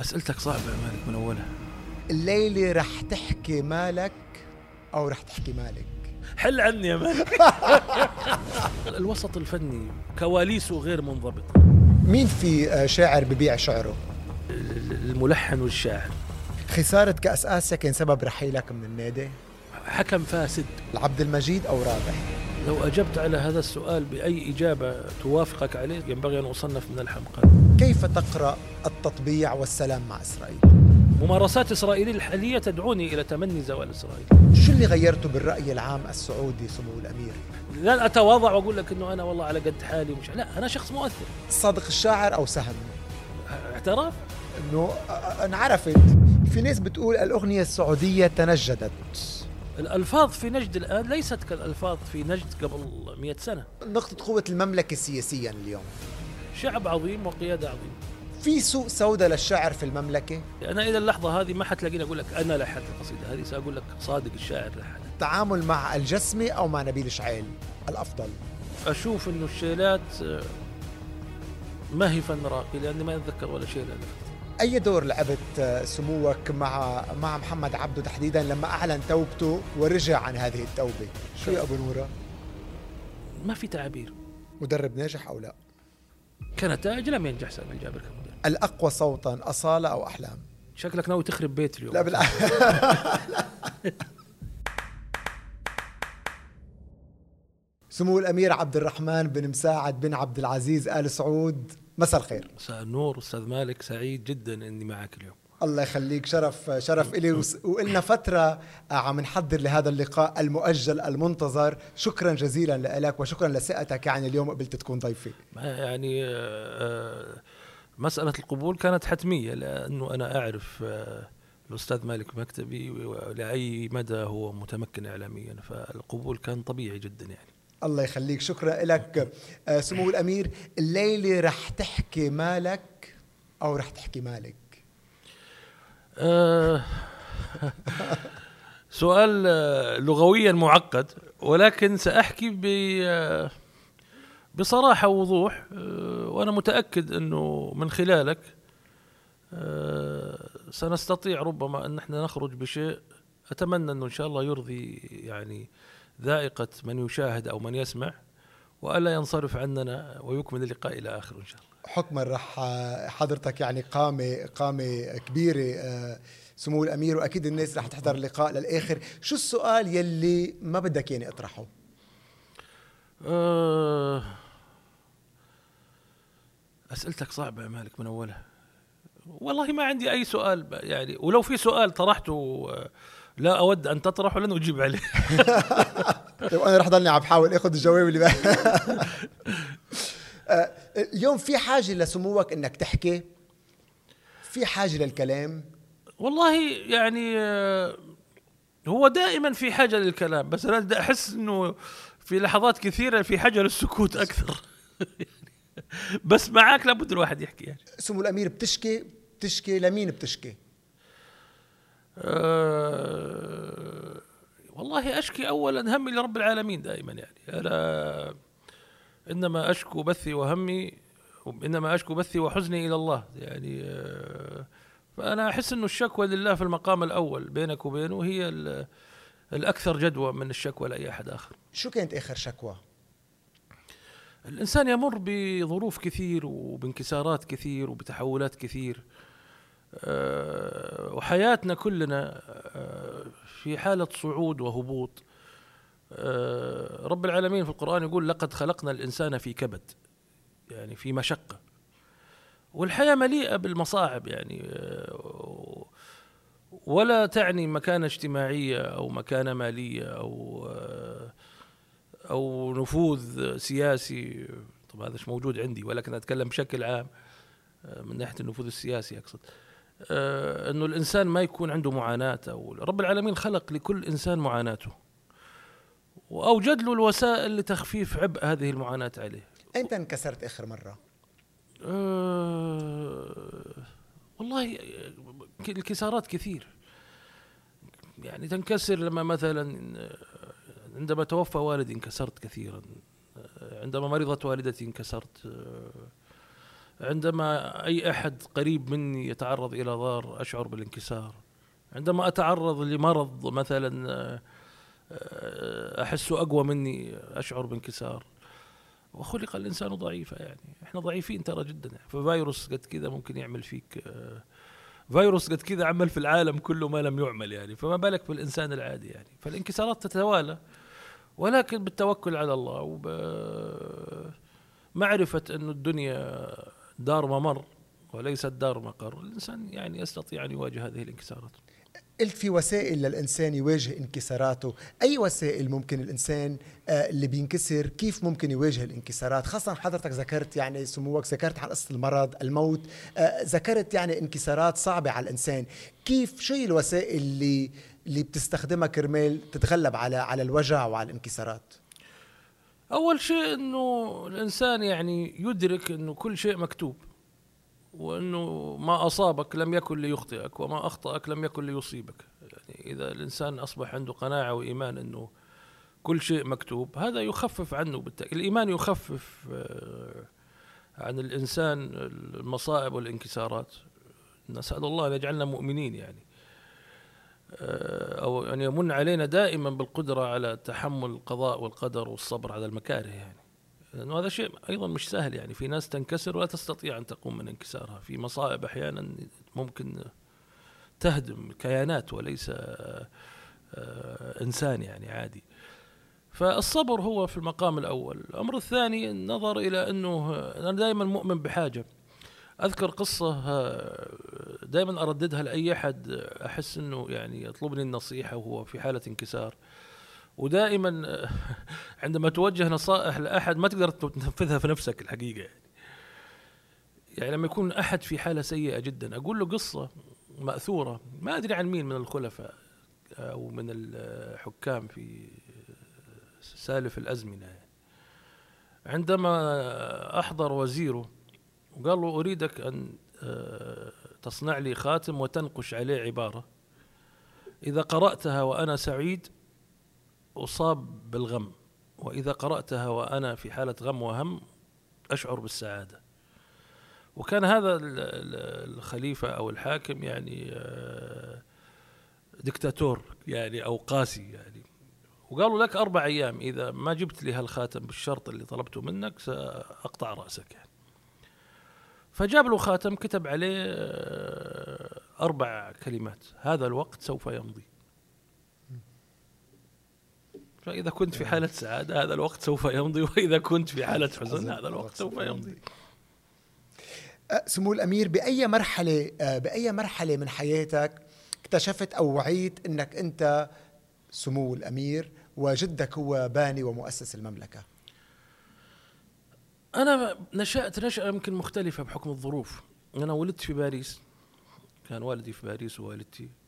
أسئلتك صعبة يا مالك من أولها. الليلة رح تحكي مالك أو رح تحكي مالك؟ حل عني يا مالك. الوسط الفني كواليسه غير منضبط. مين في آه، شاعر ببيع شعره؟ الملحن والشاعر. خسارة كأس آسيا كان سبب رحيلك من النادي؟ حكم فاسد. العبد المجيد أو رابح؟ لو أجبت على هذا السؤال بأي إجابة توافقك عليه ينبغي أن أصنف من الحمقى. كيف تقرأ التطبيع والسلام مع إسرائيل؟ ممارسات إسرائيل الحالية تدعوني إلى تمني زوال إسرائيل. شو اللي غيرته بالرأي العام السعودي سمو الأمير؟ لن أتواضع وأقول لك أنه أنا والله على قد حالي ومش لا أنا شخص مؤثر. صادق الشاعر أو سهم؟ اعتراف؟ إنه آه، انعرفت في ناس بتقول الأغنية السعودية تنجدت. الألفاظ في نجد الآن ليست كالألفاظ في نجد قبل مئة سنة. نقطة قوة المملكة سياسيا اليوم. شعب عظيم وقيادة عظيمة. في سوق سوداء للشعر في المملكة؟ أنا إلى اللحظة هذه ما حتلاقيني أقول لك أنا لحنت القصيدة هذه سأقول لك صادق الشاعر لحن التعامل مع الجسمي أو مع نبيل شعيل الأفضل؟ أشوف إنه الشيلات آه، ما هي فن راقي لأني ما أتذكر ولا شيء لأني أي دور لعبت آه، سموك مع مع محمد عبده تحديدا لما أعلن توبته ورجع عن هذه التوبة؟ شو يا أبو نورة؟ ما في تعابير مدرب ناجح أو لا؟ كنتائج لم ينجح سامي الجابر كمدرب الأقوى صوتا أصالة أو أحلام. شكلك ناوي تخرب بيت اليوم. لا بالع... سمو الأمير عبد الرحمن بن مساعد بن عبد العزيز آل سعود مساء الخير. مساء النور أستاذ مالك سعيد جدا إني معك اليوم. الله يخليك. شرف شرف إلي. وإلنا فترة آه، عم نحضر لهذا اللقاء المؤجل المنتظر. شكرا جزيلا لك وشكرا لثقتك يعني اليوم قبلت تكون ضيفي يعني آه، آه، مسألة القبول كانت حتمية لأنه أنا أعرف الأستاذ مالك مكتبي ولأي مدى هو متمكن إعلاميا فالقبول كان طبيعي جدا يعني. الله يخليك. شكرا لك سمو الأمير الليلة رح تحكي مالك أو رح تحكي مالك؟ سؤال آه، لغويا معقد ولكن سأحكي ب آه، بصراحة ووضوح آه، وأنا متأكد أنه من خلالك آه، سنستطيع ربما أن نحن نخرج بشيء أتمنى أنه إن شاء الله يرضي يعني ذائقة من يشاهد أو من يسمع وألا ينصرف عننا ويكمل اللقاء إلى آخره إن شاء الله. حكما رح حضرتك يعني قامة قامة كبيرة آه، سمو الأمير وأكيد الناس رح تحضر اللقاء للآخر. شو السؤال يلي ما بدك يعني أطرحه؟ آه، أسئلتك صعبة يا مالك من أولها. والله ما عندي أي سؤال يعني ولو في سؤال طرحته آه، لا أود أن تطرحه لن أجيب عليه. طيب أنا رح ضلني عم بحاول آخذ الجواب اللي. آه، اليوم في حاجة لسموك إنك تحكي؟ في حاجة للكلام؟ والله يعني آه، هو دائما في حاجة للكلام بس أنا دا أحس أنه في لحظات كثيرة في حاجة للسكوت أكثر. بس معك لابد الواحد يحكي يعني. سمو الأمير بتشكي؟ بتشكي؟ لمين بتشكي؟ أه والله أشكي اولا همي لرب العالمين دائما يعني. أنا إنما أشكو بثي وهمي إنما أشكو بثي وحزني إلى الله. يعني أه فأنا أحس إنه الشكوى لله في المقام الأول بينك وبينه هي ال- الأكثر جدوى من الشكوى لأي أحد آخر. شو كانت آخر شكوى؟ الإنسان يمر بظروف كثير وبانكسارات كثير وبتحولات كثير. أه، وحياتنا كلنا أه، في حالة صعود وهبوط. رب العالمين في القرآن يقول لقد خلقنا الإنسان في كبد يعني في مشقة. والحياة مليئة بالمصاعب يعني أه، ولا تعني مكانة اجتماعية أو مكانة مالية أو أه، أو نفوذ سياسي. طبعا هذا مش موجود عندي ولكن أتكلم بشكل عام آه، من ناحية النفوذ السياسي أقصد. آه، إنه الإنسان ما يكون عنده معاناة أو رب العالمين خلق لكل إنسان معاناته. وأوجد له الوسائل لتخفيف عبء هذه المعاناة عليه. أنت انكسرت آخر مرة. آه، والله الكسارات كثير. يعني تنكسر لما مثلا عندما توفى والدي انكسرت كثيرا. عندما مرضت والدتي انكسرت. عندما أي أحد قريب مني يتعرض إلى ضار أشعر بالانكسار. عندما أتعرض لمرض مثلا احسه أقوى مني أشعر بانكسار. وخلق الإنسان ضعيفا يعني. إحنا ضعيفين ترى جدا ففيروس قد كذا ممكن يعمل فيك فيروس قد كذا عمل في العالم كله ما لم يعمل يعني. فما بالك بالإنسان العادي يعني. فالانكسارات تتوالى. ولكن بالتوكل على الله ومعرفة أن الدنيا دار ممر وليست دار مقر. الإنسان يعني يستطيع أن يواجه هذه الانكسارات. قلت في وسائل للإنسان يواجه انكساراته. أي وسائل ممكن الإنسان آه، اللي بينكسر؟ كيف ممكن يواجه الانكسارات؟ خاصة حضرتك ذكرت يعني سموك ذكرت عن قصة المرض الموت آه، ذكرت يعني انكسارات صعبة على الإنسان. كيف شو الوسائل اللي اللي بتستخدمها كرمال تتغلب على على الوجع وعلى الانكسارات؟ أول شيء إنه الإنسان يعني يدرك إنه كل شيء مكتوب. وإنه ما أصابك لم يكن ليخطئك وما أخطأك لم يكن ليصيبك. يعني إذا الإنسان أصبح عنده قناعة وإيمان إنه كل شيء مكتوب هذا يخفف عنه بالتأكيد الإيمان يخفف آه، عن الإنسان المصائب والانكسارات. نسأل الله أن يجعلنا مؤمنين يعني. آه، أو أن يمن علينا دائما بالقدرة على تحمل القضاء والقدر والصبر على المكاره يعني. لأنه هذا شيء أيضا مش سهل يعني. في ناس تنكسر ولا تستطيع أن تقوم من انكسارها. في مصائب أحيانا ممكن تهدم كيانات وليس آه، إنسان يعني عادي. فالصبر هو في المقام الأول. الأمر الثاني النظر إلى أنه أنا دائما مؤمن بحاجة. أذكر قصة دائما أرددها لأي أحد أحس أنه يعني يطلبني النصيحة وهو في حالة انكسار. ودائما عندما توجه نصائح لأحد ما تقدر تنفذها في نفسك الحقيقة. يعني يعني لما يكون أحد في حالة سيئة جدا أقول له قصة مأثورة ما أدري عن مين من الخلفاء أو من الحكام في سالف الأزمنة. يعني عندما أحضر وزيره وقال له أريدك أن آه، تصنع لي خاتم وتنقش عليه عبارة. إذا قرأتها وأنا سعيد أصاب بالغم وإذا قرأتها وأنا في حالة غم وهم أشعر بالسعادة. وكان هذا الخليفة أو الحاكم يعني آه، دكتاتور يعني أو قاسي يعني. وقالوا لك أربع أيام إذا ما جبت لي هالخاتم بالشرط اللي طلبته منك سأقطع رأسك يعني. فجاب له خاتم كتب عليه آه، أربع كلمات. هذا الوقت سوف يمضي. فإذا كنت في حالة سعادة هذا الوقت سوف يمضي. وإذا كنت في حالة حزن هذا الوقت سوف يمضي. سمو الأمير بأي مرحلة أه، بأي مرحلة من حياتك اكتشفت أو وعيت أنك أنت سمو الأمير وجدك هو باني ومؤسس المملكة؟ أنا نشأت نشأة يمكن مختلفة بحكم الظروف. أنا ولدت في باريس. كان والدي في باريس ووالدتي آه،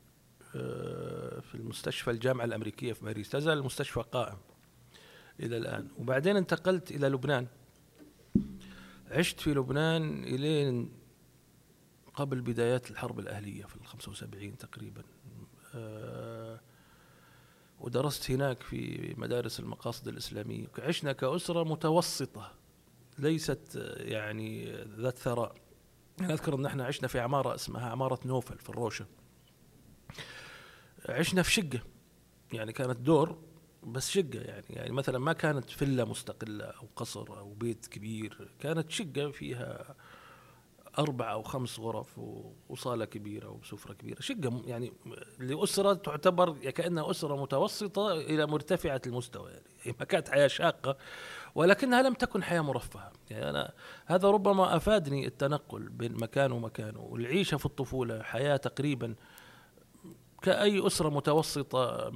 في المستشفى الجامعة الأمريكية في باريس. تزال المستشفى قائم إلى الآن. وبعدين انتقلت إلى لبنان. عشت في لبنان إلين قبل بدايات الحرب الأهلية في ال 75 تقريبا. آه، ودرست هناك في مدارس المقاصد الإسلامية. عشنا كأسرة متوسطة ليست يعني ذات ثراء. أنا أذكر أن إحنا عشنا في عمارة اسمها عمارة نوفل في الروشة. عشنا في شقة. يعني كانت دور بس شقة يعني. يعني مثلا ما كانت فيلا مستقلة أو قصر أو بيت كبير. كانت شقة فيها أربع أو خمس غرف وصالة كبيرة وسفرة كبيرة. شقة يعني لأسرة تعتبر كأنها أسرة متوسطة إلى مرتفعة المستوى يعني. ما كانت حياة شاقة ولكنها لم تكن حياة مرفهة. يعني أنا هذا ربما أفادني التنقل بين مكان ومكان والعيشة في الطفولة حياة تقريبا كأي أسرة متوسطة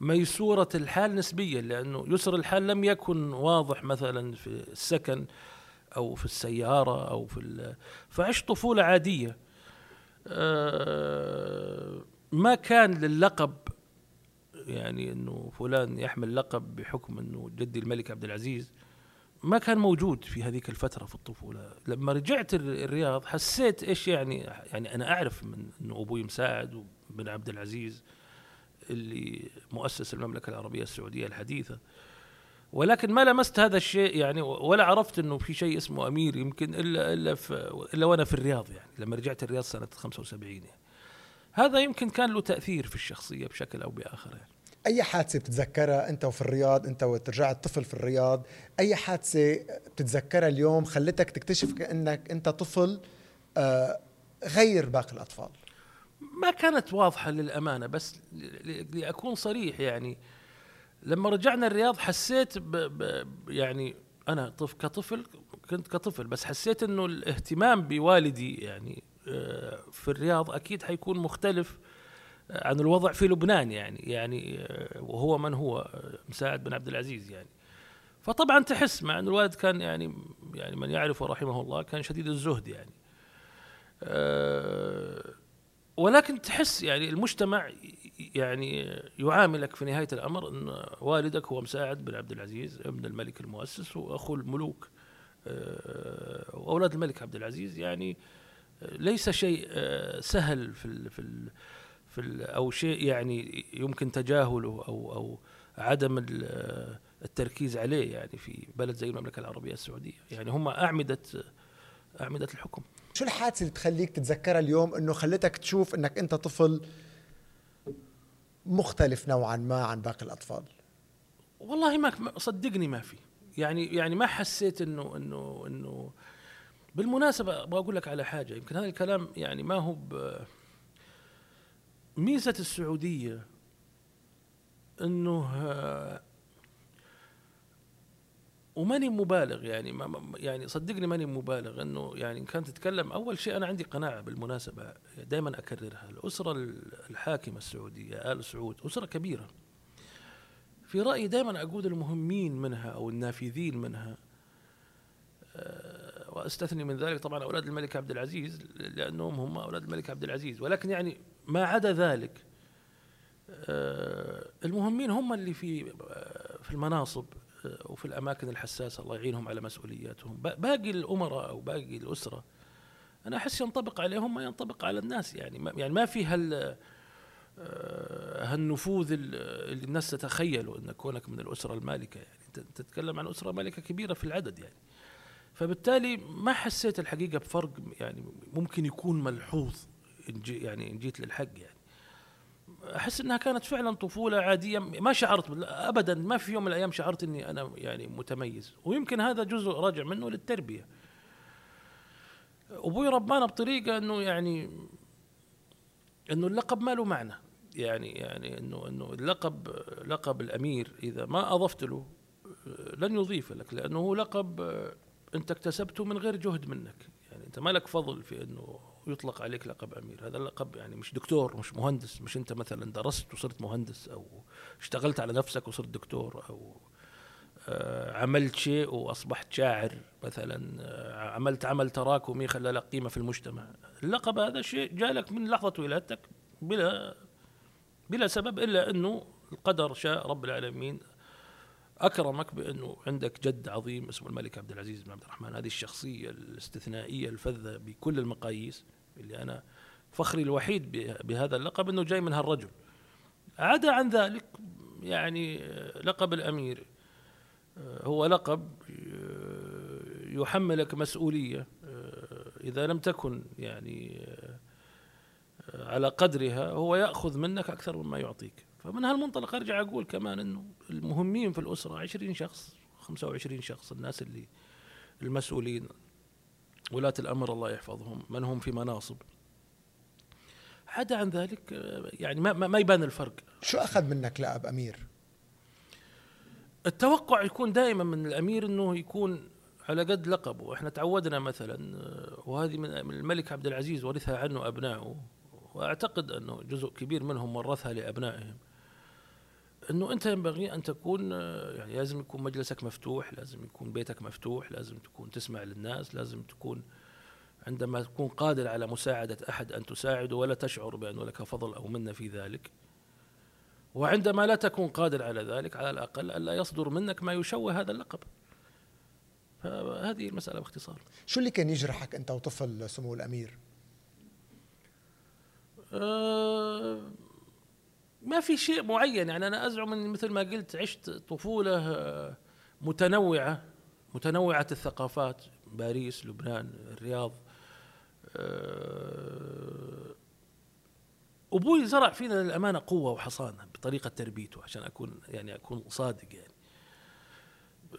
ميسورة الحال نسبيا لأنه يسر الحال لم يكن واضح مثلا في السكن أو في السيارة أو في فعشت طفولة عادية. آه، ما كان للقب يعني إنه فلان يحمل لقب بحكم إنه جدي الملك عبد العزيز ما كان موجود في هذيك الفترة في الطفولة. لما رجعت الرياض حسيت إيش يعني يعني أنا أعرف من انه أبوي مساعد وبن عبد العزيز اللي مؤسس المملكة العربية السعودية الحديثة. ولكن ما لمست هذا الشيء يعني ولا عرفت إنه في شيء اسمه أمير يمكن إلا إلا في إلا وأنا في الرياض يعني لما رجعت الرياض سنة 75 يعني. هذا يمكن كان له تأثير في الشخصية بشكل أو بآخر يعني. أي حادثة بتتذكرها أنت وفي الرياض أنت وترجعت طفل في الرياض أي حادثة بتتذكرها اليوم خلتك تكتشف كأنك أنت طفل آه، غير باقي الأطفال؟ ما كانت واضحة للأمانة بس لأكون صريح يعني. لما رجعنا الرياض حسيت ب ب يعني أنا طف كطفل كنت كطفل بس حسيت إنه الاهتمام بوالدي يعني آه، في الرياض أكيد حيكون مختلف. عن الوضع في لبنان يعني يعني آه، وهو من هو مساعد بن عبد العزيز يعني. فطبعا تحس مع إن الوالد كان يعني يعني من يعرفه رحمه الله كان شديد الزهد يعني. أه ولكن تحس يعني المجتمع يعني يعاملك في نهاية الأمر إن والدك هو مساعد بن عبد العزيز ابن الملك المؤسس وأخو الملوك. وأولاد الملك عبد العزيز يعني ليس شيء آه، سهل في ال في ال في أو شيء يعني يمكن تجاهله أو أو عدم التركيز عليه يعني في بلد زي المملكة العربية السعودية. يعني هم اعمده أعمدة الحكم. شو الحادثة اللي بتخليك تتذكرها اليوم إنه خلتك تشوف إنك أنت طفل مختلف نوعا ما عن باقي الأطفال؟ والله ما صدقني ما في. يعني يعني ما حسيت انه انه إنه بالمناسبة أبغى أقول لك على حاجة. يمكن هذا الكلام يعني ما هو ميزة السعودية إنه وماني مبالغ يعني ما يعني صدقني ماني مبالغ إنه يعني إن كانت تتكلم. أول شيء أنا عندي قناعة بالمناسبة دائما أكررها. الأسرة الحاكمة السعودية آل سعود أسرة كبيرة. في رأيي دائما أقول المهمين منها أو النافذين منها آه، وأستثني من ذلك طبعا أولاد الملك عبد العزيز لأنهم هم أولاد الملك عبد العزيز. ولكن يعني ما عدا ذلك آه، المهمين هم اللي في آه، في المناصب وفي الأماكن الحساسة. الله يعينهم على مسؤولياتهم. باقي الأمراء أو باقي الأسرة أنا أحس ينطبق عليهم ما ينطبق على الناس. يعني ما يعني ما في هال هالنفوذ اللي الناس تتخيله إن كونك من الأسرة المالكة. يعني تتكلم عن أسرة مالكة كبيرة في العدد يعني. فبالتالي ما حسيت الحقيقة بفرق يعني ممكن يكون ملحوظ. يعني إن جيت للحق يعني. أحس إنها كانت فعلا طفولة عادية ما شعرت ابدا ما في يوم من الأيام شعرت إني أنا يعني متميز. ويمكن هذا جزء راجع منه للتربية. أبوي ربانا بطريقة إنه يعني إنه اللقب ما له معنى. يعني يعني انه إنه اللقب لقب الأمير إذا ما أضفت له لن يضيف لك لأنه هو لقب أنت اكتسبته من غير جهد منك. يعني أنت ما لك فضل في إنه يطلق عليك لقب أمير. هذا اللقب يعني مش دكتور مش مهندس مش أنت مثلا درست وصرت مهندس أو اشتغلت على نفسك وصرت دكتور أو آه، عملت شيء وأصبحت شاعر مثلا آه، عملت عمل تراكمي خلى لك قيمة في المجتمع. اللقب هذا شيء جالك من لحظة ولادتك بلا بلا سبب إلا أنه القدر شاء رب العالمين أكرمك بأنه عندك جد عظيم اسمه الملك عبد العزيز بن عبد الرحمن. هذه الشخصية الاستثنائية الفذة بكل المقاييس اللي أنا فخري الوحيد بهذا اللقب أنه جاي من هالرجل. عدا عن ذلك يعني لقب الأمير. هو لقب يحملك مسؤولية إذا لم تكن يعني على قدرها هو يأخذ منك أكثر مما يعطيك. فمن هالمنطلق أرجع أقول كمان إنه المهمين في الأسرة 20 شخص 25 شخص الناس اللي المسؤولين. ولاة الأمر الله يحفظهم من هم في مناصب. عدا عن ذلك يعني ما ما يبان الفرق. شو أخذ منك لأب أمير؟ التوقع يكون دائما من الأمير إنه يكون على قد لقبه. إحنا تعودنا مثلا وهذه من الملك عبد العزيز ورثها عنه أبنائه. وأعتقد أنه جزء كبير منهم ورثها لأبنائهم. إنه أنت ينبغي أن تكون يعني لازم يكون مجلسك مفتوح لازم يكون بيتك مفتوح لازم تكون تسمع للناس لازم تكون عندما تكون قادر على مساعدة أحد أن تساعده ولا تشعر بأن لك فضل أو منة في ذلك. وعندما لا تكون قادر على ذلك على الأقل ألا يصدر منك ما يشوه هذا اللقب. فهذه المسألة باختصار. شو اللي كان يجرحك أنت وطفل سمو الأمير؟ أه ما في شيء معين. يعني أنا أزعم اني مثل ما قلت عشت طفولة متنوعة متنوعة الثقافات. باريس لبنان الرياض. آه، أبوي زرع فينا للأمانة قوة وحصانة بطريقة تربيته عشان أكون يعني أكون صادق يعني.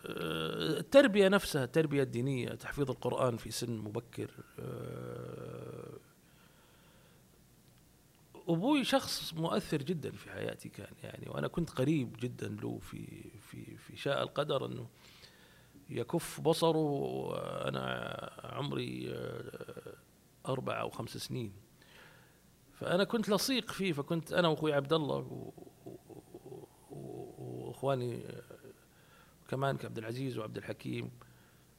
آه، التربية نفسها التربية الدينية تحفيظ القرآن في سن مبكر. آه، أبوي شخص مؤثر جدا في حياتي كان يعني وأنا كنت قريب جدا له في في في شاء القدر إنه يكف بصره وأنا عمري أربع أو خمس سنين. فأنا كنت لصيق فيه فكنت أنا وأخوي عبد الله وإخواني كمان كعبد العزيز وعبد الحكيم.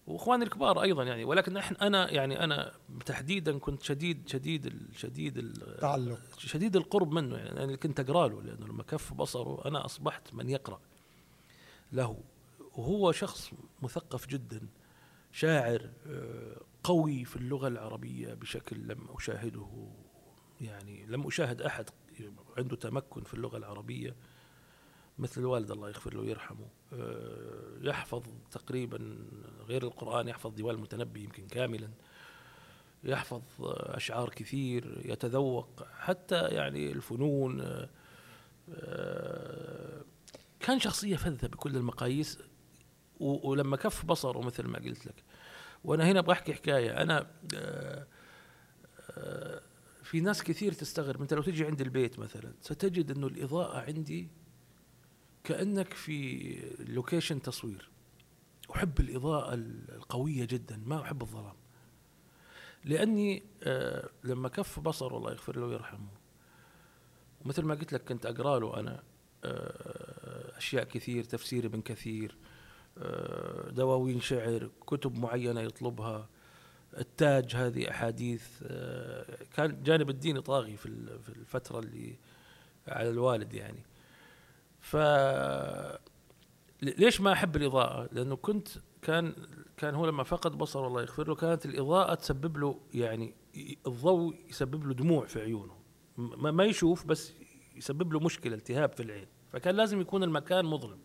واخواني الكبار أيضا يعني ولكن إحنا أنا يعني أنا تحديدا كنت شديد شديد شديد التعلق شديد القرب منه يعني أنا كنت اقرا له لأنه لما كف بصره أنا أصبحت من يقرأ له. وهو شخص مثقف جدا شاعر آه، قوي في اللغة العربية بشكل لم أشاهده يعني لم أشاهد أحد عنده تمكن في اللغة العربية. مثل الوالد الله يغفر له ويرحمه. آه، يحفظ تقريبا غير القرآن يحفظ ديوان المتنبي يمكن كاملا. يحفظ أشعار كثير يتذوق. حتى يعني الفنون آه، كان شخصية فذة بكل المقاييس. ولما كف بصره مثل ما قلت لك. وأنا هنا بحكي حكاية. أنا آه، في ناس كثير تستغرب. أنت لو تجي عند البيت مثلا ستجد أنه الإضاءة عندي كأنك في لوكيشن تصوير. أحب الإضاءة القوية جدا ما أحب الظلام. لأني آه لما كف بصر الله يغفر له ويرحمه. ومثل ما قلت لك كنت أقرأ له أنا آه أشياء كثير تفسير ابن كثير آه دواوين شعر كتب معينة يطلبها التاج هذه أحاديث كان جانب الديني طاغي في الفترة اللي على الوالد يعني. ف ليش ما أحب الإضاءة؟ لأنه كنت كان كان هو لما فقد بصره الله يغفر له كانت الإضاءة تسبب له يعني الضوء يسبب له دموع في عيونه. ما يشوف بس يسبب له مشكلة التهاب في العين. فكان لازم يكون المكان مظلم.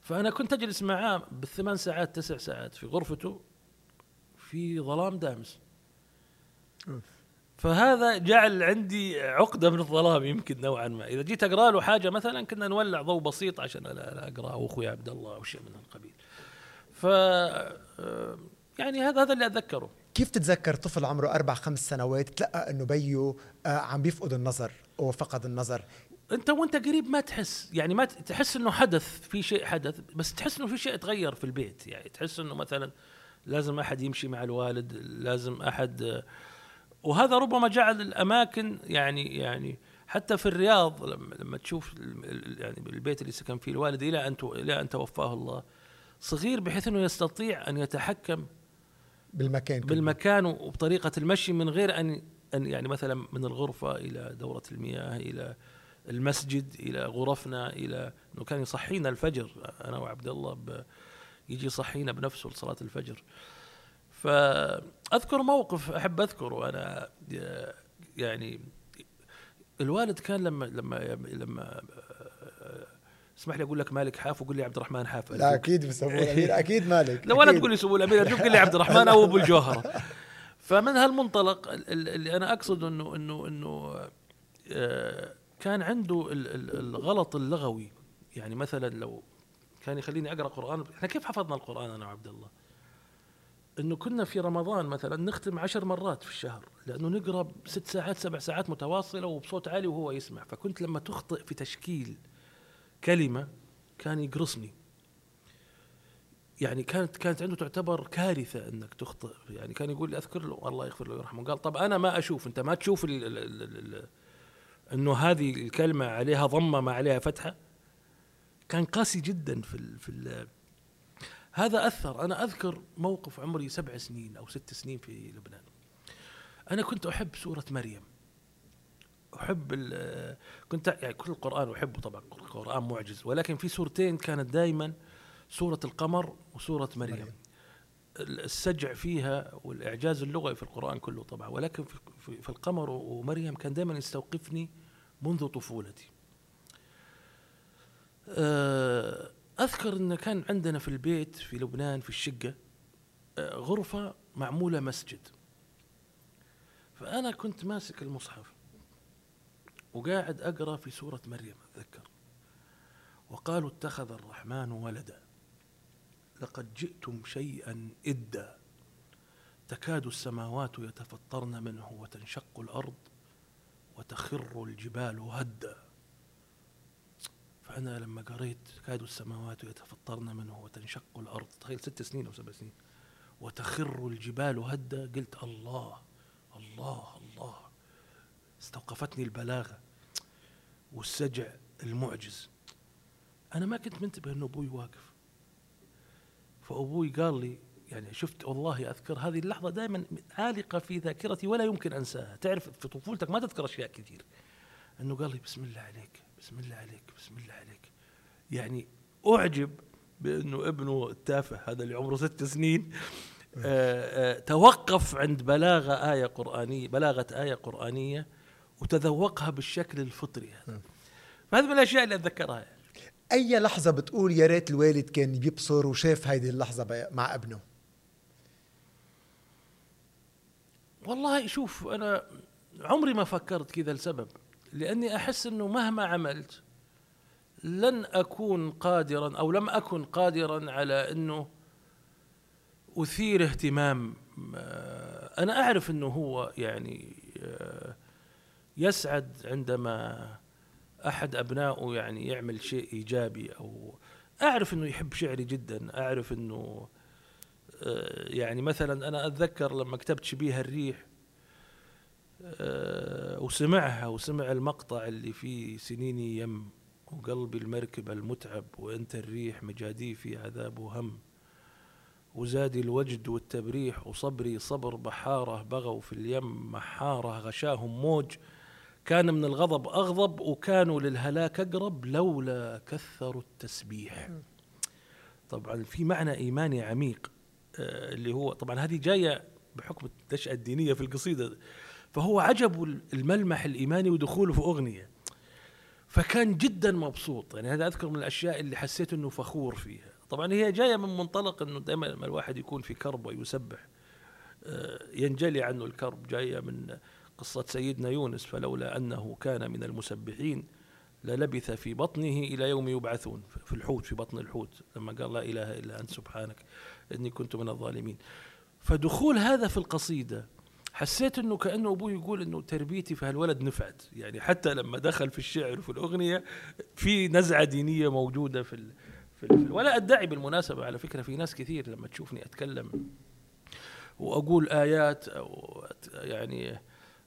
فأنا كنت أجلس معاه بالثمان ساعات تسع ساعات في غرفته في ظلام دامس. فهذا جعل عندي عقدة من الظلام يمكن نوعا ما. إذا جيت أقرأ له حاجة مثلا كنا نولع ضوء بسيط عشان اقرا أو أخوي عبد الله أو شيء من القبيل. ف آه، يعني هذا هذا اللي أتذكره. كيف تتذكر طفل عمره أربع خمس سنوات تلقى إنه بيه آه، عم بيفقد النظر أو فقد النظر؟ أنت وأنت قريب ما تحس يعني ما تحس إنه حدث في شيء حدث بس تحس إنه في شيء تغير في البيت. يعني تحس إنه مثلا لازم أحد يمشي مع الوالد لازم أحد وهذا ربما جعل الأماكن يعني يعني حتى في الرياض لما, لما تشوف يعني البيت اللي سكن فيه الوالد إلى أن إلى أن توفاه الله صغير بحيث إنه يستطيع أن يتحكم بالمكان بالمكان وبطريقة المشي من غير أن أن يعني مثلا من الغرفة إلى دورة المياه إلى المسجد إلى غرفنا إلى إنه كان يصحينا الفجر. أنا وعبد الله يجي يصحينا بنفسه لصلاة الفجر. فاذكر موقف أحب أذكره. أنا يعني الوالد كان لما لما لما اسمح لي أقول لك مالك حاف وقول لي عبد الرحمن حاف. لا أكيد بسموه الأمير. أكيد مالك. لا ولا تقول لي سمو الأمير ارجوك قل لي عبد الرحمن أو أبو الجوهرة. فمن هالمنطلق اللي أنا أقصد إنه إنه إنه آه، كان عنده الغلط اللغوي. يعني مثلا لو كان يخليني أقرأ قرآن إحنا كيف حفظنا القرآن أنا وعبد الله؟ إنه كنا في رمضان مثلا نختم عشر مرات في الشهر لأنه نقرأ ست ساعات سبع ساعات متواصلة وبصوت عالي وهو يسمع. فكنت لما تخطئ في تشكيل كلمة كان يقرصني. يعني كانت كانت عنده تعتبر كارثة إنك تخطئ. يعني كان يقول لي أذكر له الله يغفر له ويرحمه. قال طب أنا ما أشوف أنت ما تشوف ال ال ال ال إنه هذه الكلمة عليها ضمة ما عليها فتحة؟ كان قاسي جدا في ال في ال هذا أثر. أنا أذكر موقف عمري سبع سنين أو ست سنين في لبنان. أنا كنت أحب سورة مريم. أحب كنت يعني كل القرآن أحبه طبعا القرآن معجز. ولكن في سورتين كانت دائما سورة القمر وسورة مريم, مريم. السجع فيها والإعجاز اللغوي في القرآن كله طبعا. ولكن في, في القمر ومريم كان دائما يستوقفني منذ طفولتي. أه أذكر إن كان عندنا في البيت في لبنان في الشقة آه، غرفة معمولة مسجد. فأنا كنت ماسك المصحف وقاعد أقرأ في سورة مريم أتذكر. وقالوا اتخذ الرحمن ولدا. لقد جئتم شيئا إدا. تكاد السماوات يتفطرن منه وتنشق الأرض وتخر الجبال هدا. فأنا لما قريت تكاد السماوات يتفطرن منه وتنشق الأرض تخيل ست سنين أو سبع سنين. وتخر الجبال هدا قلت الله الله الله. استوقفتني البلاغة والسجع المعجز. أنا ما كنت منتبه أنه أبوي واقف. فأبوي قال لي يعني شفت والله أذكر هذه اللحظة دائما عالقة في ذاكرتي ولا يمكن أنساها. تعرف في طفولتك ما تذكر أشياء كثير. أنه قال لي بسم الله عليك. بسم الله عليك بسم الله عليك. يعني أعجب بأنه ابنه التافه هذا اللي عمره ست سنين آآ آآ آه، توقف عند بلاغة آية قرآنية بلاغة آية قرآنية وتذوقها بالشكل الفطري هذا. فهذه من الأشياء اللي أتذكرها. يعني. أي لحظة بتقول يا ريت الوالد كان بيبصر وشاف هيدي اللحظة مع ابنه؟ والله شوف أنا عمري ما فكرت كذا لسبب. لأني أحس إنه مهما عملت لن أكون قادرا أو لم أكن قادرا على إنه أثير اهتمام آه، أنا أعرف إنه هو يعني آه، يسعد عندما أحد أبنائه يعني يعمل شيء إيجابي أو أعرف إنه يحب شعري جدا أعرف إنه آه، يعني مثلا أنا أتذكر لما كتبت شبيه الريح وسمعها وسمع المقطع اللي فيه سنيني يم وقلبي المركب المتعب وانت الريح مجاديفي عذاب وهم. وزادي الوجد والتبريح وصبري صبر بحارة بغوا في اليم محارة غشاهم موج. كان من الغضب أغضب وكانوا للهلاك أقرب لولا كثروا التسبيح. طبعا في معنى إيماني عميق آه، اللي هو طبعا هذه جاية بحكم النشأة الدينية في القصيدة. فهو عجب الملمح الإيماني ودخوله في أغنية. فكان جدا مبسوط. يعني هذا أذكر من الأشياء اللي حسيت أنه فخور فيها. طبعا هي جاية من منطلق أنه دائما لما الواحد يكون في كرب ويسبح آه، ينجلي عنه الكرب. جاية من قصة سيدنا يونس فلولا أنه كان من المسبحين للبث في بطنه إلى يوم يبعثون في الحوت في بطن الحوت لما قال لا إله إلا أنت سبحانك إني كنت من الظالمين. فدخول هذا في القصيدة حسيت إنه كأنه أبوي يقول إنه تربيتي في هالولد نفعت. يعني حتى لما دخل في الشعر وفي الأغنية في نزعة دينية موجودة في ال في, ال ولا أدعي بالمناسبة. على فكرة في ناس كثير لما تشوفني أتكلم وأقول آيات أو يعني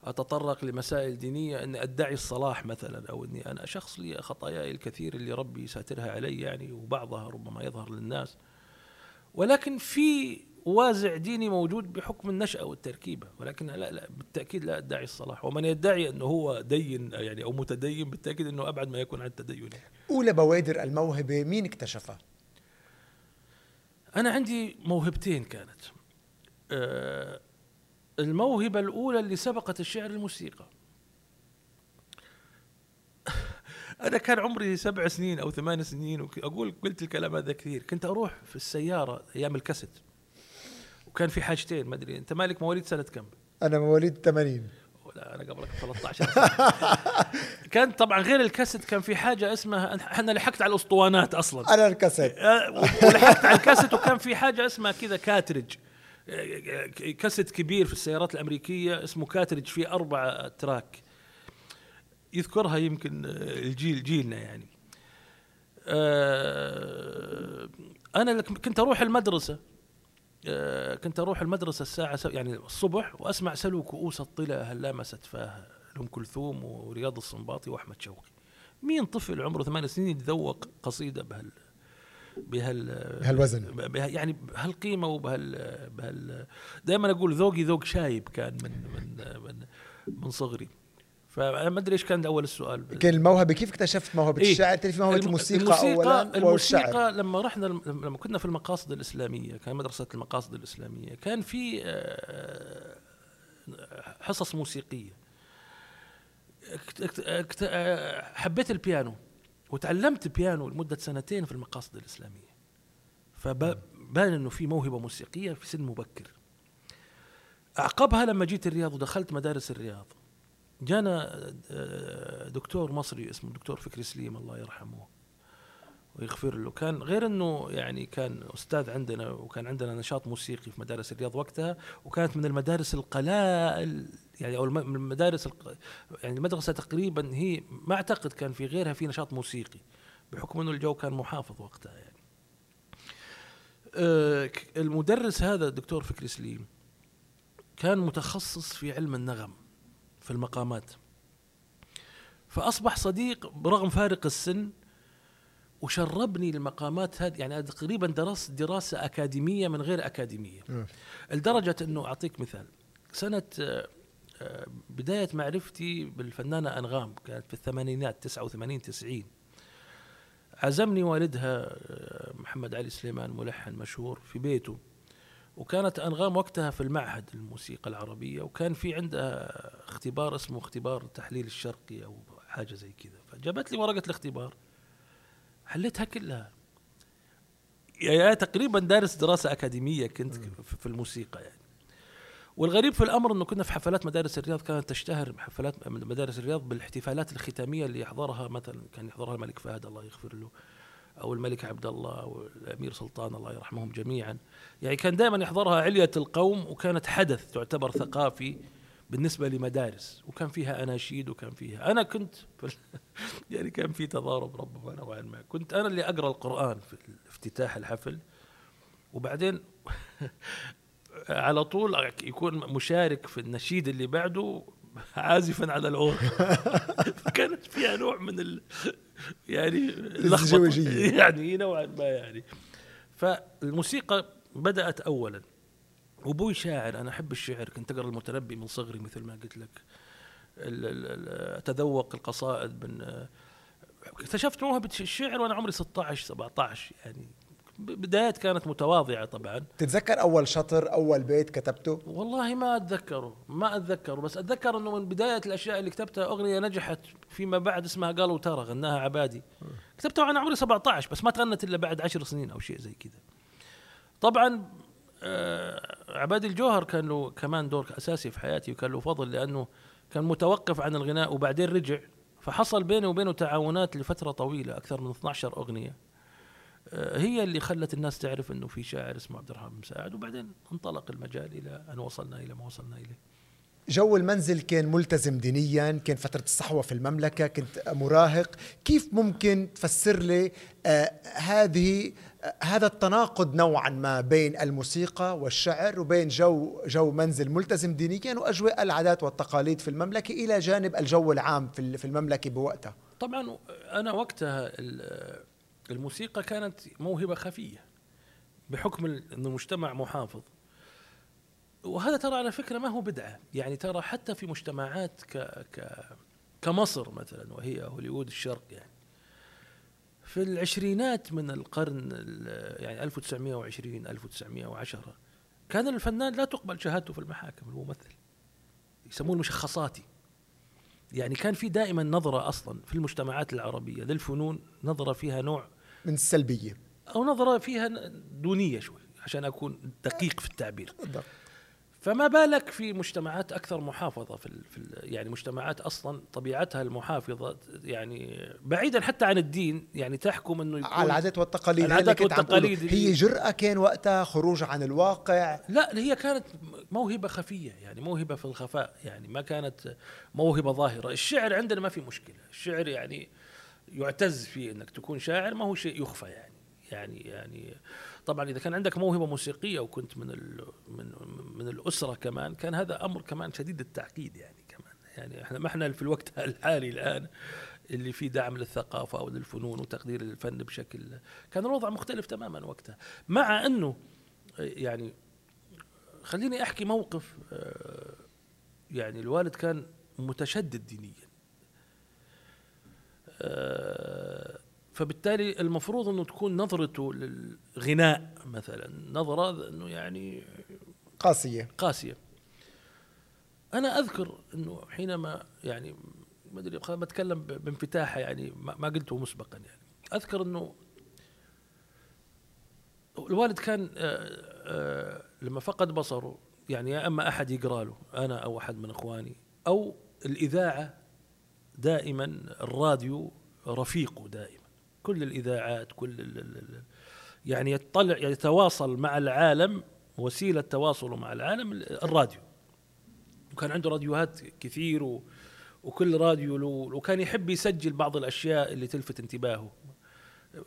أتطرق لمسائل دينية إني أدعي الصلاح مثلا أو إني أنا شخص لي خطاياي الكثير اللي ربي ساترها علي يعني وبعضها ربما يظهر للناس. ولكن في وازع ديني موجود بحكم النشأة والتركيبة. ولكن لا لا بالتأكيد لا أدعي الصلاح. ومن يدعي أنه هو دين يعني أو متدين بالتأكيد أنه أبعد ما يكون عن التدين. أولى بوادر الموهبة مين اكتشفها؟ أنا عندي موهبتين كانت. أه الموهبة الأولى اللي سبقت الشعر الموسيقى. أنا كان عمري سبع سنين أو ثمان سنين وأقول قلت الكلام هذا كثير. كنت أروح في السيارة أيام الكاسيت. وكان في حاجتين ما أدري أنت مالك مواليد سنة كم؟ أنا مواليد 80 لا أنا قبلك 13 سنة. كان طبعا غير الكاسيت كان في حاجة اسمها إحنا لحقت على الأسطوانات أصلا. أنا الكاسيت. أه، ولحقت على الكاسيت وكان في حاجة اسمها كذا cartridge كاسيت كبير في السيارات الأمريكية اسمه cartridge فيه أربع track. يذكرها يمكن الجيل جيلنا يعني. آه، أنا كنت أروح المدرسة. آه، كنت أروح المدرسة الساعة يعني الصبح وأسمع سلو كؤوس الطلا هل لامست فاه أم كلثوم ورياض الصنباطي وأحمد شوقي. مين طفل عمره ثمان سنين يتذوق قصيدة بهال بهال بهالوزن؟ بها يعني بهالقيمة وبهال بهال دائما أقول ذوقي ذوق شايب كان من من من, من صغري. فأنا ما أدري إيش كان أول السؤال. كان الموهبة كيف اكتشفت موهبة؟ إيه؟ الشعر في موهبة الموسيقى, الموسيقى اولا؟ الموسيقى. لما رحنا لما كنا في المقاصد الإسلامية كان مدرسة المقاصد الإسلامية كان في آه، حصص موسيقية. حبيت البيانو وتعلمت بيانو لمدة سنتين في المقاصد الإسلامية. فبان إنه في موهبة موسيقية في سن مبكر. أعقبها لما جيت الرياض ودخلت مدارس الرياض. جانا آه، دكتور مصري اسمه الدكتور فكري سليم الله يرحمه ويغفر له. كان غير إنه يعني كان أستاذ عندنا وكان عندنا نشاط موسيقي في مدارس الرياض وقتها وكانت من المدارس القلائل يعني أو من المدارس يعني المدرسة تقريبا هي ما أعتقد كان في غيرها في نشاط موسيقي بحكم إنه الجو كان محافظ وقتها يعني. آه، المدرس هذا الدكتور فكري سليم كان متخصص في علم النغم. في المقامات. فأصبح صديق برغم فارق السن وشربني المقامات هذه يعني تقريبا درست دراسة أكاديمية من غير أكاديمية. لدرجة أنه أعطيك مثال. سنة آه، آه، بداية معرفتي بالفنانة أنغام كانت في الثمانينات 89 90 عزمني والدها آه، محمد علي سليمان ملحن مشهور في بيته. وكانت أنغام وقتها في المعهد الموسيقى العربية وكان في عندها اختبار اسمه اختبار التحليل الشرقي أو حاجة زي كذا. فجابت لي ورقة الاختبار حليتها كلها. يا تقريبا دارس دراسة أكاديمية كنت في الموسيقى يعني. والغريب في الأمر إنه كنا في حفلات مدارس الرياض كانت تشتهر حفلات مدارس الرياض بالاحتفالات الختامية اللي يحضرها مثلا كان يحضرها الملك فهد الله يغفر له. أو الملك عبد الله أو الأمير سلطان الله يرحمهم جميعا. يعني كان دائما يحضرها علية القوم وكانت حدث تعتبر ثقافي بالنسبة لمدارس وكان فيها أناشيد وكان فيها أنا كنت يعني كان في تضارب ربما نوعا ما. كنت أنا اللي أقرأ القرآن في افتتاح الحفل وبعدين على طول يكون مشارك في النشيد اللي بعده عازفا على العود فكانت فيها نوع من ال يعني الازدواجية يعني نوعا ما يعني. فالموسيقى بدأت أولا. وابوي شاعر أنا أحب الشعر. كنت أقرأ المتنبي من صغري مثل ما قلت لك. أتذوق القصائد من اكتشفت موهبه الشعر وأنا عمري 16 17 يعني. بدايات كانت متواضعة طبعا. تتذكر أول شطر أول بيت كتبته؟ والله ما أتذكره ما أتذكره بس أتذكر إنه من بداية الأشياء اللي كتبتها أغنية نجحت فيما بعد اسمها قالوا ترى غناها عبادي. كتبتها وأنا عمري 17 بس ما تغنت إلا بعد 10 سنين أو شيء زي كذا. طبعا آه عبادي الجوهر كان له كمان دور أساسي في حياتي وكان له فضل لأنه كان متوقف عن الغناء وبعدين رجع فحصل بيني وبينه تعاونات لفترة طويلة أكثر من 12 أغنية. هي اللي خلت الناس تعرف إنه في شاعر اسمه عبد الرحمن مساعد وبعدين انطلق المجال إلى أن وصلنا إلى ما وصلنا إليه. جو المنزل كان ملتزم دينيا كان فترة الصحوة في المملكة كنت مراهق كيف ممكن تفسر لي آه هذه آه هذا التناقض نوعا ما بين الموسيقى والشعر وبين جو جو منزل ملتزم دينيا وأجواء العادات والتقاليد في المملكة إلى جانب الجو العام في المملكة بوقتها طبعا أنا وقتها الموسيقى كانت موهبة خفية بحكم أن المجتمع محافظ. وهذا ترى على فكرة ما هو بدعة. يعني ترى حتى في مجتمعات ك ك كمصر مثلا وهي هوليوود الشرق يعني. في العشرينات من القرن يعني 1920 1910 كان الفنان لا تقبل شهادته في المحاكم الممثل. يسمونه مشخصاتي يعني كان في دائما نظرة أصلا في المجتمعات العربية للفنون نظرة فيها نوع من السلبية. أو نظرة فيها دونية شوي عشان أكون دقيق في التعبير. فما بالك في مجتمعات أكثر محافظة في, ال في ال يعني مجتمعات أصلا طبيعتها المحافظة يعني بعيدا حتى عن الدين يعني تحكم إنه على العادات والتقاليد العادات والتقاليد هي جرأة كان وقتها خروج عن الواقع. لا هي كانت موهبة خفية يعني موهبة في الخفاء يعني ما كانت موهبة ظاهرة. الشعر عندنا ما في مشكلة. الشعر يعني يعتز فيه إنك تكون شاعر ما هو شيء يخفى يعني. يعني يعني طبعا إذا كان عندك موهبة موسيقية وكنت من من من الأسرة كمان كان هذا أمر كمان شديد التعقيد يعني كمان. يعني إحنا ما إحنا في الوقت الحالي الآن اللي فيه دعم للثقافة أو للفنون وتقدير الفن بشكل كان الوضع مختلف تماما وقتها. مع أنه يعني خليني أحكي موقف آه، يعني الوالد كان متشدد دينيا. فبالتالي المفروض إنه تكون نظرته للغناء مثلا نظرة إنه يعني قاسية. قاسية. أنا أذكر إنه حينما يعني ما أدري بتكلم ب- بانفتاح يعني ما قلته مسبقا يعني. أذكر إنه الوالد كان آه، آه، لما فقد بصره يعني يا أما أحد يقرأ له أنا أو أحد من إخواني أو الإذاعة دائما الراديو رفيقه دائما. كل الإذاعات كل يعني يطلع يتواصل مع العالم وسيلة تواصله مع العالم الراديو. وكان عنده راديوهات كثير و وكل راديو له وكان يحب يسجل بعض الأشياء اللي تلفت انتباهه.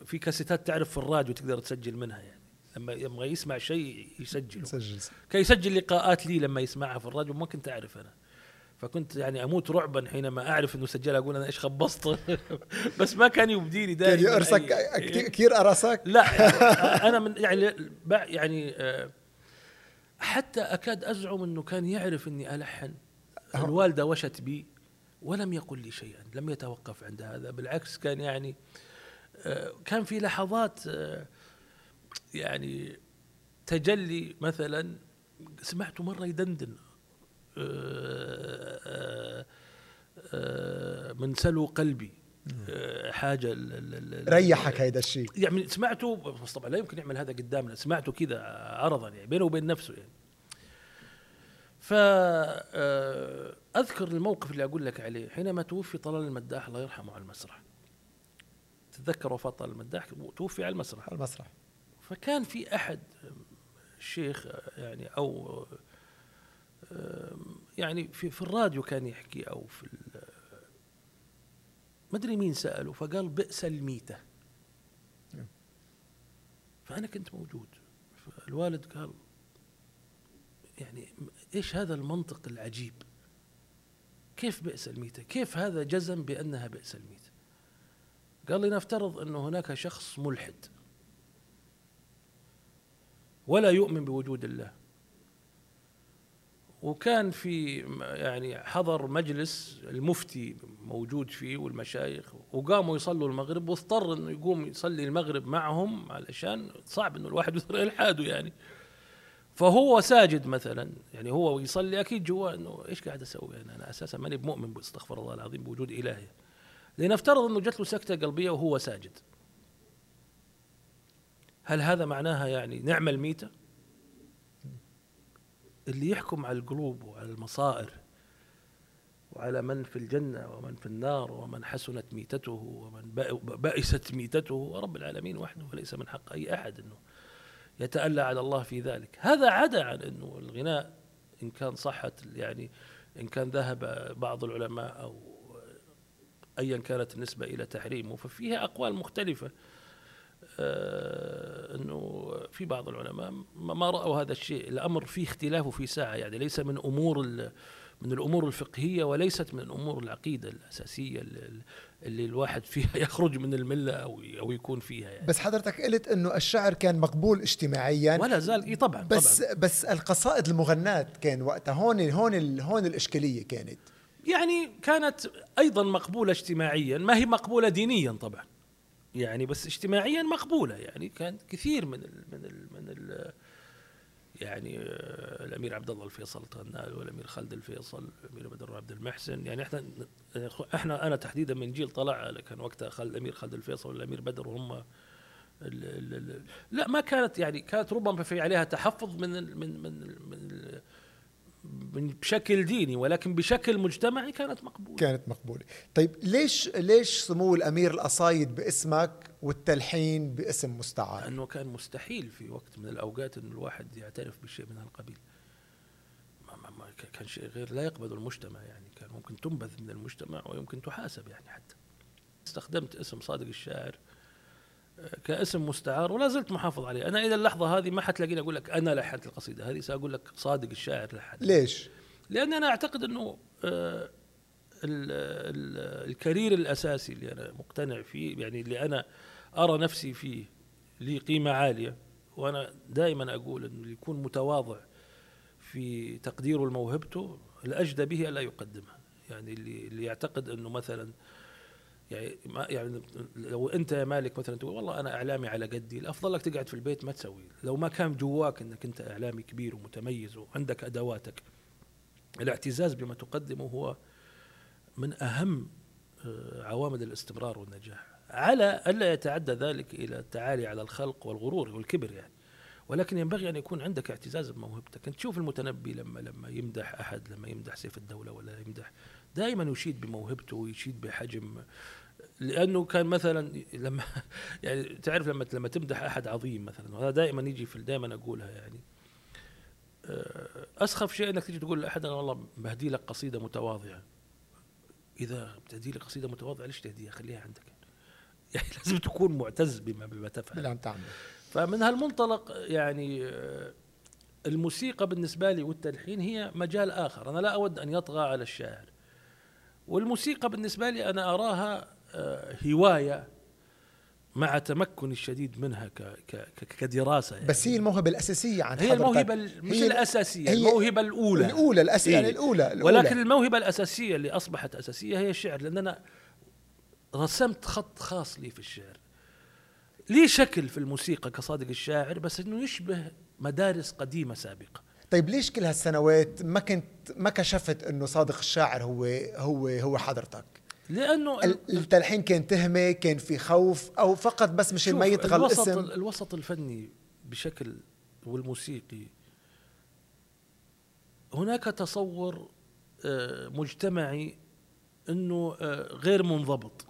في كاسيتات تعرف في الراديو تقدر تسجل منها يعني. لما يبغى يسمع شيء يسجله. سجل كان يسجل لقاءات لي لما يسمعها في الراديو ما كنت اعرف أنا. فكنت يعني أموت رعبا حينما أعرف إنه سجلها أقول أنا إيش خبصت؟ بس ما كان يبديني كان دائما يقرصك؟ أي- كتير- كثير قرصك؟ لا يعني أنا من يعني يعني آه، حتى أكاد أزعم إنه كان يعرف إني ألحن. الوالدة وشت بي ولم يقل لي شيئا لم يتوقف عند هذا بالعكس كان يعني آه، كان في لحظات آه، يعني تجلي مثلا سمعته مرة يدندن. من سلو قلبي. آه، حاجة ال- ال- ال- ريحك هيدا الشيء. يعني سمعته بس طبعا لا يمكن يعمل هذا قدامنا. سمعته كذا عرضا يعني بينه وبين نفسه يعني. ف آه، أذكر الموقف اللي أقول لك عليه. حينما توفي طلال المداح الله يرحمه على المسرح. تتذكر وفاة طلال المداح؟ توفي على المسرح. على المسرح. فكان في أحد الشيخ يعني أو يعني في في الراديو كان يحكي أو في ما أدري مين سأله فقال بئس الميتة. فأنا كنت موجود. فالوالد قال يعني إيش هذا المنطق العجيب؟ كيف بئس الميتة؟ كيف هذا جزم بأنها بئس الميتة؟ قال لي نفترض انه هناك شخص ملحد. ولا يؤمن بوجود الله. وكان في يعني حضر مجلس المفتي موجود فيه والمشايخ وقاموا يصلوا المغرب واضطر إنه يقوم يصلي المغرب معهم علشان صعب إنه الواحد يظهر الحاده يعني. فهو ساجد مثلا يعني هو يصلي أكيد جوا إنه إيش قاعد أسوي أنا؟ أنا أساسا ماني بمؤمن استغفر الله العظيم بوجود إلهي. لنفترض إنه جت له سكتة قلبية وهو ساجد. هل هذا معناها يعني نعمة الميتة؟ اللي يحكم على القلوب وعلى المصائر وعلى من في الجنة ومن في النار ومن حسنت ميتته ومن بأست ميتته هو رب العالمين وحده وليس من حق أي أحد أنه يتألى على الله في ذلك. هذا عدا عن أنه الغناء إن كان صحت يعني إن كان ذهب بعض العلماء أو أيا كانت النسبة إلى تحريمه ففيها أقوال مختلفة. إنه في بعض العلماء ما رأوا هذا الشيء. الأمر فيه اختلاف وفي ساعة يعني ليس من أمور من الأمور الفقهية وليست من أمور العقيدة الأساسية اللي, الواحد فيها يخرج من الملة أو أو يكون فيها يعني. بس حضرتك قلت إنه الشعر كان مقبول اجتماعيا. ولا زال إي طبعا بس طبعا. بس القصائد المغناة كان وقتها هون هون هون الإشكالية كانت. يعني كانت أيضا مقبولة اجتماعيا ما هي مقبولة دينيا طبعا. يعني بس اجتماعيا مقبولة. يعني كان كثير من ال من ال من ال يعني آه، الأمير عبد الله الفيصل تغنى له والامير خالد الفيصل الأمير بدر عبد المحسن. يعني إحنا إحنا أنا تحديدا من جيل طلع كان وقتها خالد الأمير خالد الفيصل والأمير بدر هم لا ما كانت يعني كانت ربما في عليها تحفظ من ال من من من بشكل ديني ولكن بشكل مجتمعي كانت مقبولة. كانت مقبولة. طيب ليش ليش سمو الأمير القصايد باسمك والتلحين باسم مستعار؟ لأنه كان مستحيل في وقت من الأوقات إنه الواحد يعترف بشيء من هالقبيل ما ما ما كان شيء غير لا يقبله المجتمع يعني. كان ممكن تنبذ من المجتمع ويمكن تحاسب يعني حتى. استخدمت اسم صادق الشاعر كاسم مستعار ولا زلت محافظ عليه. أنا إلى اللحظة هذه ما حتلاقيني أقول لك أنا لحنت القصيدة هذه سأقول لك صادق الشاعر لحن ليش؟ لأن أنا أعتقد إنه آه، ال- ال- الكارير الأساسي اللي أنا مقتنع فيه يعني اللي أنا أرى نفسي فيه لي قيمة عالية وأنا دائما أقول إنه اللي يكون متواضع في تقديره لموهبته الاجدى به الا يقدمها. يعني اللي اللي يعتقد إنه مثلا يعني ما يعني لو أنت يا مالك مثلا تقول والله أنا إعلامي على قدي الأفضل لك تقعد في البيت ما تسوي. لو ما كان جواك إنك أنت إعلامي كبير ومتميز وعندك أدواتك الاعتزاز بما تقدمه هو من أهم آه، عوامل الاستمرار والنجاح. على ألا يتعدى ذلك إلى التعالي على الخلق والغرور والكبر يعني. ولكن ينبغي أن يكون عندك اعتزاز بموهبتك. أنت تشوف المتنبي لما لما يمدح أحد لما يمدح سيف الدولة ولا يمدح دائما يشيد بموهبته ويشيد بحجم لأنه كان مثلا لما يعني تعرف لما لما تمدح أحد عظيم مثلا وهذا دائما يجي في دائما أقولها يعني. آه، أسخف شيء إنك تيجي تقول لأحد أنا والله بهدي لك قصيدة متواضعة. إذا بتهدي لي قصيدة متواضعة ليش تهديها؟ خليها عندك. يعني لازم تكون معتز بما بما تفعل. تعمل فمن هالمنطلق يعني آه، الموسيقى بالنسبة لي والتلحين هي مجال آخر. أنا لا أود أن يطغى على الشاعر. والموسيقى بالنسبة لي أنا أراها آه، هواية مع تمكني الشديد منها ك ك ك- كدراسة يعني بس هي الموهبة الأساسية عند هي حضرتك. الموهبة ال- مش هي- الأساسية هي الموهبة الأولى الأولى الأس... إيه. يعني الأولى, الأولى. ولكن الموهبة الأساسية اللي أصبحت أساسية هي الشعر لأن أنا رسمت خط خاص لي في الشعر لي شكل في الموسيقى كصادق الشاعر بس أنه يشبه مدارس قديمة سابقة طيب ليش كل هالسنوات ما كنت ما كشفت إنه صادق الشاعر هو هو هو حضرتك؟ لأنه ال- التلحين كان تهمة كان في خوف أو فقط بس شوف، ما الوسط الاسم الوسط الفني بشكل والموسيقي. هناك تصور آه، مجتمعي إنه آه، غير منضبط.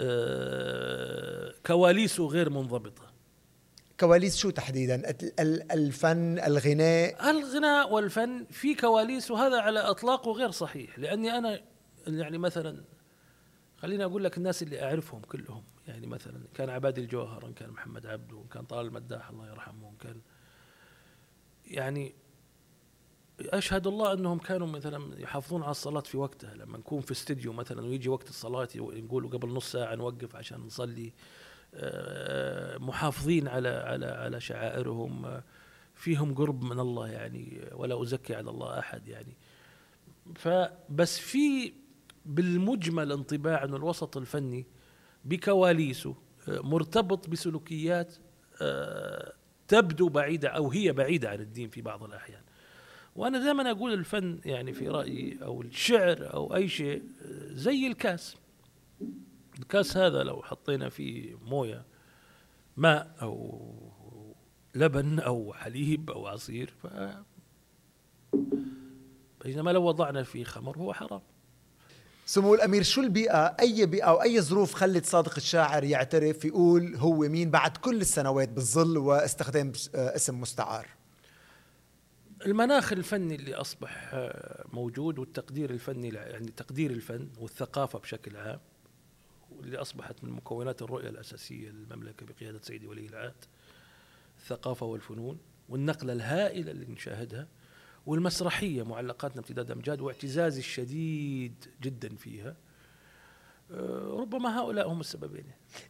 آه، كواليسه غير منضبطة. كواليس شو تحديدا؟ ال- ال- الفن الغناء؟ الغناء والفن في كواليس وهذا على إطلاقه غير صحيح. لأني أنا يعني مثلا خليني أقول لك الناس اللي أعرفهم كلهم. يعني مثلا كان عبادي الجوهر إن كان محمد عبده إن كان طلال المداح الله يرحمه إن كان يعني أشهد الله أنهم كانوا مثلا يحافظون على الصلاة في وقتها. لما نكون في استديو مثلا ويجي وقت الصلاة يقولوا قبل نص ساعة نوقف عشان نصلي. محافظين على على على شعائرهم آه، فيهم قرب من الله يعني ولا أزكي على الله أحد يعني فبس في بالمجمل انطباع انه الوسط الفني بكواليسه آه، مرتبط بسلوكيات آه، تبدو بعيدة أو هي بعيدة عن الدين في بعض الأحيان. وأنا دائما أقول الفن يعني في رأيي أو الشعر أو أي شيء آه، زي الكاس. الكاس هذا لو حطينا فيه موية ماء أو لبن أو حليب أو عصير ف بينما لو وضعنا فيه خمر هو حرام. سمو الأمير شو البيئة؟ أي بيئة أو أي ظروف خلت صادق الشاعر يعترف يقول هو مين بعد كل السنوات بالظل واستخدام اسم مستعار؟ المناخ الفني اللي أصبح موجود والتقدير الفني يعني تقدير الفن والثقافة بشكل عام واللي أصبحت من مكونات الرؤية الأساسية للمملكة بقيادة سيدي ولي العهد الثقافة والفنون والنقلة الهائلة اللي نشاهدها والمسرحية معلقاتنا امتداد أمجاد واعتزازي الشديد جدا فيها. آه، ربما هؤلاء هم السببين.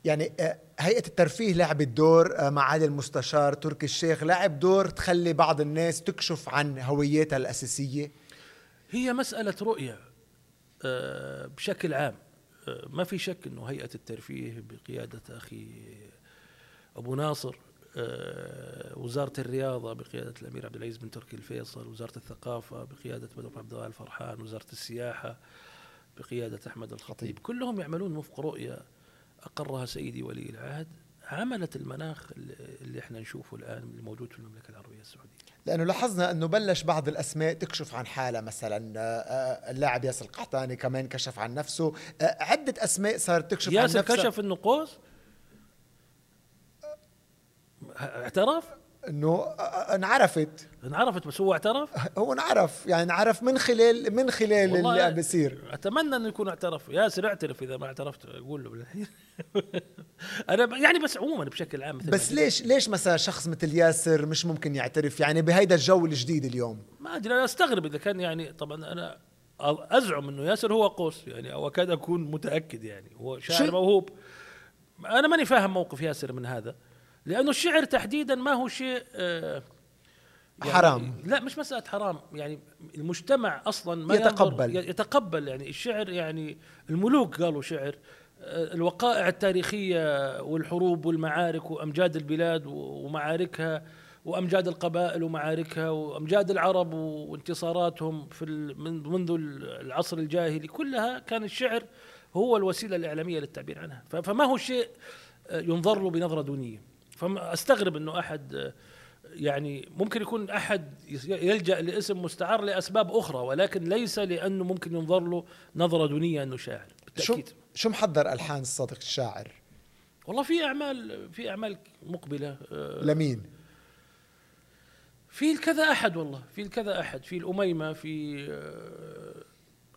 يعني آه، هيئة الترفيه لعبت دور آه، معالي المستشار تركي الشيخ. لعب دور تخلي بعض الناس تكشف عن هويتها الأساسية. هي مسألة رؤية بشكل عام. ما في شك أنه هيئة الترفيه بقيادة أخي أبو ناصر آه، وزارة الرياضة بقيادة الأمير عبد العزيز بن تركي الفيصل وزارة الثقافة بقيادة بدر عبد الله الفرحان وزارة السياحة بقيادة أحمد الخطيب. كلهم يعملون وفق رؤية أقرها سيدي ولي العهد عملت المناخ اللي إحنا نشوفه الآن اللي موجود في المملكة العربية السعودية. لأنه لاحظنا أنه بلش بعض الأسماء تكشف عن حالها مثلا آه، آه، اللاعب ياسر القحطاني كمان كشف عن نفسه. آه، عدة أسماء صارت تكشف عن ياسر نفسها. كشف انه قوس اعترف إنه انعرفت. انعرفت بس هو اعترف؟ هو انعرف يعني انعرف من خلال من خلال اللي عم بيصير. أتمنى إنه يكون اعترف. ياسر اعترف إذا ما اعترفت أقول له أنا يعني بس عموما بشكل عام مثل بس ليش ليش مثلا شخص مثل ياسر مش ممكن يعترف؟ يعني بهيدا الجو الجديد اليوم. ما أدري أنا أستغرب إذا كان يعني طبعا أنا أزعم إنه ياسر هو قوس يعني أو أكاد أكون متأكد يعني. هو شاعر موهوب. أنا ماني فاهم موقف ياسر من هذا. لأنه الشعر تحديدا ما هو شيء آه يعني حرام. لا مش مسألة حرام. يعني المجتمع أصلا ما يتقبل. يتقبل. يعني الشعر يعني الملوك قالوا شعر. آه، الوقائع التاريخية والحروب والمعارك وأمجاد البلاد ومعاركها وأمجاد القبائل ومعاركها وأمجاد العرب وانتصاراتهم في منذ العصر الجاهلي. كلها كان الشعر هو الوسيلة الإعلامية للتعبير عنها. فما هو شيء آه، ينظر له بنظرة دونية. فاستغرب إنه أحد يعني ممكن يكون أحد يلجأ لاسم مستعار لأسباب أخرى ولكن ليس لأنه ممكن ينظر له نظرة دونية إنه شاعر شو بالتأكيد. شو محضر ألحان الصادق الشاعر؟ والله في أعمال في أعمال مقبلة آه، لمين؟ في الكذا أحد والله في الكذا أحد في الأميمة في آه،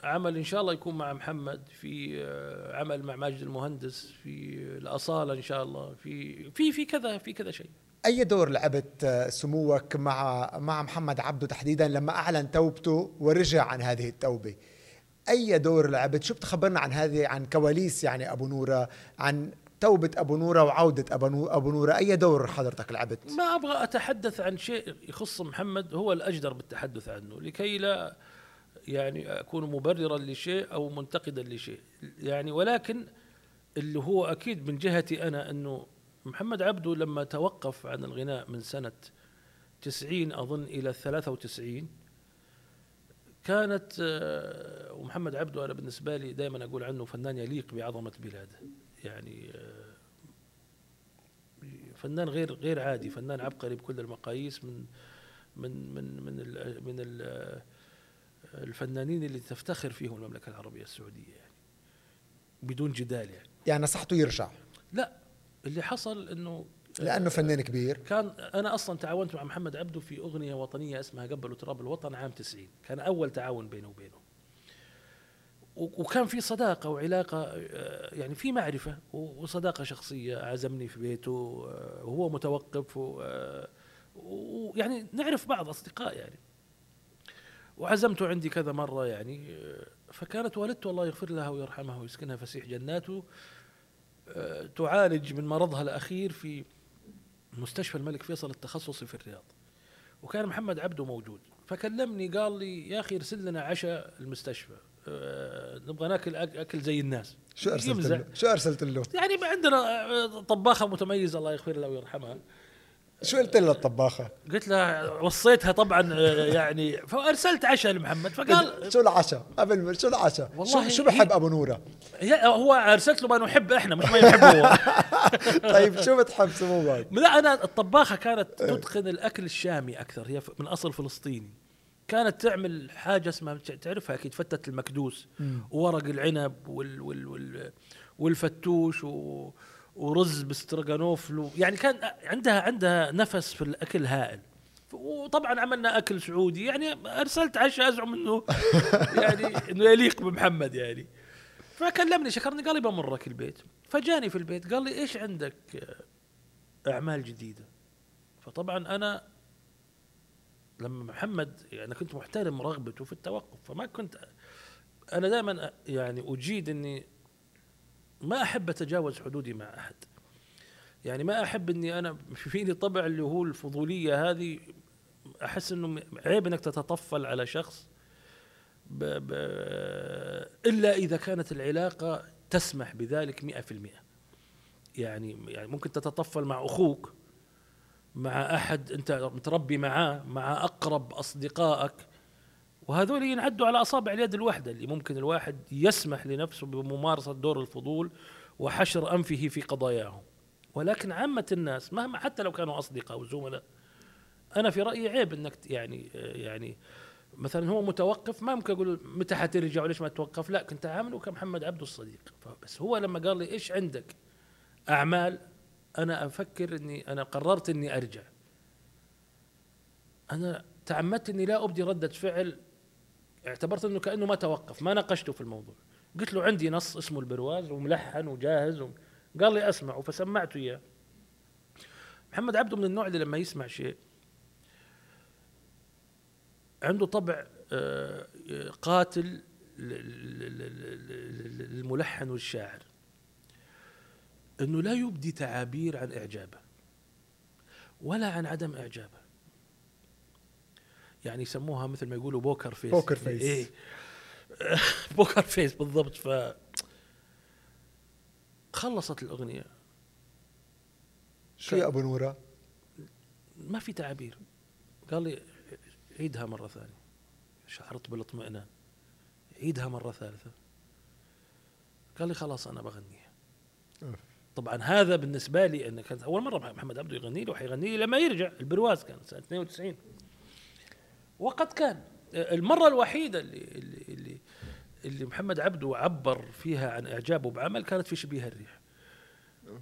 عمل إن شاء الله يكون مع محمد في آه، عمل مع ماجد المهندس في الأصالة إن شاء الله في في في كذا في كذا شيء. أي دور لعبت آه، سموك مع مع محمد عبده تحديدا لما أعلن توبته ورجع عن هذه التوبة؟ أي دور لعبت؟ شو بتخبرنا عن هذه عن كواليس يعني أبو نورة عن توبة أبو نورة وعودة أبو نو- أبو نورة؟ أي دور حضرتك لعبت؟ ما أبغى أتحدث عن شيء يخص محمد هو الأجدر بالتحدث عنه لكي لا يعني أكون مبررا لشيء أو منتقدا لشيء. يعني ولكن اللي هو أكيد من جهتي أنا أنه محمد عبده لما توقف عن الغناء من سنة 90 أظن إلى 93 كانت آه، ومحمد عبده أنا بالنسبة لي دائما أقول عنه فنان يليق بعظمة بلاده. يعني آه، فنان غير غير عادي فنان عبقري بكل المقاييس من من من من ال من ال الفنانين اللي تفتخر فيهم المملكة العربية السعودية يعني بدون جدال يعني. يعني نصحته يرجع؟ لا اللي حصل إنه لأنه فنان كبير. كان أنا أصلا تعاونت مع محمد عبده في أغنية وطنية اسمها قبلوا تراب الوطن عام 90 كان أول تعاون بينه وبينه. وكان في صداقة وعلاقة آه، يعني في معرفة وصداقة شخصية عزمني في بيته آه، وهو متوقف آه، ويعني نعرف بعض أصدقاء يعني. وعزمته عندي كذا مرة يعني فكانت والدته الله يغفر لها ويرحمها ويسكنها فسيح جناته آه، تعالج من مرضها الأخير في مستشفى الملك فيصل التخصصي في الرياض وكان محمد عبده موجود فكلمني قال لي يا أخي ارسل لنا عشاء المستشفى آه، نبغى ناكل أكل زي الناس شو أرسلت يمزح. له؟ شو أرسلت له؟ يعني عندنا آه، طباخة متميزة الله يغفر لها ويرحمها شو قلت له الطباخة؟ قلت لها وصيتها طبعا آه، يعني فأرسلت عشاء لمحمد فقال شو العشاء؟ قبل شو العشاء؟ والله شو, شو بحب نورة؟ يا- هو أرسلت له ما نحب إحنا مش ما يحب هو طيب شو بتحب سموك؟ لا أنا الطباخة كانت تتقن الأكل الشامي أكثر هي من أصل فلسطيني كانت تعمل حاجة اسمها تعرفها أكيد فتة المكدوس وورق العنب وال وال وال والفتوش و ورز بسترغانوف يعني كان عندها عندها نفس في الأكل هائل. وطبعا عملنا أكل سعودي يعني أرسلت عشاء أزعم إنه يعني إنه يليق بمحمد يعني. فكلمني شكرني قال لي بمرك البيت. فجاني في البيت قال لي إيش عندك أعمال جديدة؟ فطبعا أنا لما محمد يعني كنت محترم رغبته في التوقف فما كنت أنا دائما يعني أجيد إني ما أحب أتجاوز حدودي مع أحد. يعني ما أحب إني أنا فيني طبع اللي هو الفضولية هذه أحس إنه عيب إنك تتطفل على شخص ب ب إلا إذا كانت العلاقة تسمح بذلك 100% يعني يعني ممكن تتطفل مع أخوك مع أحد أنت متربي معاه مع أقرب أصدقائك وهذول ينعدوا على أصابع اليد الواحدة اللي ممكن الواحد يسمح لنفسه بممارسة دور الفضول وحشر أنفه في قضاياهم. ولكن عامة الناس مهما حتى لو كانوا أصدقاء وزملاء أنا في رأيي عيب إنك يعني يعني مثلا هو متوقف ما ممكن أقول متى حترجع وليش ما توقف؟ لا كنت عامله كمحمد عبده الصديق. بس هو لما قال لي إيش عندك؟ أعمال أنا أفكر إني أنا قررت إني أرجع. أنا تعمدت إني لا أبدي ردة فعل اعتبرت إنه كأنه ما توقف ما ناقشته في الموضوع. قلت له عندي نص اسمه البرواز وملحن وجاهز و... قال لي أسمعه فسمعته إياه. محمد عبده من النوع اللي لما يسمع شيء عنده طبع قاتل للملحن والشاعر. إنه لا يبدي تعابير عن إعجابه ولا عن عدم إعجابه. يعني يسموها مثل ما يقولوا poker face poker face إيه poker face بالضبط. ف خلصت الأغنية. شو يا أبو نورة؟ ما في تعابير قال لي عيدها مرة ثانية. شعرت بالاطمئنان. عيدها مرة ثالثة. قال لي خلاص أنا بغنيها طبعا هذا بالنسبة لي انه كانت أول مرة محمد عبده يغني له وحيغني لي لما يرجع. البرواز كان سنة 92 وقد كان. المرة الوحيدة اللي اللي اللي, اللي محمد عبده عبر فيها عن إعجابه بعمل كانت في شبيه الريح.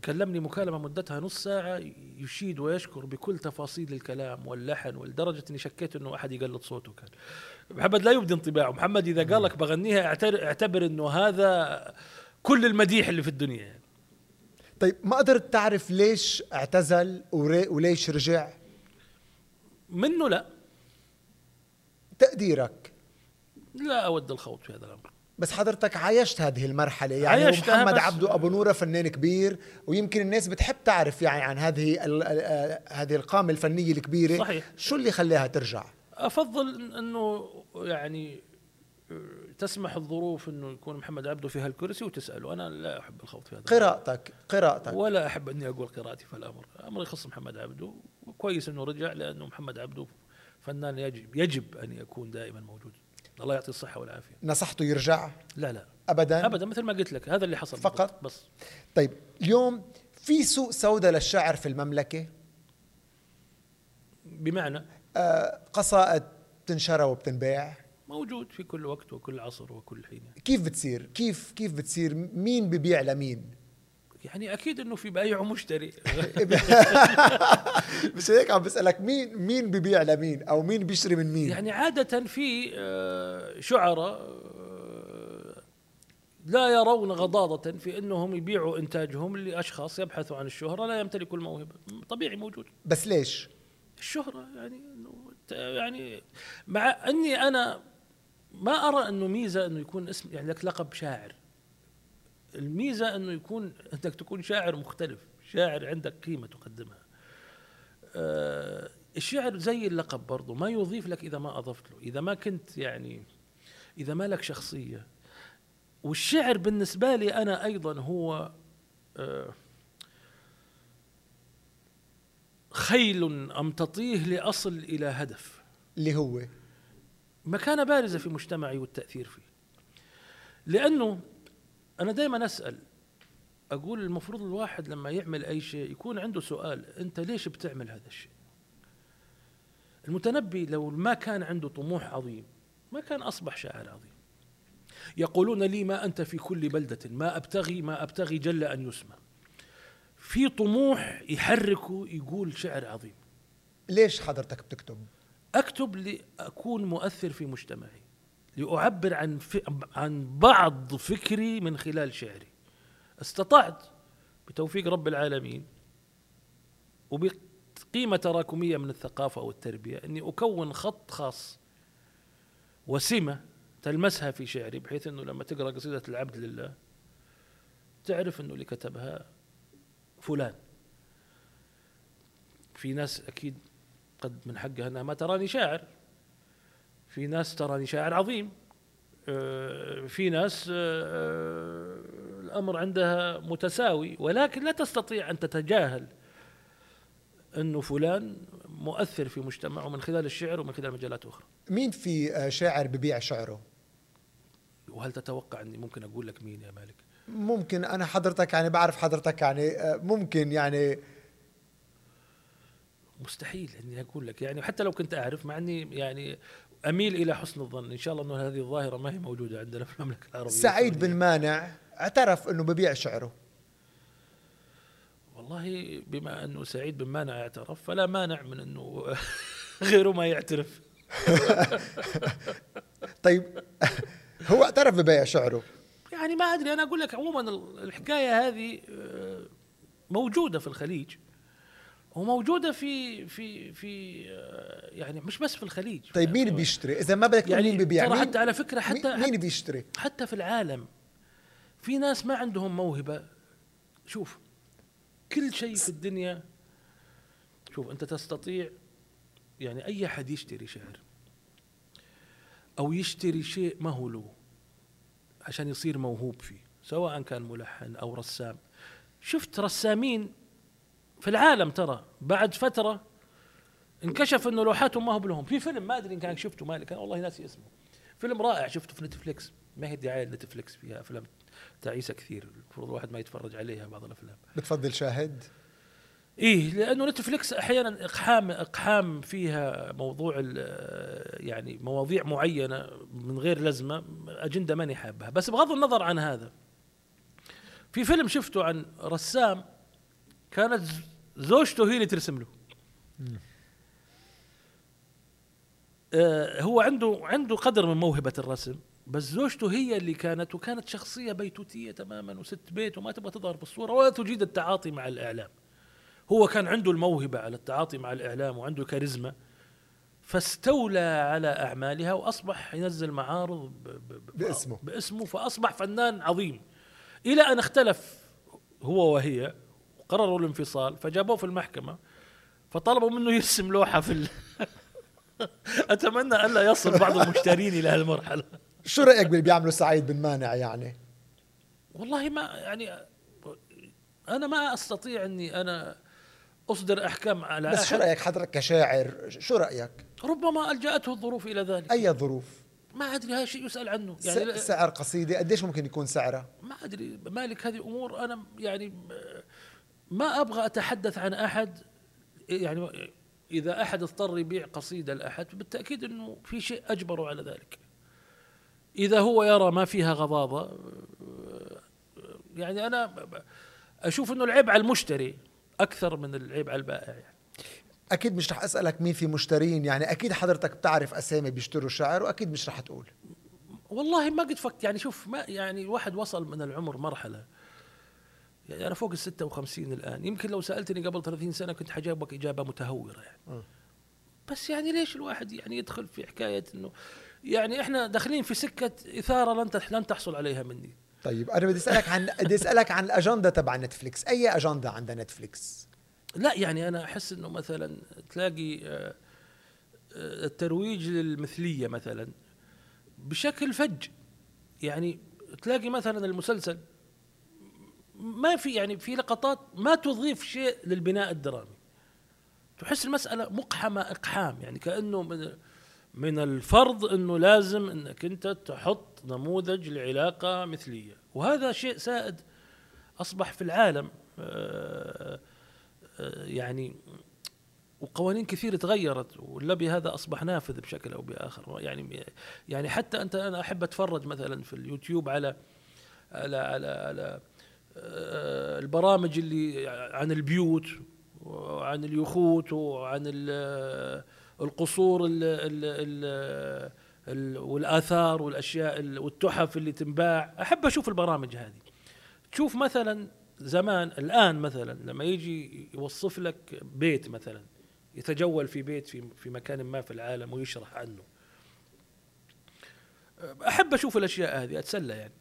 كلمني مكالمة مدتها نص ساعة يشيد ويشكر بكل تفاصيل الكلام واللحن ولدرجة إني شكيت إنه أحد يقلد صوته كان. محمد لا يبدي انطباعه. محمد إذا قال لك بغنيها اعتبر, إنه هذا كل المديح اللي في الدنيا يعني. طيب ما قدرت تعرف ليش اعتزل وليش رجع؟ منه لا. تقديرك. لا أود الخوض في هذا الأمر. بس حضرتك عايشت هذه المرحلة. يعني عايشتها محمد عبده أبو نورة فنان كبير ويمكن الناس بتحب تعرف يعني عن هذه ال- هذه القامة الفنية الكبيرة. صحيح. شو اللي خلاها ترجع؟ أفضل أنه يعني تسمح الظروف أنه يكون محمد عبده في هالكرسي وتسأله. أنا لا أحب الخوض في هذا الأمر. قراءتك قراءتك. ولا أحب أني أقول قراءتي في الأمر، أمر يخص محمد عبده. وكويس أنه رجع لأنه محمد عبده فنان يجب يجب أن يكون دائما موجود. الله يعطيه الصحة والعافية. نصحته يرجع؟ لا لا. أبدا؟ ابدا مثل ما قلت لك. هذا اللي حصل فقط؟ بس. طيب اليوم في سوق سوداء للشعر في المملكة؟ بمعنى؟ آه، قصائد بتنشرى وبتنباع؟ موجود في كل وقت وكل عصر وكل حين. كيف بتصير؟ كيف كيف بتصير؟ مين ببيع لمين؟ يعني أكيد إنه في بايع ومشتري مش هيك عم بسألك مين مين ببيع لمين؟ أو مين بيشتري من مين؟ يعني عادة في آه، شعراء آه، لا يرون غضاضة في إنهم يبيعوا إنتاجهم لأشخاص يبحثوا عن الشهرة لا يمتلكوا الموهبة. طبيعي موجود. بس ليش؟ الشهرة يعني يعني مع إني أنا ما أرى إنه ميزة إنه يكون اسم يعني لك لقب شاعر. الميزة إنه يكون إنك تكون شاعر مختلف. شاعر عندك قيمة تقدمها. آه الشعر زي اللقب برضه ما يضيف لك إذا ما أضفت له. إذا ما كنت يعني إذا ما لك شخصية. والشعر بالنسبة لي أنا أيضا هو آه خيل امتطيه لأصل إلى هدف. اللي هو؟ مكانة بارزة في مجتمعي والتأثير فيه. لأنه أنا دائما أسأل أقول المفروض الواحد لما يعمل أي شيء يكون عنده سؤال أنت ليش بتعمل هذا الشيء؟ المتنبي لو ما كان عنده طموح عظيم ما كان أصبح شاعر عظيم. يقولون لي ما أنت في كل بلدة ما أبتغي ما أبتغي جل أن يسمى. في طموح يحركه يقول شعر عظيم. ليش حضرتك بتكتب؟ أكتب لأكون مؤثر في مجتمعي. لأعبر عن ف... عن بعض فكري من خلال شعري. استطعت بتوفيق رب العالمين وبقيمة تراكمية من الثقافة والتربية أني أكون خط خاص وسمة تلمسها في شعري بحيث أنه لما تقرأ قصيدة العبد لله تعرف أنه اللي كتبها فلان. في ناس أكيد قد من حقها أنها ما تراني شاعر. في ناس تراني شاعر عظيم. آه، في ناس آه، الأمر عندها متساوي ولكن لا تستطيع أن تتجاهل انه فلان مؤثر في مجتمعه من خلال الشعر ومن خلال مجالات أخرى. مين في آه، شاعر ببيع شعره؟ وهل تتوقع أني ممكن أقول لك مين يا مالك؟ ممكن أنا حضرتك يعني بعرف حضرتك يعني آه، ممكن يعني. مستحيل أني أقول لك يعني حتى لو كنت أعرف مع أني يعني أميل إلى حسن الظن. إن شاء الله إنه هذه الظاهرة ما هي موجودة عندنا في المملكة العربية. سعيد. بن مانع اعترف إنه ببيع شعره. والله بما انه سعيد بن مانع اعترف فلا مانع من إنه غيره ما يعترف. طيب هو اعترف ببيع شعره. يعني ما أدري أنا أقول لك عموما الحكاية هذه آه، موجودة في الخليج. وموجودة في في في آه، يعني مش بس في الخليج. طيب مين بيشتري؟ إذا ما بدك يعني مين ببيع ترى حتى على فكرة حتى مين- بيشتري؟ حتى في العالم في ناس ما عندهم موهبة. شوف كل شيء في الدنيا شوف أنت تستطيع يعني أي أحد يشتري شعر أو يشتري شيء ما هو له عشان يصير موهوب فيه سواء كان ملحن أو رسام. شفت رسامين في العالم ترى بعد فترة انكشف إنه لوحاتهم ما هو بلهم. في فيلم ما أدري إن كان شفته مالك كان والله ناسي اسمه. فيلم رائع شفته في نتفليكس. ما هي دعايه نتفليكس فيها؟ أفلام تعيسة كثير. المفروض الواحد ما يتفرج عليها بعض الأفلام. بتفضل شاهد؟ إيه لأنه نتفليكس أحيانا إقحام إقحام فيها موضوع يعني مواضيع معينة من غير لزمة أجندة ماني حابها. بس بغض النظر عن هذا في فيلم شفته عن رسام كانت زوجته هي اللي ترسم له. آه هو عنده عنده قدر من موهبة الرسم بس زوجته هي اللي كانت وكانت شخصية بيتوتية تماما وست بيت وما تبغى تظهر بالصورة ولا تجيد التعاطي مع الإعلام. هو كان عنده الموهبة على التعاطي مع الإعلام وعنده كاريزما فاستولى على أعمالها وأصبح ينزل معارض باسمه. باسمه فأصبح فنان عظيم. إلى أن اختلف هو وهي وقرروا الانفصال فجابوه في المحكمة فطلبوا منه يرسم لوحة في ال... أتمنى ألا يصل بعض المشترين إلى هالمرحلة. شو رأيك باللي بيعملوا سعيد بن مانع يعني؟ والله ما يعني أنا ما أستطيع أني أنا أصدر أحكام على بس شو رأيك حضرتك كشاعر شو رأيك؟ ربما ألجأته الظروف إلى ذلك. أي ظروف؟ ما أدري هذا شيء يسأل عنه. يعني سعر قصيدة قديش ممكن يكون سعرها ما أدري مالك هذه أمور أنا يعني ما أبغى أتحدث عن أحد يعني إذا أحد اضطر يبيع قصيدة لأحد بالتأكيد أنه في شيء أجبره على ذلك إذا هو يرى ما فيها غضاضة يعني أنا أشوف أنه العيب على المشتري أكثر من العيب على البائع يعني. أكيد مش رح أسألك مين في مشترين يعني أكيد حضرتك بتعرف أسامي بيشتروا شعر وأكيد مش رح تقول والله ما قد فكت يعني شوف ما يعني الواحد وصل من العمر مرحلة يعني أنا فوق ال 56 الآن. يمكن لو سألتني قبل 30 سنة كنت حجاوبك إجابة متهورة يعني. بس يعني ليش الواحد يعني يدخل في حكاية إنه يعني إحنا داخلين في سكة إثارة لن لن تحصل عليها مني. طيب أنا بدي أسألك عن بدي أسألك عن الأجندة تبع نتفليكس. أي أجندة عند نتفليكس؟ لا يعني أنا أحس إنه مثلا تلاقي آه، آه، الترويج للمثلية مثلا بشكل فج. يعني تلاقي مثلا المسلسل ما في يعني في لقطات ما تضيف شيء للبناء الدرامي. تحس المسألة مقحمة إقحام يعني كأنه من من الفرض إنه لازم إنك أنت تحط نموذج لعلاقة مثلية. وهذا شيء سائد أصبح في العالم آه، آه، يعني وقوانين كثير تغيرت واللبي هذا أصبح نافذ بشكل أو بآخر. يعني يعني حتى أنت أنا أحب أتفرج مثلا في اليوتيوب على على على, على البرامج اللي عن البيوت وعن اليخوت وعن القصور ال ال ال ال والآثار والأشياء والتحف اللي تنباع. أحب أشوف البرامج هذه. تشوف مثلا زمان الآن مثلا لما يجي يوصف لك بيت مثلا يتجول في بيت في في مكان ما في العالم ويشرح عنه. أحب أشوف الأشياء هذه أتسلى يعني.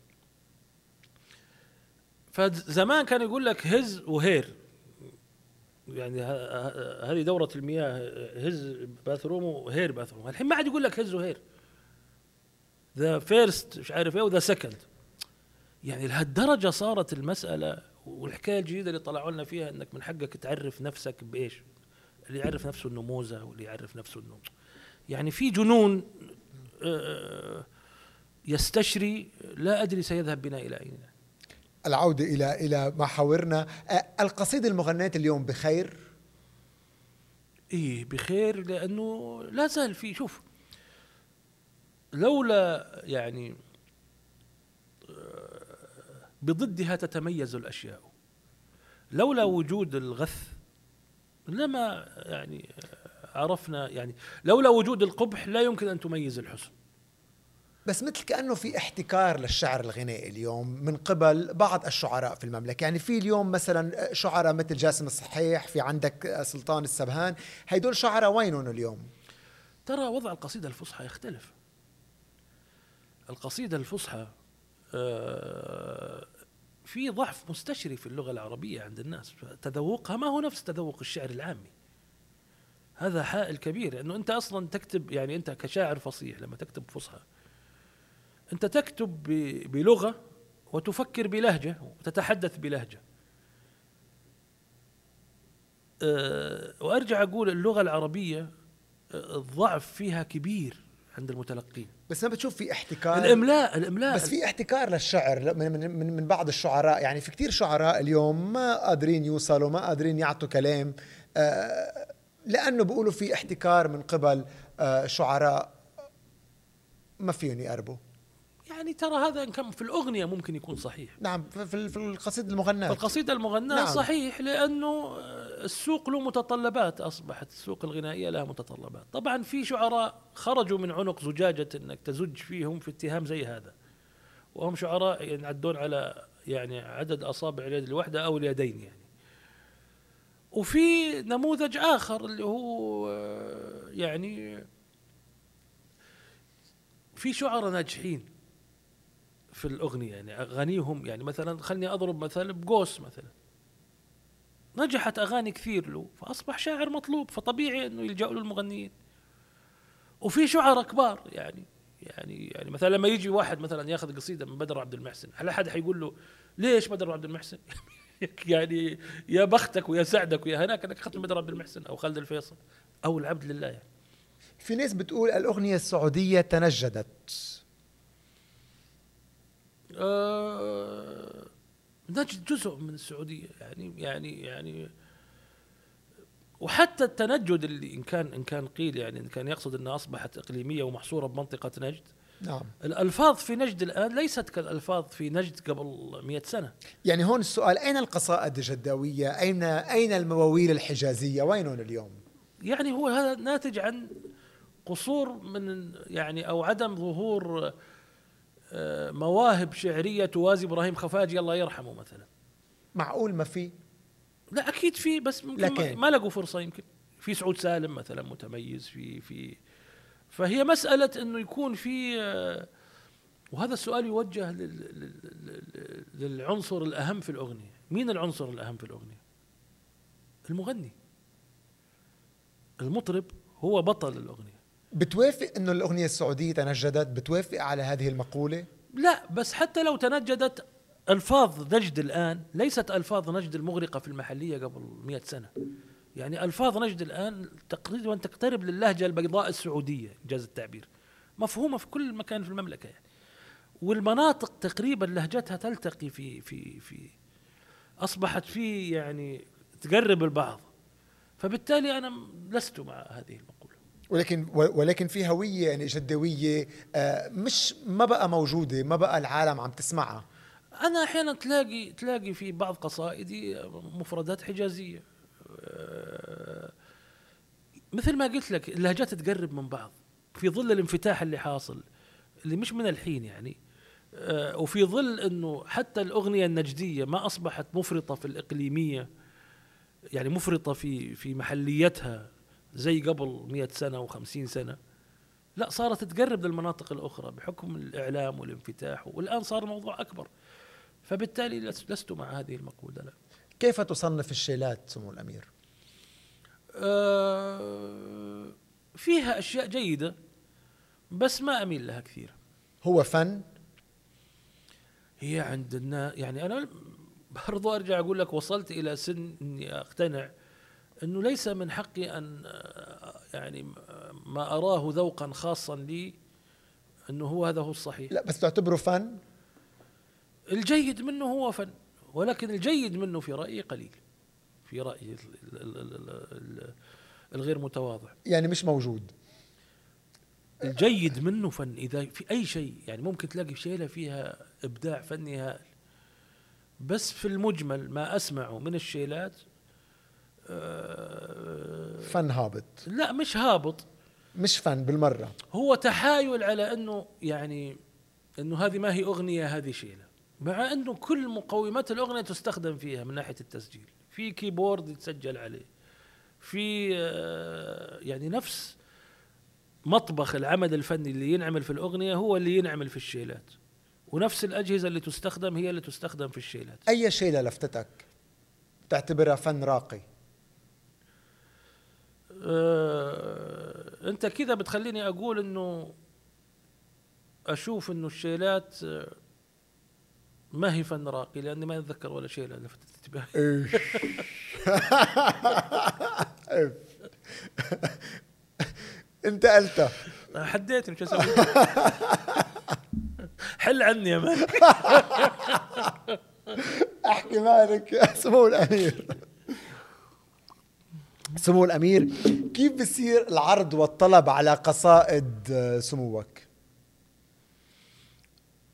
فزمان كان يقول لك his و her. يعني هذه دورة المياه his bathroom و her bathroom الحين ما عاد يقول لك his و her. the first مش عارف إيه و the second يعني لهالدرجة صارت المسألة والحكاية الجديدة اللي طلعوا لنا فيها إنك من حقك تعرف نفسك بإيش؟ اللي يعرف نفسه انه موزة واللي يعرف نفسه إنه يعني في جنون آه، يستشري لا أدري سيذهب بنا إلى أين. العودة إلى إلى محاورنا القصيدة المغناة اليوم بخير؟ إيه بخير لأنه لا زال في شوف لولا يعني بضدها تتميز الأشياء. لولا وجود الغث لما يعني عرفنا يعني لولا وجود القبح لا يمكن أن تميز الحسن بس مثل كأنه في احتكار للشعر الغنائي اليوم من قبل بعض الشعراء في المملكة. يعني في اليوم مثلا شعراء مثل جاسم الصحيح في عندك سلطان السبهان هيدول شعراء وينهم اليوم؟ ترى وضع القصيدة الفصحى يختلف. القصيدة الفصحى آه، في ضعف مستشري في اللغة العربية عند الناس. تذوقها ما هو نفس تذوق الشعر العامي. هذا حائل كبير انه أنت أصلا تكتب يعني أنت كشاعر فصيح لما تكتب فصحى أنت تكتب بلغة وتفكر بلهجة وتتحدث بلهجة. آه، وأرجع أقول اللغة العربية آه، الضعف فيها كبير عند المتلقين. بس ما بتشوف في احتكار الاملاء الاملاء بس في احتكار للشعر من من من, من بعض الشعراء. يعني في كتير شعراء اليوم ما قادرين يوصلوا ما قادرين يعطوا كلام آه، لأنه بيقولوا في احتكار من قبل آه، شعراء ما فيهم يقربوا. يعني ترى هذا إن كان في الأغنية ممكن يكون صحيح. نعم في في- في القصيدة المغناة. القصيدة المغناة نعم. صحيح لأنه السوق له متطلبات أصبحت السوق الغنائية لها متطلبات. طبعا في شعراء خرجوا من عنق زجاجة أنك تزج فيهم في اتهام زي هذا. وهم شعراء ينعدون على يعني عدد أصابع اليد الواحدة أو اليدين يعني. وفي نموذج آخر اللي هو آه، يعني في شعراء ناجحين. في الأغنية يعني أغانيهم يعني مثلا خلني أضرب مثل بقوس مثلا نجحت أغاني كثير له فأصبح شاعر مطلوب فطبيعي أنه يلجأوا له المغنيين وفي شعراء كبار يعني يعني يعني مثلا لما يجي واحد مثلا ياخذ قصيدة من بدر عبد المحسن هل احد حيقول له ليش بدر عبد المحسن؟ يعني يا بختك ويا سعدك ويا هناك إنك أخذت بدر عبد المحسن أو خالد الفيصل أو العبد لله يعني. في ناس بتقول الأغنية السعودية تنجدت آه، نجد جزء من السعودية يعني يعني يعني وحتى التنجد اللي إن كان إن كان قيل يعني إن كان يقصد إنها أصبحت إقليمية ومحصورة بمنطقة نجد. نعم. الألفاظ في نجد الآن ليست كالألفاظ في نجد قبل مئة سنة. يعني هون السؤال أين القصائد الجداوية؟ أين أين المواويل الحجازية؟ وينهم اليوم؟ يعني هو هذا ناتج عن قصور من يعني أو عدم ظهور آه، مواهب شعرية توازي إبراهيم خفاجي الله يرحمه مثلا. معقول ما في؟ لا أكيد في بس ممكن لكن- ما- لقوا فرصة يمكن. في سعود سالم مثلا متميز في في فهي مسألة إنه يكون في آه، وهذا السؤال يوجه لل- لل- لل- للعنصر الأهم في الأغنية. مين العنصر الأهم في الأغنية؟ المغني. المطرب هو بطل الأغنية. بتوافق إنه الأغنية السعودية تنجدت؟ بتوافق على هذه المقولة؟ لا بس حتى لو تنجدت ألفاظ نجد الآن ليست ألفاظ نجد المغرقة في المحلية قبل مئة سنة. يعني ألفاظ نجد الآن تقريبا تقترب للهجة البيضاء السعودية إنجاز التعبير. مفهومة في كل مكان في المملكة يعني. والمناطق تقريبا لهجتها تلتقي في في في أصبحت في يعني تقرب البعض. فبالتالي أنا لست مع هذه المقولة. ولكن ولكن في هوية يعني جدوية آه، مش ما بقى موجودة ما بقى العالم عم تسمعها. أنا أحيانا تلاقي تلاقي في بعض قصائدي مفردات حجازية. آه، مثل ما قلت لك اللهجات تقرب من بعض. في ظل الانفتاح اللي حاصل اللي مش من الحين يعني آه، وفي ظل إنه حتى الأغنية النجدية ما أصبحت مفرطة في الإقليمية يعني مفرطة في في محليتها. زي قبل مئة سنة و50 سنة. لا صارت تقرب للمناطق الأخرى بحكم الإعلام والانفتاح والآن صار الموضوع أكبر. فبالتالي لس- لست مع هذه المقولة لا. كيف تصنف الشيلات سمو الأمير؟ آه، فيها أشياء جيدة بس ما أميل لها كثير. هو فن؟ هي عند الناس يعني أنا برضو أرجع أقول لك وصلت إلى سن إني أقتنع إنه ليس من حقي أن يعني ما أراه ذوقا خاصا لي إنه هو هذا هو الصحيح. لا بس تعتبره فن؟ الجيد منه هو فن ولكن الجيد منه في رأيي قليل في رأيي ال- ال- ال- ال- ال- الغير متواضع. يعني مش موجود. الجيد منه فن إذا في أي شيء يعني ممكن تلاقي شيلة فيها إبداع فني هائل بس في المجمل ما أسمعه من الشيلات آه، فن هابط. لا مش هابط. مش فن بالمرة. هو تحايل على أنه يعني أنه هذه ما هي أغنية هذه شيلة. مع أنه كل مقومات الأغنية تستخدم فيها من ناحية التسجيل. في كيبورد يتسجل عليه. في آه، يعني نفس مطبخ العمل الفني اللي ينعمل في الأغنية هو اللي ينعمل في الشيلات. ونفس الأجهزة اللي تستخدم هي اللي تستخدم في الشيلات. أي شيلة لفتتك؟ تعتبرها فن راقي. آه، انت كذا بتخليني أقول انه أشوف انه الشيلات آه، ما هي فن راقي لأني ما أتذكر ولا شيء لأن لفت انتباهي. انت قلتها حديتني شو أسوي؟ حل عني يا مان أحكي مالك سمو الأمير. سمو الأمير كيف بصير العرض والطلب على قصائد آه، سموك؟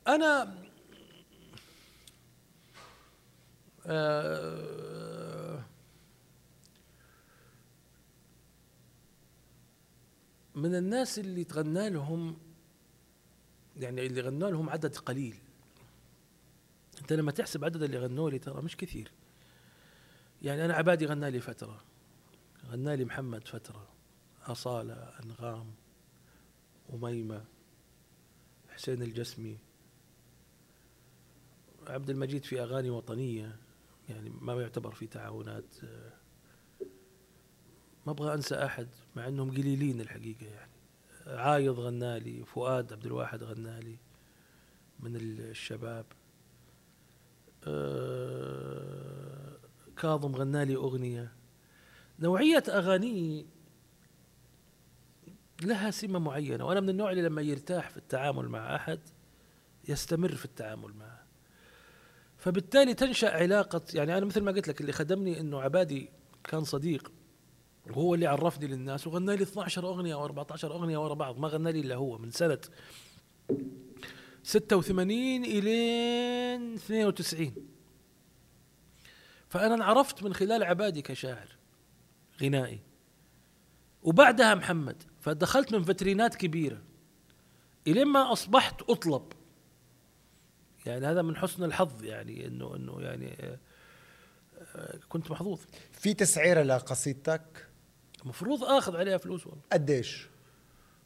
أنا آه، من الناس اللي تغنى لهم يعني اللي غنوا لهم عدد قليل. أنت لما تحسب عدد اللي غنوا لي ترى مش كثير. يعني أنا عبادي غنى لي فترة. غنى لي محمد فترة أصالة أنغام أميمة حسين الجسمي. عبد المجيد في أغاني وطنية يعني ما يعتبر في تعاونات ما أبغى أنسى أحد مع إنهم قليلين الحقيقة يعني. عايض غنالي فؤاد عبد الواحد غنالي من الشباب. آه، كاظم غنالي أغنية. نوعية أغاني لها سمة معينة وأنا من النوع اللي لما يرتاح في التعامل مع أحد يستمر في التعامل معه. فبالتالي تنشأ علاقة يعني أنا مثل ما قلت لك اللي خدمني إنه عبادي كان صديق وهو اللي عرفني للناس وغنى لي 12 أغنية أو 14 أغنية ورا بعض ما غنى لي إلا هو من سنة 86 إلين 92 فأنا انعرفت من خلال عبادي كشاعر. غنائي. وبعدها محمد فدخلت من فترينات كبيرة إلين ما أصبحت أطلب. يعني هذا من حسن الحظ يعني انه إنه يعني آه، آه، كنت محظوظ. في تسعيرة لقصيدتك؟ المفروض آخذ عليها فلوس والله. قديش؟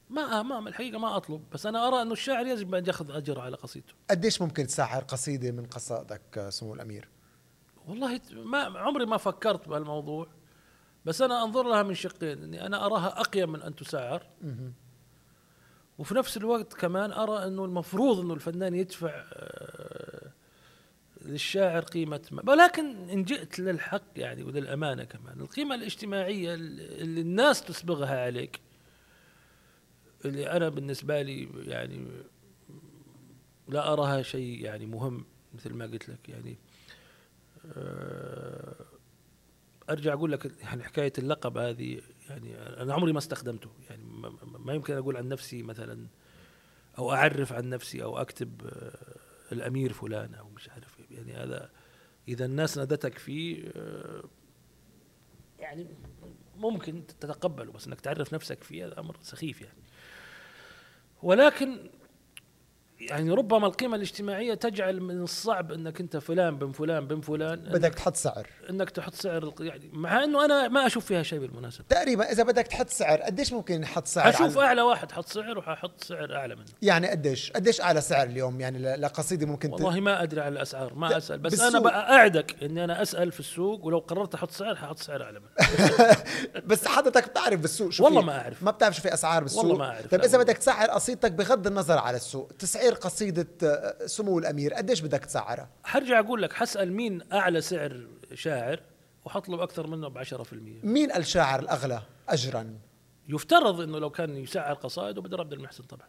ما ما الحقيقة ما أطلب بس أنا أرى إنه الشاعر يجب أن يأخذ أجر على قصيدته. قديش ممكن تسعر قصيدة من قصائدك سمو الأمير؟ والله ما عمري ما فكرت بهالموضوع. بس أنا أنظر لها من شقين إني أنا أراها أقيم من أن تسعر وفي نفس الوقت كمان أرى إنه المفروض إنه الفنان يدفع آه، للشاعر قيمة ما ولكن إن جئت للحق يعني وللأمانة كمان القيمة الاجتماعية اللي الناس تسبغها عليك اللي أنا بالنسبة لي يعني لا أراها شيء يعني مهم مثل ما قلت لك يعني آه، أرجع أقول لك يعني حكاية اللقب هذه يعني أنا عمري ما استخدمته. يعني ما يمكن أقول عن نفسي مثلا أو أعرف عن نفسي أو أكتب آه، الأمير فلان أو مش عارف يعني هذا إذا الناس نادتك فيه آه، يعني ممكن تتقبله بس إنك تعرف نفسك فيه هذا أمر سخيف يعني. ولكن يعني ربما القيمة الاجتماعية تجعل من الصعب أنك أنت فلان بن فلان بن فلان بدك تحط سعر. أنك تحط سعر يعني مع إنه أنا ما أشوف فيها شيء بالمناسبة. تقريبا إذا بدك تحط سعر قديش ممكن نحط سعر أشوف أعلى واحد حط سعر وححط سعر أعلى منه. يعني قديش؟ قديش أعلى سعر اليوم؟ يعني لقصيدة ممكن والله ما أدري على الأسعار ما أسأل بس بالسوق. أنا بقعدك إني أنا أسأل في السوق ولو قررت أحط سعر ححط سعر أعلى منه. بس حضرتك بتعرف بالسوق شو والله ما أعرف. ما بتعرف شو في أسعار بالسوق. والله ما أعرف. طيب إذا بدك تسعر قصيدتك بغض النظر على السوق تسعير قصيدة سمو الأمير قديش بدك تسعرها حرجع أقول لك حسأل مين أعلى سعر شاعر وحطلب أكثر منه ب 10% مين الشاعر الأغلى اجرا؟ يفترض إنه لو كان يسعر قصائده بدر عبد المحسن طبعا.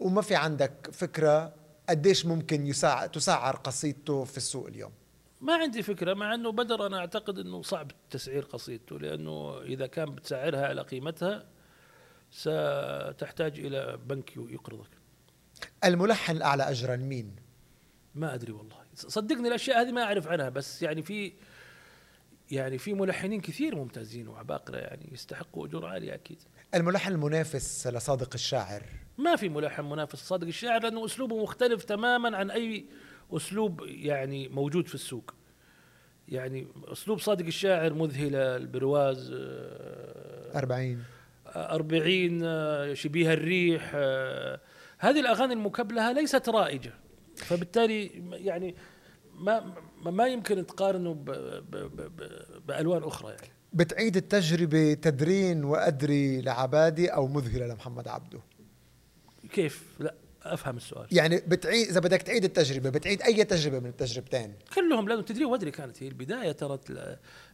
وما في عندك فكرة قديش ممكن يسعر تسعر قصيدته في السوق اليوم؟ ما عندي فكرة مع إنه بدر أنا أعتقد إنه صعب تسعير قصيدته لأنه إذا كان بتسعرها على قيمتها ستحتاج إلى بنك يقرضك. الملحن الأعلى اجرا مين؟ ما أدري والله. صدقني الأشياء هذه ما أعرف عنها بس يعني في يعني في ملحنين كثير ممتازين وعباقرة يعني يستحقوا أجور عالية أكيد. الملحن المنافس لصادق الشاعر. ما في ملحن منافس صادق الشاعر لأنه أسلوبه مختلف تماما عن أي أسلوب يعني موجود في السوق. يعني أسلوب صادق الشاعر مذهلة البرواز آه، أربعين. أربعين آه، شبيه الريح آه، هذه الأغاني المكبلهه ليست رائجة. فبالتالي يعني ما ما يمكن تقارنه بألوان أخرى يعني. بتعيد التجربة تدرين وأدري لعبادي أو مذهلة لمحمد عبده؟ كيف؟ لا. أفهم السؤال. يعني بتعيد إذا بدك تعيد التجربة بتعيد أي تجربة من التجربتين. كلهم لأنه تدري ودري كانت هي البداية ترى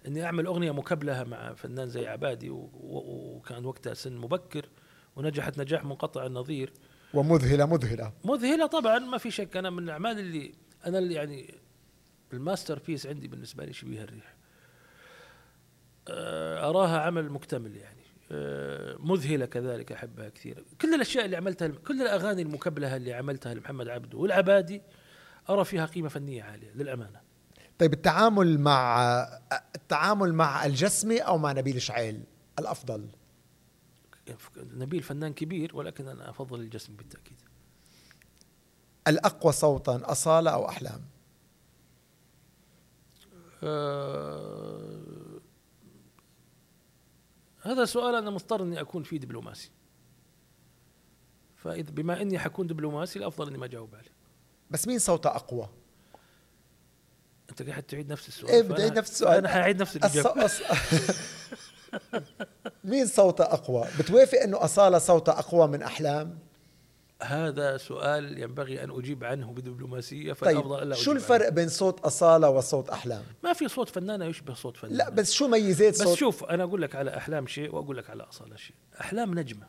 إني أعمل أغنية مكبلهة مع فنان زي عبادي وكان وقتها سن مبكر ونجحت نجاح منقطع النظير. ومذهلة مذهلة. مذهلة طبعا ما في شك. أنا من الأعمال اللي أنا اللي يعني ال masterpiece عندي بالنسبة لي شبيه الريح. آه، أراها عمل مكتمل يعني. آه، مذهلة كذلك أحبها كثير كل الأشياء اللي عملتها كل الأغاني المكبلة اللي عملتها لمحمد عبده والعبادي أرى فيها قيمة فنية عالية للأمانة. طيب التعامل مع التعامل مع الجسمي أو مع نبيل شعيل الأفضل؟ نبيل فنان كبير ولكن أنا أفضل الجسم بالتأكيد. الأقوى صوتا أصالة أو أحلام؟ آه هذا سؤال أنا مضطر إني أكون فيه دبلوماسي. فإذا بما إني حكون دبلوماسي الأفضل إني ما أجاوب عليه. بس مين صوته أقوى؟ أنت قاعد تعيد نفس السؤال. فأنا- بدي نفس السؤال. أنا حأعيد نفس. الإجابة. أص... مين صوته أقوى؟ بتوافق إنه أصالة صوته أقوى من أحلام؟ هذا سؤال ينبغي أن أجيب عنه بدبلوماسية فالافضل طيب إلا شو الفرق عنه. بين صوت أصالة وصوت أحلام؟ ما في صوت فنانة يشبه صوت فنان. لا بس شو ميزات بس صوت؟ شوف أنا أقول لك على أحلام شيء وأقول لك على أصالة شيء. أحلام نجمة.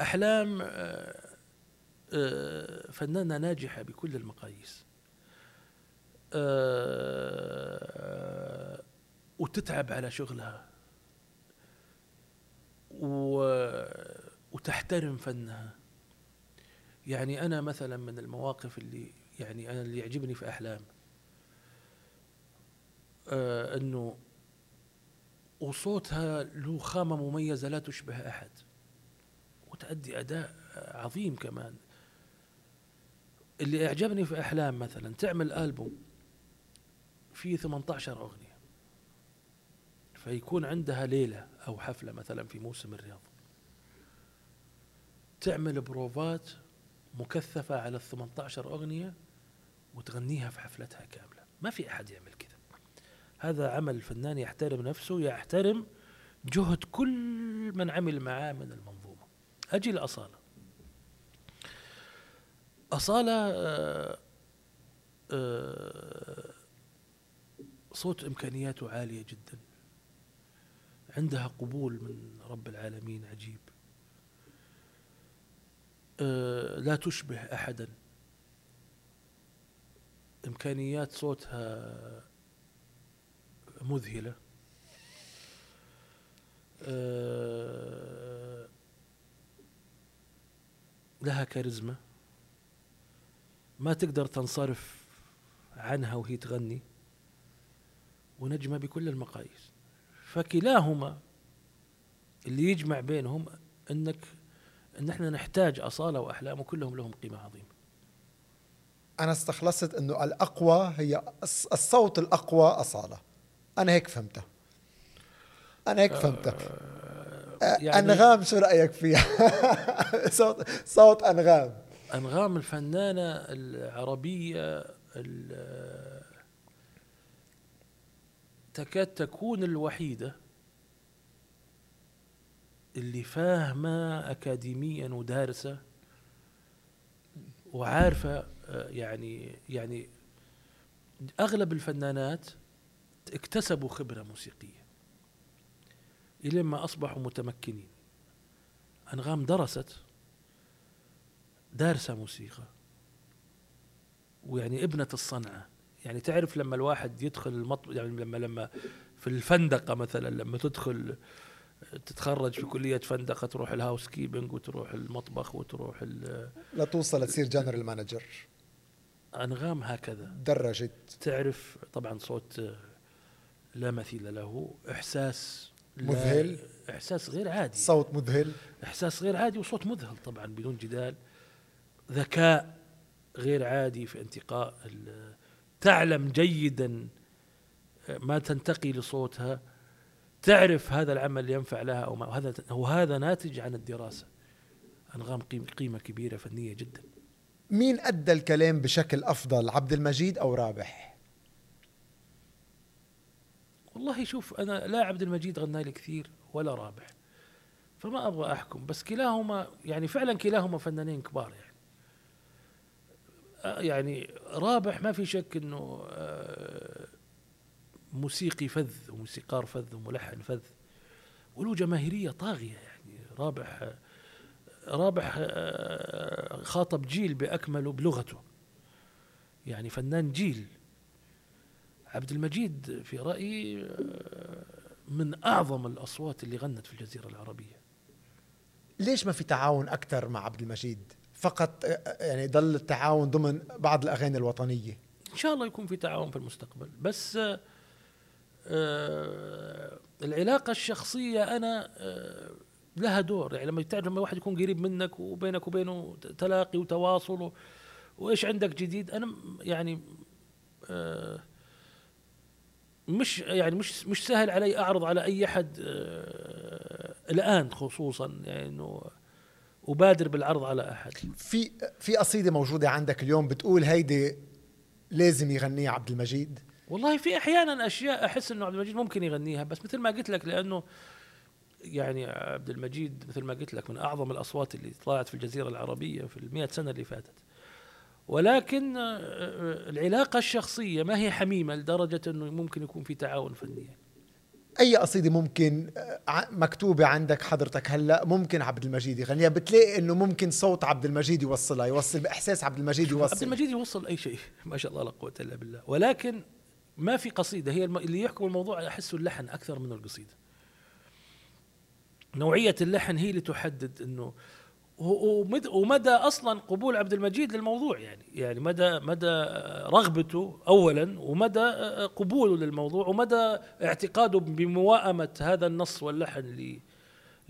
أحلام آه، آه، فنانة ناجحة بكل المقاييس. آه، وتتعب على شغلها. و- وتحترم فنها. يعني أنا مثلا من المواقف اللي يعني أنا اللي يعجبني في أحلام آه إنه وصوتها له خامة مميزة لا تشبه أحد وتأدي أداء عظيم كمان. اللي اعجبني في أحلام مثلا تعمل ألبوم فيه 18 أغنية فيكون عندها ليلة أو حفلة مثلا في موسم الرياض. تعمل بروفات مكثفة على ال 18 أغنية وتغنيها في حفلتها كاملة. ما في أحد يعمل كذا. هذا عمل الفنان يحترم نفسه يحترم جهد كل من عمل معاه من المنظومة. أجي لأصالة. أصالة آه، آه، صوت إمكانياته عالية جدا. عندها قبول من رب العالمين عجيب. لا تشبه أحدا. إمكانيات صوتها مذهلة. آه، لها كاريزما. ما تقدر تنصرف عنها وهي تغني. ونجمة بكل المقاييس. فكلاهما اللي يجمع بينهم أنك إن إحنا نحتاج أصالة وأحلام وكلهم لهم قيمة عظيمة. أنا استخلصت إنه الأقوى هي الص- الصوت الأقوى أصالة. أنا هيك فهمتها أنا هيك فهمتها آه، يعني- أنغام شو رأيك فيها؟ صوت صوت أنغام. أنغام الفنانة العربية ال- تكاد تكون الوحيدة اللي فاهمة أكاديميا ودارسة وعارفة آه، يعني يعني أغلب الفنانات اكتسبوا خبرة موسيقية إلى ما أصبحوا متمكنين. أنغام درست دارسة موسيقى ويعني ابنة الصنعة. يعني تعرف لما الواحد يدخل المط يعني لما لما في الفندقة مثلا لما تدخل تتخرج في كلية فندقة تروح ال housekeeping وتروح المطبخ وتروح ال- لتوصل تصير general manager. أنغام هكذا. درجت تعرف طبعا صوت آه، لا مثيل له إحساس لا- مذهل. إحساس غير عادي. صوت مذهل. إحساس غير عادي وصوت مذهل طبعا بدون جدال. ذكاء غير عادي في انتقاء ال- تعلم جيدا ما تنتقي لصوتها. تعرف هذا العمل ينفع لها أو ما وهذا وهذا ناتج عن الدراسة. أنغام قيم- قيمة كبيرة فنية جدا. مين أدى الكلام بشكل أفضل عبد المجيد أو رابح؟ والله شوف أنا لا عبد المجيد غنى لي كثير ولا رابح. فما أبغى أحكم بس كلاهما يعني فعلا كلاهما فنانين كبار يعني. يعني رابح ما في شك إنه آه، موسيقي فذ وموسيقار فذ وملحن فذ. وله جماهيرية طاغية يعني رابح رابح آه، خاطب جيل باكمله بلغته. يعني فنان جيل. عبد المجيد في رأيي من أعظم الأصوات اللي غنت في الجزيرة العربية. ليش ما في تعاون أكثر مع عبد المجيد؟ فقط يعني ضل التعاون ضمن بعض الأغاني الوطنية. إن شاء الله يكون في تعاون في المستقبل. بس آه العلاقة الشخصية أنا آه لها دور. يعني لما تعرف لما واحد يكون قريب منك وبينك وبينه تلاقي وتواصل وإيش عندك جديد أنا يعني آه مش يعني مش مش سهل علي أعرض على أي أحد آه الآن خصوصا يعني انه ابادر بالعرض على أحد. في في قصيدة موجودة عندك اليوم بتقول هيدي لازم يغنيها عبد المجيد؟ والله في أحيانا أشياء أحس إنه عبد المجيد ممكن يغنيها بس مثل ما قلت لك لأنه يعني عبد المجيد مثل ما قلت لك من أعظم الأصوات اللي طلعت في الجزيرة العربية في المئة سنة اللي فاتت. ولكن آه، آه، العلاقة الشخصية ما هي حميمة لدرجة إنه ممكن يكون في تعاون فني. أي قصيده ممكن آه، مكتوبة عندك حضرتك هلأ ممكن عبد المجيد يغنيها بتلاقي إنه ممكن صوت عبد المجيد يوصلها يوصل باحساس عبد المجيد يوصل عبد المجيد يوصل أي شيء ما شاء الله لا قوة إلا بالله. ولكن ما في قصيدة هي اللي يحكم الموضوع احسه اللحن أكثر من القصيدة. نوعية اللحن هي اللي تحدد إنه ومدى أصلا قبول عبد المجيد للموضوع يعني. يعني مدى مدى رغبته اولا ومدى قبوله للموضوع ومدى اعتقاده بمواءمة هذا النص واللحن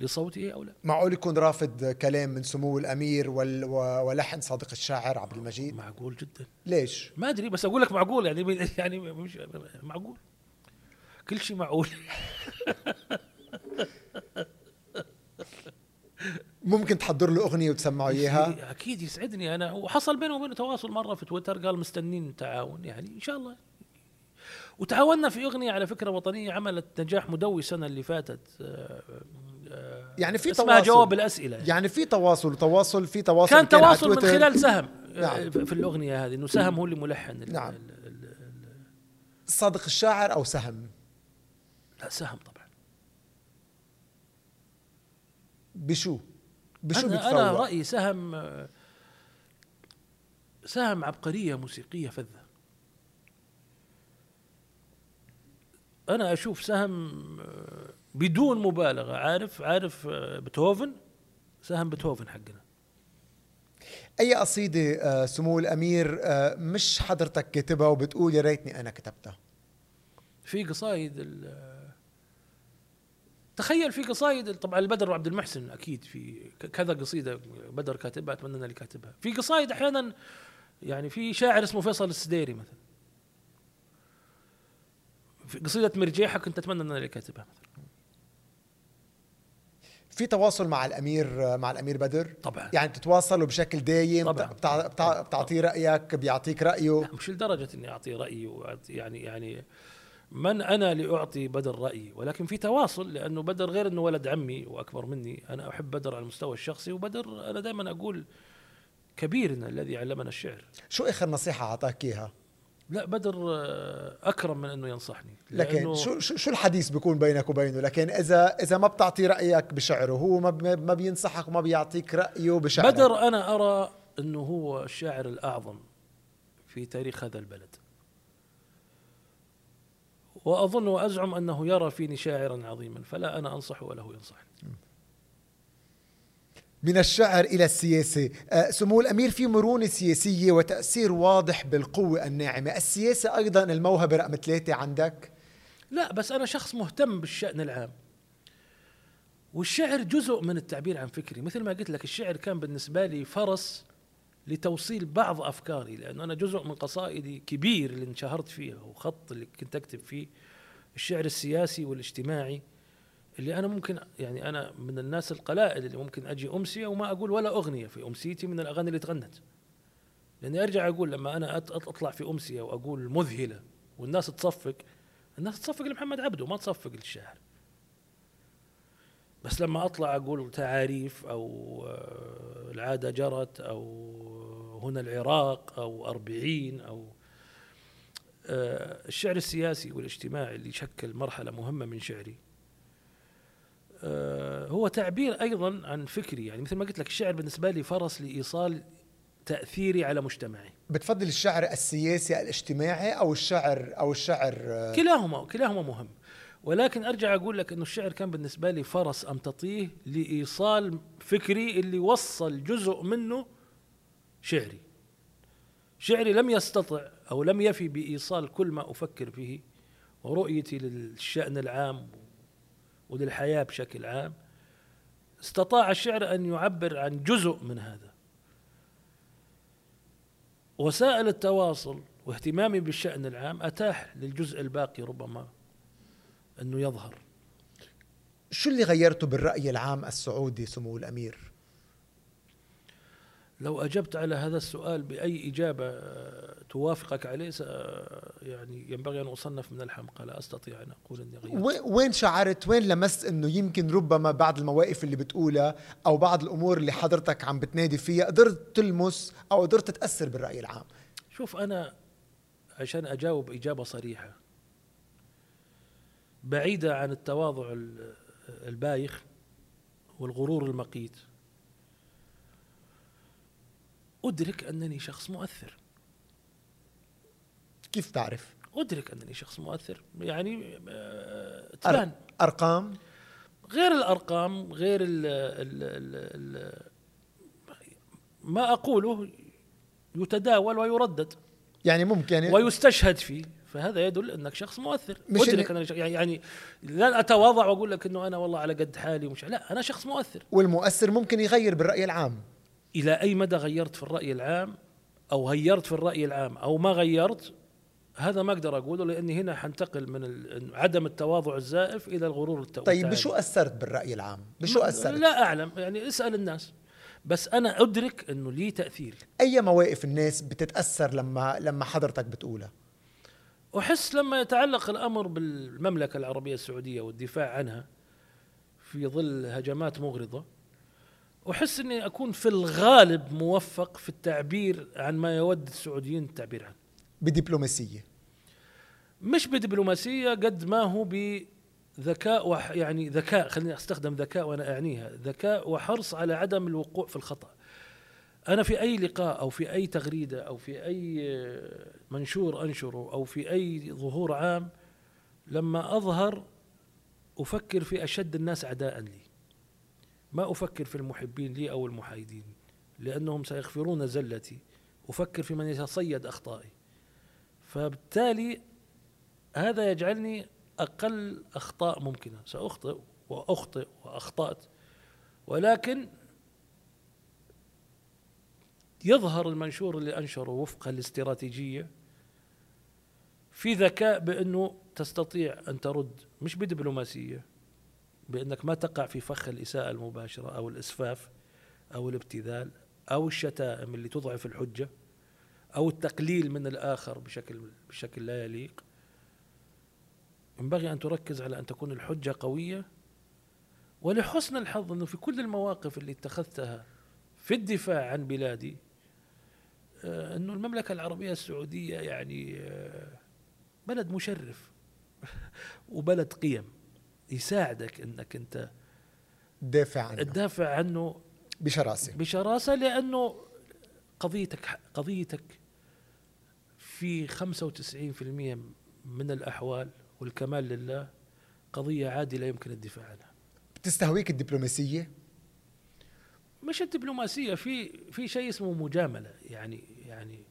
لصوته أو لا؟ معقول يكون رافض كلام من سمو الأمير ولحن صادق الشاعر عبد المجيد؟ معقول جدا. ليش؟ ما أدري بس أقول لك معقول يعني يعني مش معقول. كل شيء معقول. ممكن تحضر له أغنية وتسمعه إياها؟ أكيد يسعدني أنا. وحصل بينه وبينه تواصل مرة في تويتر قال مستنين تعاون يعني إن شاء الله. وتعاوننا في أغنية على فكرة وطنية عملت نجاح مدوي السنة اللي فاتت آه، يعني في تواصل. جواب الأسئلة. يعني, يعني في تواصل تواصل في تواصل كان تواصل من خلال سهم آه، نعم. في الأغنية هذه إنه سهم هو اللي ملحن نعم. صادق الشاعر أو سهم؟ لا سهم طبعا. بشو؟ بشو أنا, أنا رأيي سهم سهم عبقرية موسيقية فذة. أنا أشوف سهم بدون مبالغة. عارف عارف بيتهوفن؟ سهم بيتهوفن حقنا. أي قصيدة سمو الأمير مش حضرتك كاتبها وبتقول يا ريتني أنا كتبتها؟ في قصايد تخيل في قصايد طبعا البدر وعبد المحسن أكيد في كذا قصيدة بدر كاتبها أتمنى أنا اللي كاتبها. في قصايد أحيانا يعني في شاعر اسمه فيصل السديري مثلا. في قصيدة مرجيحة كنت أتمنى ان أنا اللي كاتبها مثلا. في تواصل مع الأمير مع الأمير بدر. طبعا. يعني بتتواصلوا بشكل دايم طبعا. بتعطيه رأيك بيعطيك رأيه. مش لدرجة إني اعطيه رايي يعني يعني من أنا لأعطي بدر رأيي؟ ولكن في تواصل لأنه بدر غير إنه ولد عمي وأكبر مني. أنا أحب بدر على المستوى الشخصي وبدر أنا دائما أقول كبيرنا الذي علمنا الشعر. شو آخر نصيحة أعطاك إياها؟ لا بدر آه، أكرم من إنه ينصحني لكن شو شو الحديث بيكون بينك وبينه؟ لكن إذا إذا ما بتعطي رأيك بشعره هو ما ما بينصحك وما بيعطيك رأيه بشعره. بدر أنا أرى إنه هو الشاعر الأعظم في تاريخ هذا البلد. وأظن وأزعم أنه يرى فيني شاعرا عظيما فلا أنا أنصح وله ينصحني. من الشعر إلى السياسة. آه، سمو الأمير في مرونة سياسية وتأثير واضح بالقوة الناعمة. السياسة أيضا الموهبة رقم ثلاثة عندك؟ لا بس أنا شخص مهتم بالشأن العام. والشعر جزء من التعبير عن فكري. مثل ما قلت لك الشعر كان بالنسبة لي فرس لتوصيل بعض أفكاري لأنه أنا جزء من قصائدي كبير اللي انشهرت فيها وخط اللي كنت أكتب فيه الشعر السياسي والاجتماعي. اللي أنا ممكن يعني أنا من الناس القلائل اللي ممكن أجي امسيه وما أقول ولا أغنية في أمسيتي من الأغاني اللي تغنت. لأني أرجع أقول لما أنا أطلع في أمسية وأقول مذهلة والناس تصفق الناس تصفق لمحمد عبده ما تصفق للشاعر. بس لما أطلع أقول تعاريف أو آه، العادة جرت أو هنا العراق أو أربعين أو آه، الشعر السياسي والاجتماعي اللي يشكل مرحلة مهمة من شعري آه، هو تعبير أيضا عن فكري يعني مثل ما قلت لك الشعر بالنسبة لي فرس لإيصال تأثيري على مجتمعي. بتفضل الشعر السياسي الاجتماعي أو الشعر أو الشعر آه، كلاهما كلاهما مهم. ولكن أرجع أقول لك إنه الشعر كان بالنسبة لي فرس امتطيه لإيصال فكري اللي وصل جزء منه شعري. شعري لم يستطع أو لم يفي بإيصال كل ما أفكر فيه ورؤيتي للشأن العام وللحياة بشكل عام استطاع الشعر أن يعبر عن جزء من هذا. وسائل التواصل واهتمامي بالشأن العام أتاح للجزء الباقي ربما أنه يظهر. شو اللي غيرته بالرأي العام السعودي سمو الأمير؟ لو أجبت على هذا السؤال بأي إجابة آه، توافقك عليه آه، يعني ينبغي أن أصنف من الحمقى لا أستطيع أن أقول إني غيرت. وين- شعرت؟ وين لمست إنه يمكن ربما بعض المواقف اللي بتقولها أو بعض الأمور اللي حضرتك عم بتنادي فيها قدرت تلمس أو قدرت تتاثر بالرأي العام؟ شوف أنا عشان أجاوب إجابة صريحة بعيدة عن التواضع ال- البايخ والغرور المقيت أدرك أنني شخص مؤثر. كيف تعرف؟ أدرك أنني شخص مؤثر. يعني آه، تبان. أرقام؟ غير الأرقام غير ال ال ال ال ما أقوله يتداول ويردد. يعني ممكن يعني ويستشهد فيه. فهذا يدل أنك شخص مؤثر. مش أدرك إن- أنني شخص- يعني يعني لن أتواضع وأقول لك إنه أنا والله على قد حالي ومش لا أنا شخص مؤثر. والمؤثر ممكن يغير بالرأي العام. إلى أي مدى غيرت في الرأي العام أو غيرت في الرأي العام أو ما غيرت هذا ما أقدر أقوله لأني هنا حنتقل من عدم التواضع الزائف إلى الغرور الت- طيب. بشو أثرت بالرأي العام؟ بشو أثرت؟ لا أعلم يعني اسأل الناس. بس أنا أدرك إنه لي تأثير. أي مواقف الناس بتتأثر لما لما حضرتك بتقولها؟ أحس لما يتعلق الأمر بالمملكة العربية السعودية والدفاع عنها في ظل هجمات مغرضة أحس إني أكون في الغالب موفق في التعبير عن ما يود السعوديين التعبير عنه. بدبلوماسية. مش بدبلوماسية قد ما هو بذكاء وح يعني ذكاء خليني أستخدم ذكاء وأنا أعنيها. ذكاء وحرص على عدم الوقوع في الخطأ. أنا في أي لقاء أو في أي تغريدة أو في أي منشور أنشره أو في أي ظهور عام لما أظهر أفكر في أشد الناس عداء لي. ما أفكر في المحبين لي أو المحايدين لأنهم سيغفرون زلتي. أفكر في من يتصيد أخطائي. فبالتالي هذا يجعلني أقل أخطاء ممكنة. سأخطئ وأخطئ وأخطأت. ولكن يظهر المنشور اللي أنشره وفق الاستراتيجيه في ذكاء بأنه تستطيع أن ترد مش بدبلوماسية. بأنك ما تقع في فخ الإساءة المباشرة أو الإسفاف أو الابتذال أو الشتائم اللي تضعف الحجة أو التقليل من الآخر بشكل بشكل لا يليق. ينبغي أن تركز على أن تكون الحجة قوية ولحسن الحظ أنه في كل المواقف اللي اتخذتها في الدفاع عن بلادي آه، أنه المملكة العربية السعودية يعني آه، بلد مشرف وبلد قيم. يساعدك إنك أنت تدافع عنها تدافع عنه بشراسة. بشراسة لأنه قضيتك قضيتك في 95% من الأحوال والكمال لله قضية عادله يمكن الدفاع عنها. بتستهويك الدبلوماسية؟ مش الدبلوماسية في في شيء اسمه مجاملة يعني يعني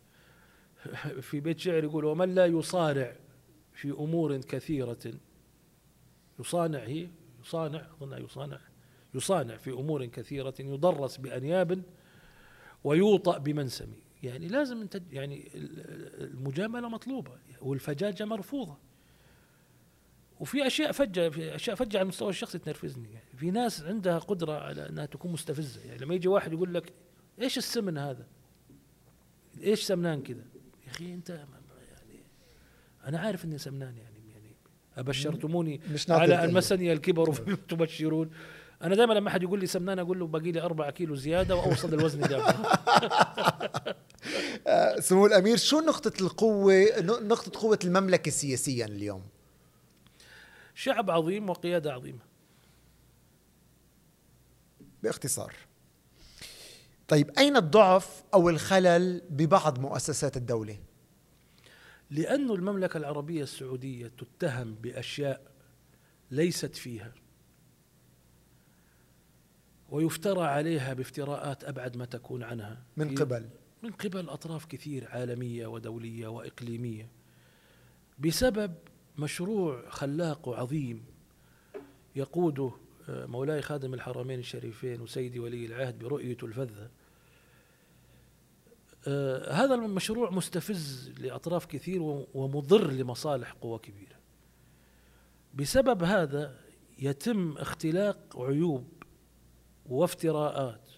في بيت شعر يقول ومن لا يصارع في أمور كثيرة يصانع هي يصانع اظنها يصانع يصانع في أمور كثيرة يضرس بأنياب ويوطأ بمنسم. يعني لازم أنت يعني المجاملة مطلوبة والفجاجة مرفوضة. وفي أشياء فجة في أشياء فجة على المستوى الشخصي تنرفزني. يعني في ناس عندها قدرة على أنها تكون مستفزة. يعني لما يجي واحد يقول لك إيش السمن هذا؟ إيش سمنان كذا؟ يا أخي أنت يعني أنا عارف إني سمنان يعني. أبشرتموني مش على. أن مسني الكبر فبما تبشرون. أنا دائما لما أحد يقول لي سمنان أقول له باقي لي 4 كيلو زيادة وأوصل الوزن اللي آه، سمو الأمير شو نقطة القوة نقطة قوة المملكة سياسيا اليوم؟ شعب عظيم وقيادة عظيمة. باختصار. طيب أين الضعف أو الخلل ببعض مؤسسات الدولة؟ لأن المملكة العربية السعودية تتهم بأشياء ليست فيها. ويفترى عليها بافتراءات أبعد ما تكون عنها. من قبل. من قبل أطراف كثير عالمية ودولية وإقليمية. بسبب مشروع خلاق وعظيم يقوده آه، مولاي خادم الحرمين الشريفين وسيدي ولي العهد برؤيته الفذة. هذا المشروع مستفز لأطراف كثير ومضر لمصالح قوى كبيرة. بسبب هذا يتم اختلاق عيوب وافتراءات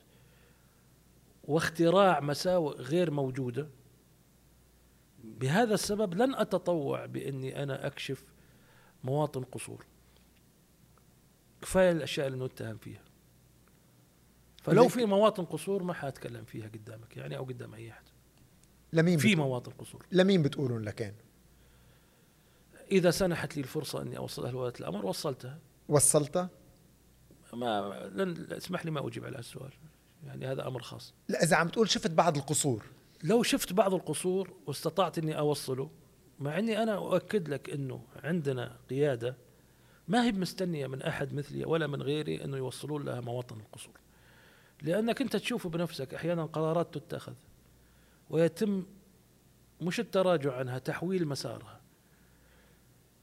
واختراع مساوئ غير موجودة. بهذا السبب لن أتطوع بأني أنا أكشف مواطن قصور. كفاية الأشياء اللي نتهم فيها. فلو في مواطن قصور ما حأتكلم فيها قدامك يعني أو قدام أي أحد. لمين في مواطن قصور. لمين بتقولون لكان إذا سنحت لي الفرصة أني اوصلها لولاة الأمر وصلتها. وصلتها؟ ما لن اسمح لي ما أجيب على السؤال. يعني هذا أمر خاص. لا إذا عم تقول شفت بعض القصور. لو شفت بعض القصور واستطعت أني أوصله مع أني أنا أؤكد لك أنه عندنا قيادة ما هي مستنية من أحد مثلي ولا من غيري أنه يوصلون لها مواطن القصور. لأنك أنت تشوف بنفسك أحيانا قرارات تتخذ. ويتم مش التراجع عنها تحويل مسارها.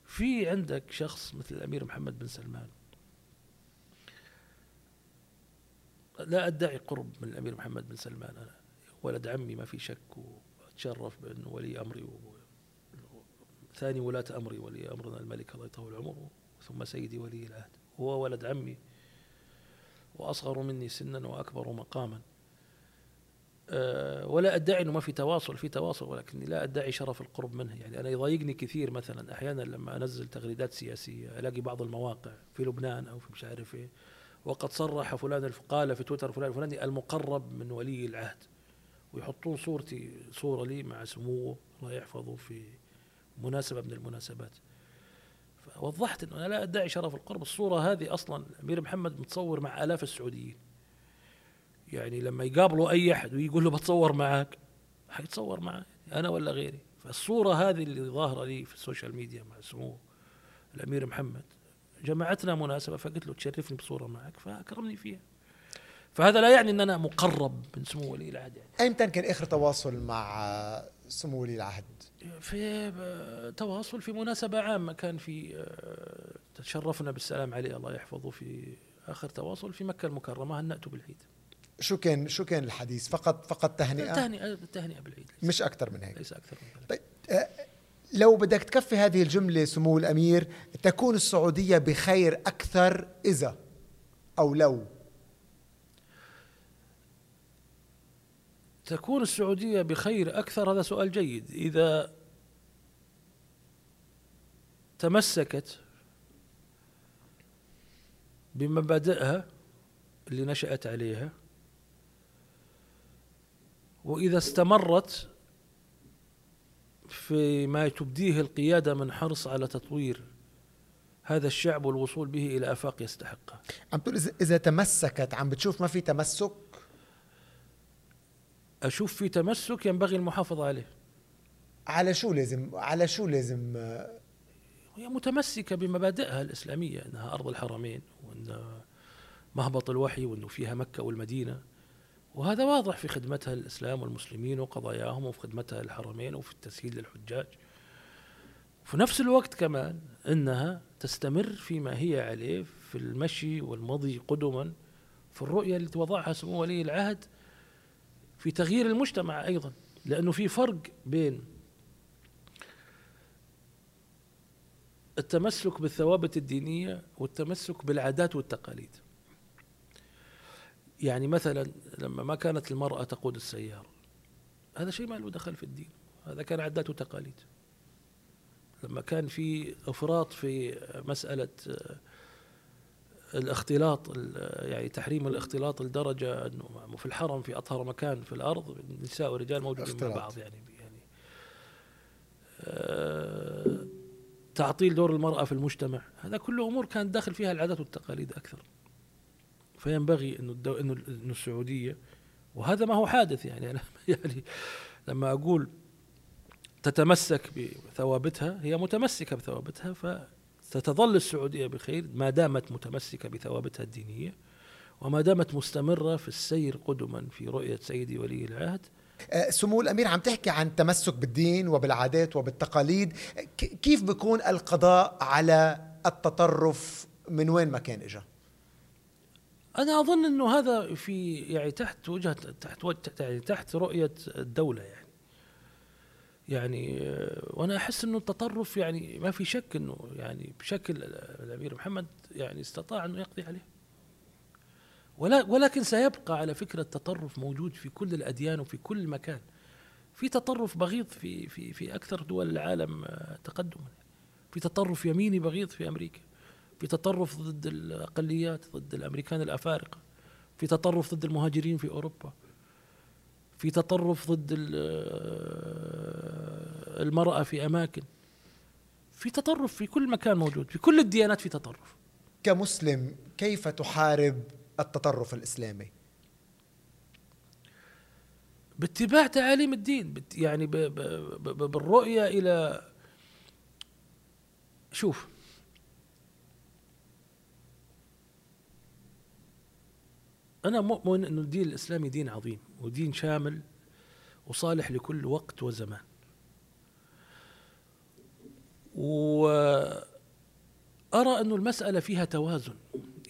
في عندك شخص مثل الأمير محمد بن سلمان. لا أدعي قرب من الأمير محمد بن سلمان أنا ولد عمي ما في شك وأتشرف بأنه ولي أمري و... ثاني ولاة أمري ولي أمرنا الملك الله يطول عمره ثم سيدي ولي العهد. هو ولد عمي وأصغر مني سنا وأكبر مقاما. أه ولا أدعي أنه ما في تواصل في تواصل ولكني لا أدعي شرف القرب منه. يعني أنا يضايقني كثير مثلا أحيانا لما أنزل تغريدات سياسية ألاقي بعض المواقع في لبنان أو في مش عارف إيه وقد صرح فلان قال في تويتر فلان الفلاني المقرب من ولي العهد ويحطون صورتي صورة لي مع سموه الله يحفظه في مناسبة من المناسبات. وضحت إنه أنا لا أدعي شرف القرب الصورة هذه أصلا الامير محمد متصور مع آلاف السعوديين يعني لما يقابلوا أي أحد ويقول له بتصور معك حيتصور معي أنا ولا غيري فالصورة هذه اللي ظاهرة لي في ال social media مع سموه الأمير محمد جمعتنا مناسبة فقلت له تشرفني بصورة معك فأكرمني فيها فهذا لا يعني إن أنا مقرب من سمو ولي العهد يعني. ايمتى كان آخر تواصل مع سمو ولي العهد؟ في تواصل في مناسبة عامة. كان في آه، تشرفنا بالسلام عليه. الله يحفظه في آخر تواصل في مكة المكرمة هنأته بالعيد؟ شو كان شو كان الحديث؟ فقط فقط تهنئة؟ تهنئة تهنئة بالعيد. مش أكثر من هيك. ليس أكثر من ذلك طيب آه، لو بدك تكفي هذه الجملة سمو الأمير تكون السعودية بخير أكثر إذا أو لو؟ تكون السعودية بخير أكثر هذا سؤال جيد. إذا تمسكت بمبادئها اللي نشأت عليها وإذا استمرت في ما تبديه القيادة من حرص على تطوير هذا الشعب والوصول به إلى آفاق يستحقها. عم تقول إذا تمسكت عم بتشوف ما في تمسك؟ أشوف في تمسك ينبغي المحافظة عليه. على شو لازم على شو لازم هي متمسكة بمبادئها الإسلامية إنها أرض الحرمين وإن مهبط الوحي وإنه فيها مكة والمدينة. وهذا واضح في خدمتها للاسلام والمسلمين وقضاياهم وفي خدمتها للحرمين وفي التسهيل للحجاج. في نفس الوقت كمان إنها تستمر فيما هي عليه في المشي والمضي قدما في الرؤية التي وضعها سمو ولي العهد في تغيير المجتمع أيضا لأنه في فرق بين التمسك بالثوابت الدينية والتمسك بالعادات والتقاليد. يعني مثلا لما ما كانت المرأة تقود السيارة هذا شيء ما له دخل في الدين هذا كان عادات وتقاليد. لما كان في إفراط في مسألة الاختلاط ال- يعني تحريم الاختلاط لدرجة إنه في الحرم في أطهر مكان في الأرض النساء والرجال موجودين مع. بعض يعني يعني آه، تعطيل دور المرأة في المجتمع هذا كله أمور كانت داخل فيها العادات والتقاليد أكثر فينبغي إنه الدو... إنه السعودية وهذا ما هو حادث يعني أنا يعني لما أقول تتمسك بثوابتها هي متمسكة بثوابتها فستظل السعودية بخير ما دامت متمسكة بثوابتها الدينية وما دامت مستمرة في السير قدما في رؤية سيدي ولي العهد. آه، سمو الأمير عم تحكي عن تمسك بالدين وبالعادات وبالتقاليد. كيف بيكون القضاء على التطرف؟ من وين ما كان اجى أنا أظن إنه هذا في يعني تحت وجهة تحت يعني تحت رؤية الدولة يعني. يعني وأنا أحس إنه التطرف يعني ما في شك إنه يعني بشكل الأمير محمد يعني استطاع إنه يقضي عليه. ولكن سيبقى على فكرة التطرف موجود في كل الأديان وفي كل مكان. في تطرف بغيض في في في أكثر دول العالم تقدما. في تطرف يميني بغيض في أمريكا. في تطرف ضد الأقليات ضد الأمريكان الأفارقة. في تطرف ضد المهاجرين في أوروبا. في تطرف ضد ال- المرأة في أماكن. في تطرف في كل مكان موجود في كل الديانات في تطرف. كمسلم كيف تحارب التطرف الإسلامي؟ باتباع تعاليم الدين يعني ب ب ب بالرؤية إلى شوف. أنا مؤمن إنه الدين الإسلامي دين عظيم. ودين شامل وصالح لكل وقت وزمان. وأرى أن المسألة فيها توازن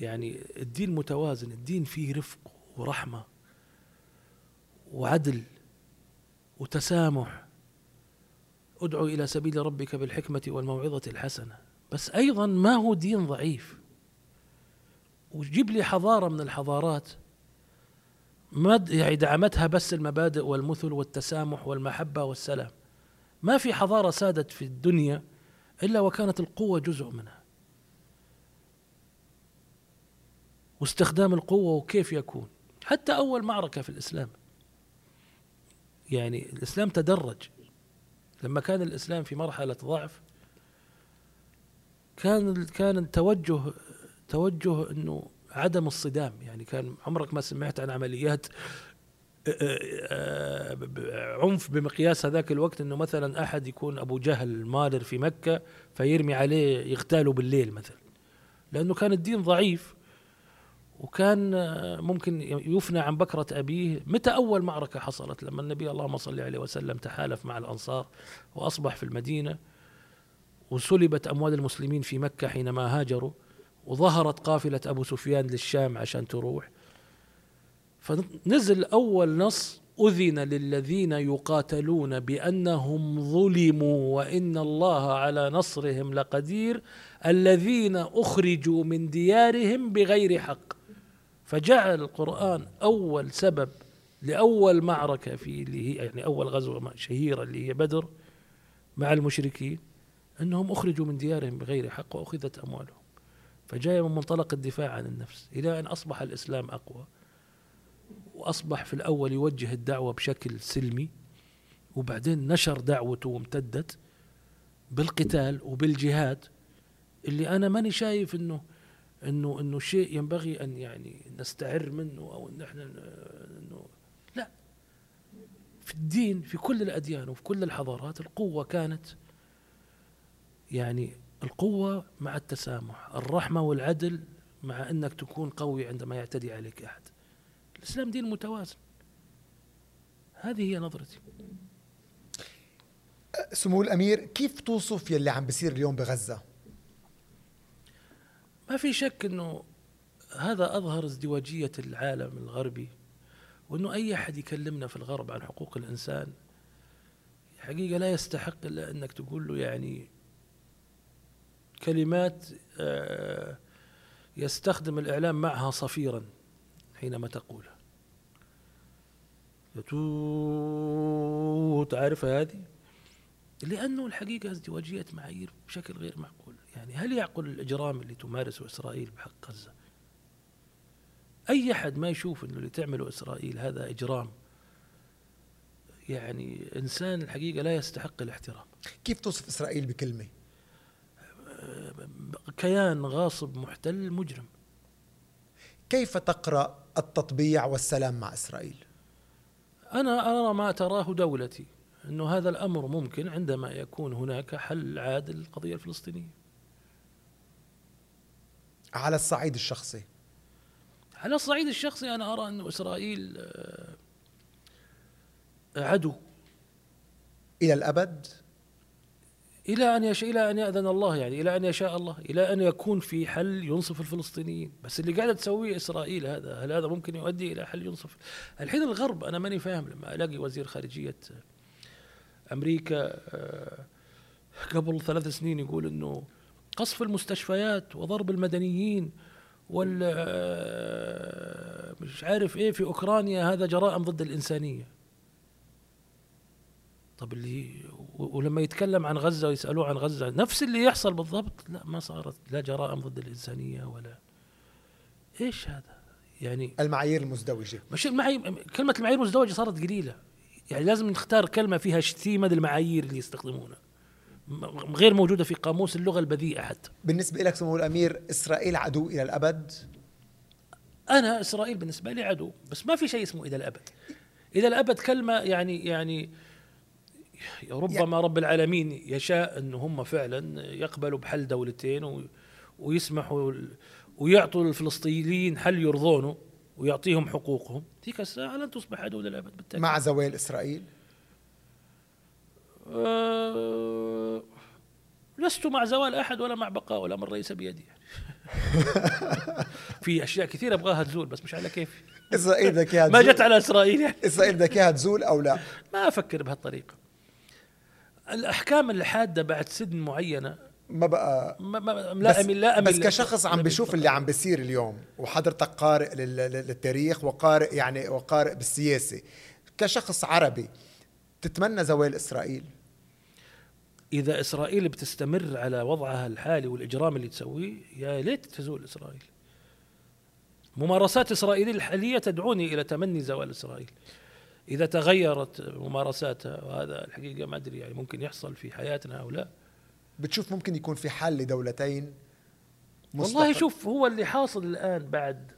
يعني الدين متوازن الدين فيه رفق ورحمة وعدل وتسامح. ادعو إلى سبيل ربك بالحكمة والموعظة الحسنة. بس أيضا ما هو دين ضعيف. وجيب لي حضارة من الحضارات ما د- يعني دعمتها بس المبادئ والمثل والتسامح والمحبة والسلام. ما في حضارة سادت في الدنيا إلا وكانت القوة جزء منها. واستخدام القوة وكيف يكون. حتى أول معركة في الإسلام. يعني الإسلام تدرج. لما كان الإسلام في مرحلة ضعف كان كان التوجه توجه إنه عدم الصدام. يعني كان عمرك ما سمعت عن عمليات آه، آه، عنف بمقياس هذاك الوقت إنه مثلا أحد يكون أبو جهل مارر في مكة فيرمي عليه يغتاله بالليل مثلا. لأنه كان الدين ضعيف وكان آه، ممكن يفنى عن بكرة أبيه. متى أول معركة حصلت؟ لما النبي اللهم صل عليه وسلم تحالف مع الأنصار وأصبح في المدينة وسلبت أموال المسلمين في مكة حينما هاجروا. وظهرت قافلة أبو سفيان للشام عشان تروح. فنزل أول نص أذن للذين يقاتلون بأنهم ظلموا وإن الله على نصرهم لقدير الذين أخرجوا من ديارهم بغير حق. فجعل القرآن أول سبب لأول معركة في اللي هي يعني أول غزوة شهيرة اللي هي بدر مع المشركين أنهم أخرجوا من ديارهم بغير حق وأخذت أموالهم. فجاء من منطلق الدفاع عن النفس إلى أن أصبح الإسلام أقوى وأصبح في الأول يوجه الدعوة بشكل سلمي وبعدين نشر دعوته وامتدت بالقتال وبالجهاد اللي أنا ماني شايف أنه أنه أنه شيء ينبغي أن يعني نستعر منه أو أن إحنا أنه لا. في الدين في كل الأديان وفي كل الحضارات القوة كانت يعني القوة مع التسامح الرحمة والعدل مع أنك تكون قوي عندما يعتدي عليك أحد. الإسلام دين متوازن. هذه هي نظرتي. سمو الأمير كيف توصف يلي عم بيصير اليوم بغزة؟ ما في شك أنه هذا أظهر ازدواجية العالم الغربي وأنه أي أحد يكلمنا في الغرب عن حقوق الإنسان حقيقة لا يستحق إلا أنك تقول له يعني كلمات آه، يستخدم الإعلام معها صفيرا حينما تقولها تو تعرف هذه؟ لأنه الحقيقة ازدواجية معايير بشكل غير معقول. يعني هل يعقل الإجرام اللي تمارسه إسرائيل بحق غزة؟ أي أحد ما يشوف إنه اللي تعمله إسرائيل هذا إجرام؟ يعني إنسان الحقيقة لا يستحق الاحترام. كيف توصف إسرائيل بكلمة؟ كيان غاصب محتل مجرم. كيف تقرأ التطبيع والسلام مع إسرائيل؟ أنا أرى ما تراه دولتي انه هذا الأمر ممكن عندما يكون هناك حل عادل للقضية الفلسطينية. على الصعيد الشخصي. على الصعيد الشخصي أنا أرى انه إسرائيل آه، عدو. إلى الأبد؟ إلى أن يشاء إلى أن يأذن الله يعني إلى أن يشاء الله إلى أن يكون في حل ينصف الفلسطينيين. بس اللي قاعدة تسويه إسرائيل هذا هل هذا ممكن يؤدي إلى حل ينصف؟ الحين الغرب أنا ماني فاهم لما ألاقي وزير خارجية أمريكا آه، قبل ثلاث سنين يقول إنه قصف المستشفيات وضرب المدنيين وال آه، مش عارف إيه في أوكرانيا هذا جرائم ضد الإنسانية. طب اللي ولما يتكلم عن غزة ويسألوه عن غزة نفس اللي يحصل بالضبط. لا ما صارت لا جرائم ضد الإنسانية ولا إيش هذا؟ يعني المعايير المزدوجة. مش المعايير كلمة المعايير المزدوجة صارت قليلة. يعني لازم نختار كلمة فيها شتيمة للمعايير اللي يستخدمونها. غير موجودة في قاموس اللغة البذيئة حتى. بالنسبة لك سمو الأمير إسرائيل عدو إلى الأبد؟ أنا إسرائيل بالنسبة لي عدو بس ما في شيء اسمه إلى الأبد. إلى الأبد كلمة يعني يعني ربما رب العالمين يشاء أن هم فعلا يقبلوا بحل دولتين ويسمحوا ويعطوا الفلسطينيين حل يرضونه ويعطيهم حقوقهم. تلك الساعة لن تصبح عدو للأبد بالتأكيد. مع زوال إسرائيل؟ أه لست مع زوال أحد ولا مع بقاء الأمر ليس بيدي. يعني. في أشياء كثيرة أبغاها تزول بس مش على كيفي. إسرائيل بدك ما جت على إسرائيل يعني. إسرائيل بدك إياها تزول أو لا؟ ما أفكر بهالطريقة. الأحكام الحادة بعد سن معينة ما بقى ما ما لا أمل لا أمل بس كشخص عم بيشوف اللي عم بيصير اليوم وحضرتك قارئ للتاريخ وقارئ يعني وقارئ بالسياسة. كشخص عربي تتمنى زوال إسرائيل؟ إذا إسرائيل بتستمر على وضعها الحالي والإجرام اللي تسويه يا ليت تزول إسرائيل. ممارسات اسرائيل الحاليه تدعوني إلى تمني زوال إسرائيل. إذا تغيرت ممارساتها وهذا الحقيقة ما أدري يعني ممكن يحصل في حياتنا أو لا. بتشوف ممكن يكون في حل لدولتين والله شوف هو اللي حاصل الآن بعد.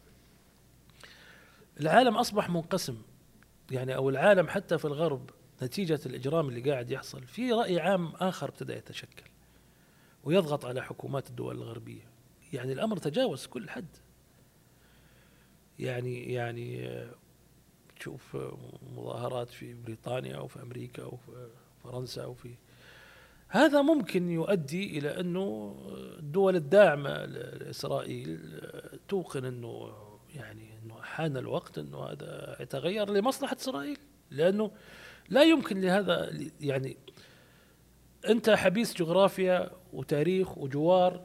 العالم أصبح منقسم يعني أو العالم حتى في الغرب نتيجة الإجرام اللي قاعد يحصل. في رأي عام آخر ابتدأ يتشكل ويضغط على حكومات الدول الغربية. يعني الأمر تجاوز كل حد. يعني يعني تشوف مظاهرات في بريطانيا وفي أمريكا وفي فرنسا وفي هذا ممكن يؤدي إلى أنه الدول الداعمة لإسرائيل توقن أنه يعني أنه حان الوقت أنه هذا يتغير لمصلحة إسرائيل لأنه لا يمكن لهذا يعني أنت حبيس جغرافيا وتاريخ وجوار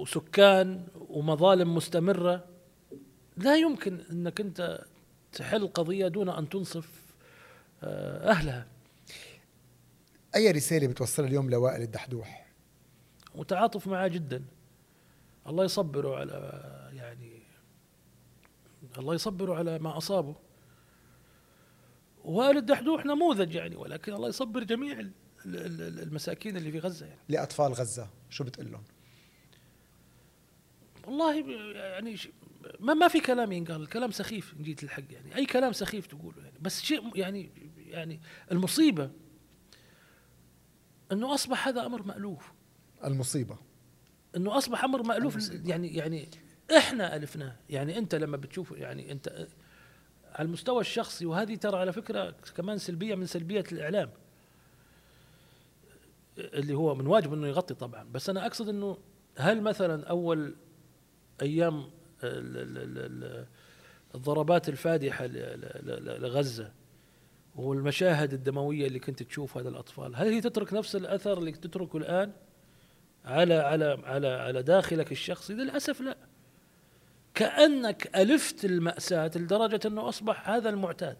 وسكان ومظالم مستمرة لا يمكن أنك أنت تحل قضية دون أن تنصف آه، أهلها. أي رسالة بتوصلها اليوم لوائل الدحدوح؟ متعاطف معاه جدا. الله يصبره على يعني الله يصبره على ما أصابه. وائل الدحدوح نموذج يعني ولكن الله يصبر جميع المساكين اللي في غزة يعني. لأطفال غزة شو بتقول لهم؟ والله يعني ما ما في كلام ينقال الكلام سخيف إن جيت الحق يعني. أي كلام سخيف تقوله يعني. بس شيء يعني يعني المصيبة إنه أصبح هذا أمر مألوف. المصيبة. إنه أصبح أمر مألوف المصيبة. يعني يعني إحنا ألفناه. يعني أنت لما بتشوف يعني أنت على المستوى الشخصي وهذه ترى على فكرة كمان سلبية من سلبيات الإعلام. اللي هو من واجب إنه يغطي طبعا. بس أنا أقصد إنه هل مثلا أول أيام الضربات الفادحة لغزة والمشاهد الدموية اللي كنت تشوفها للاطفال هل هي تترك نفس الأثر اللي تتركه الآن على على على على داخلك الشخصي؟ للأسف لا. كأنك ألفت المأساة لدرجة أنه أصبح هذا المعتاد.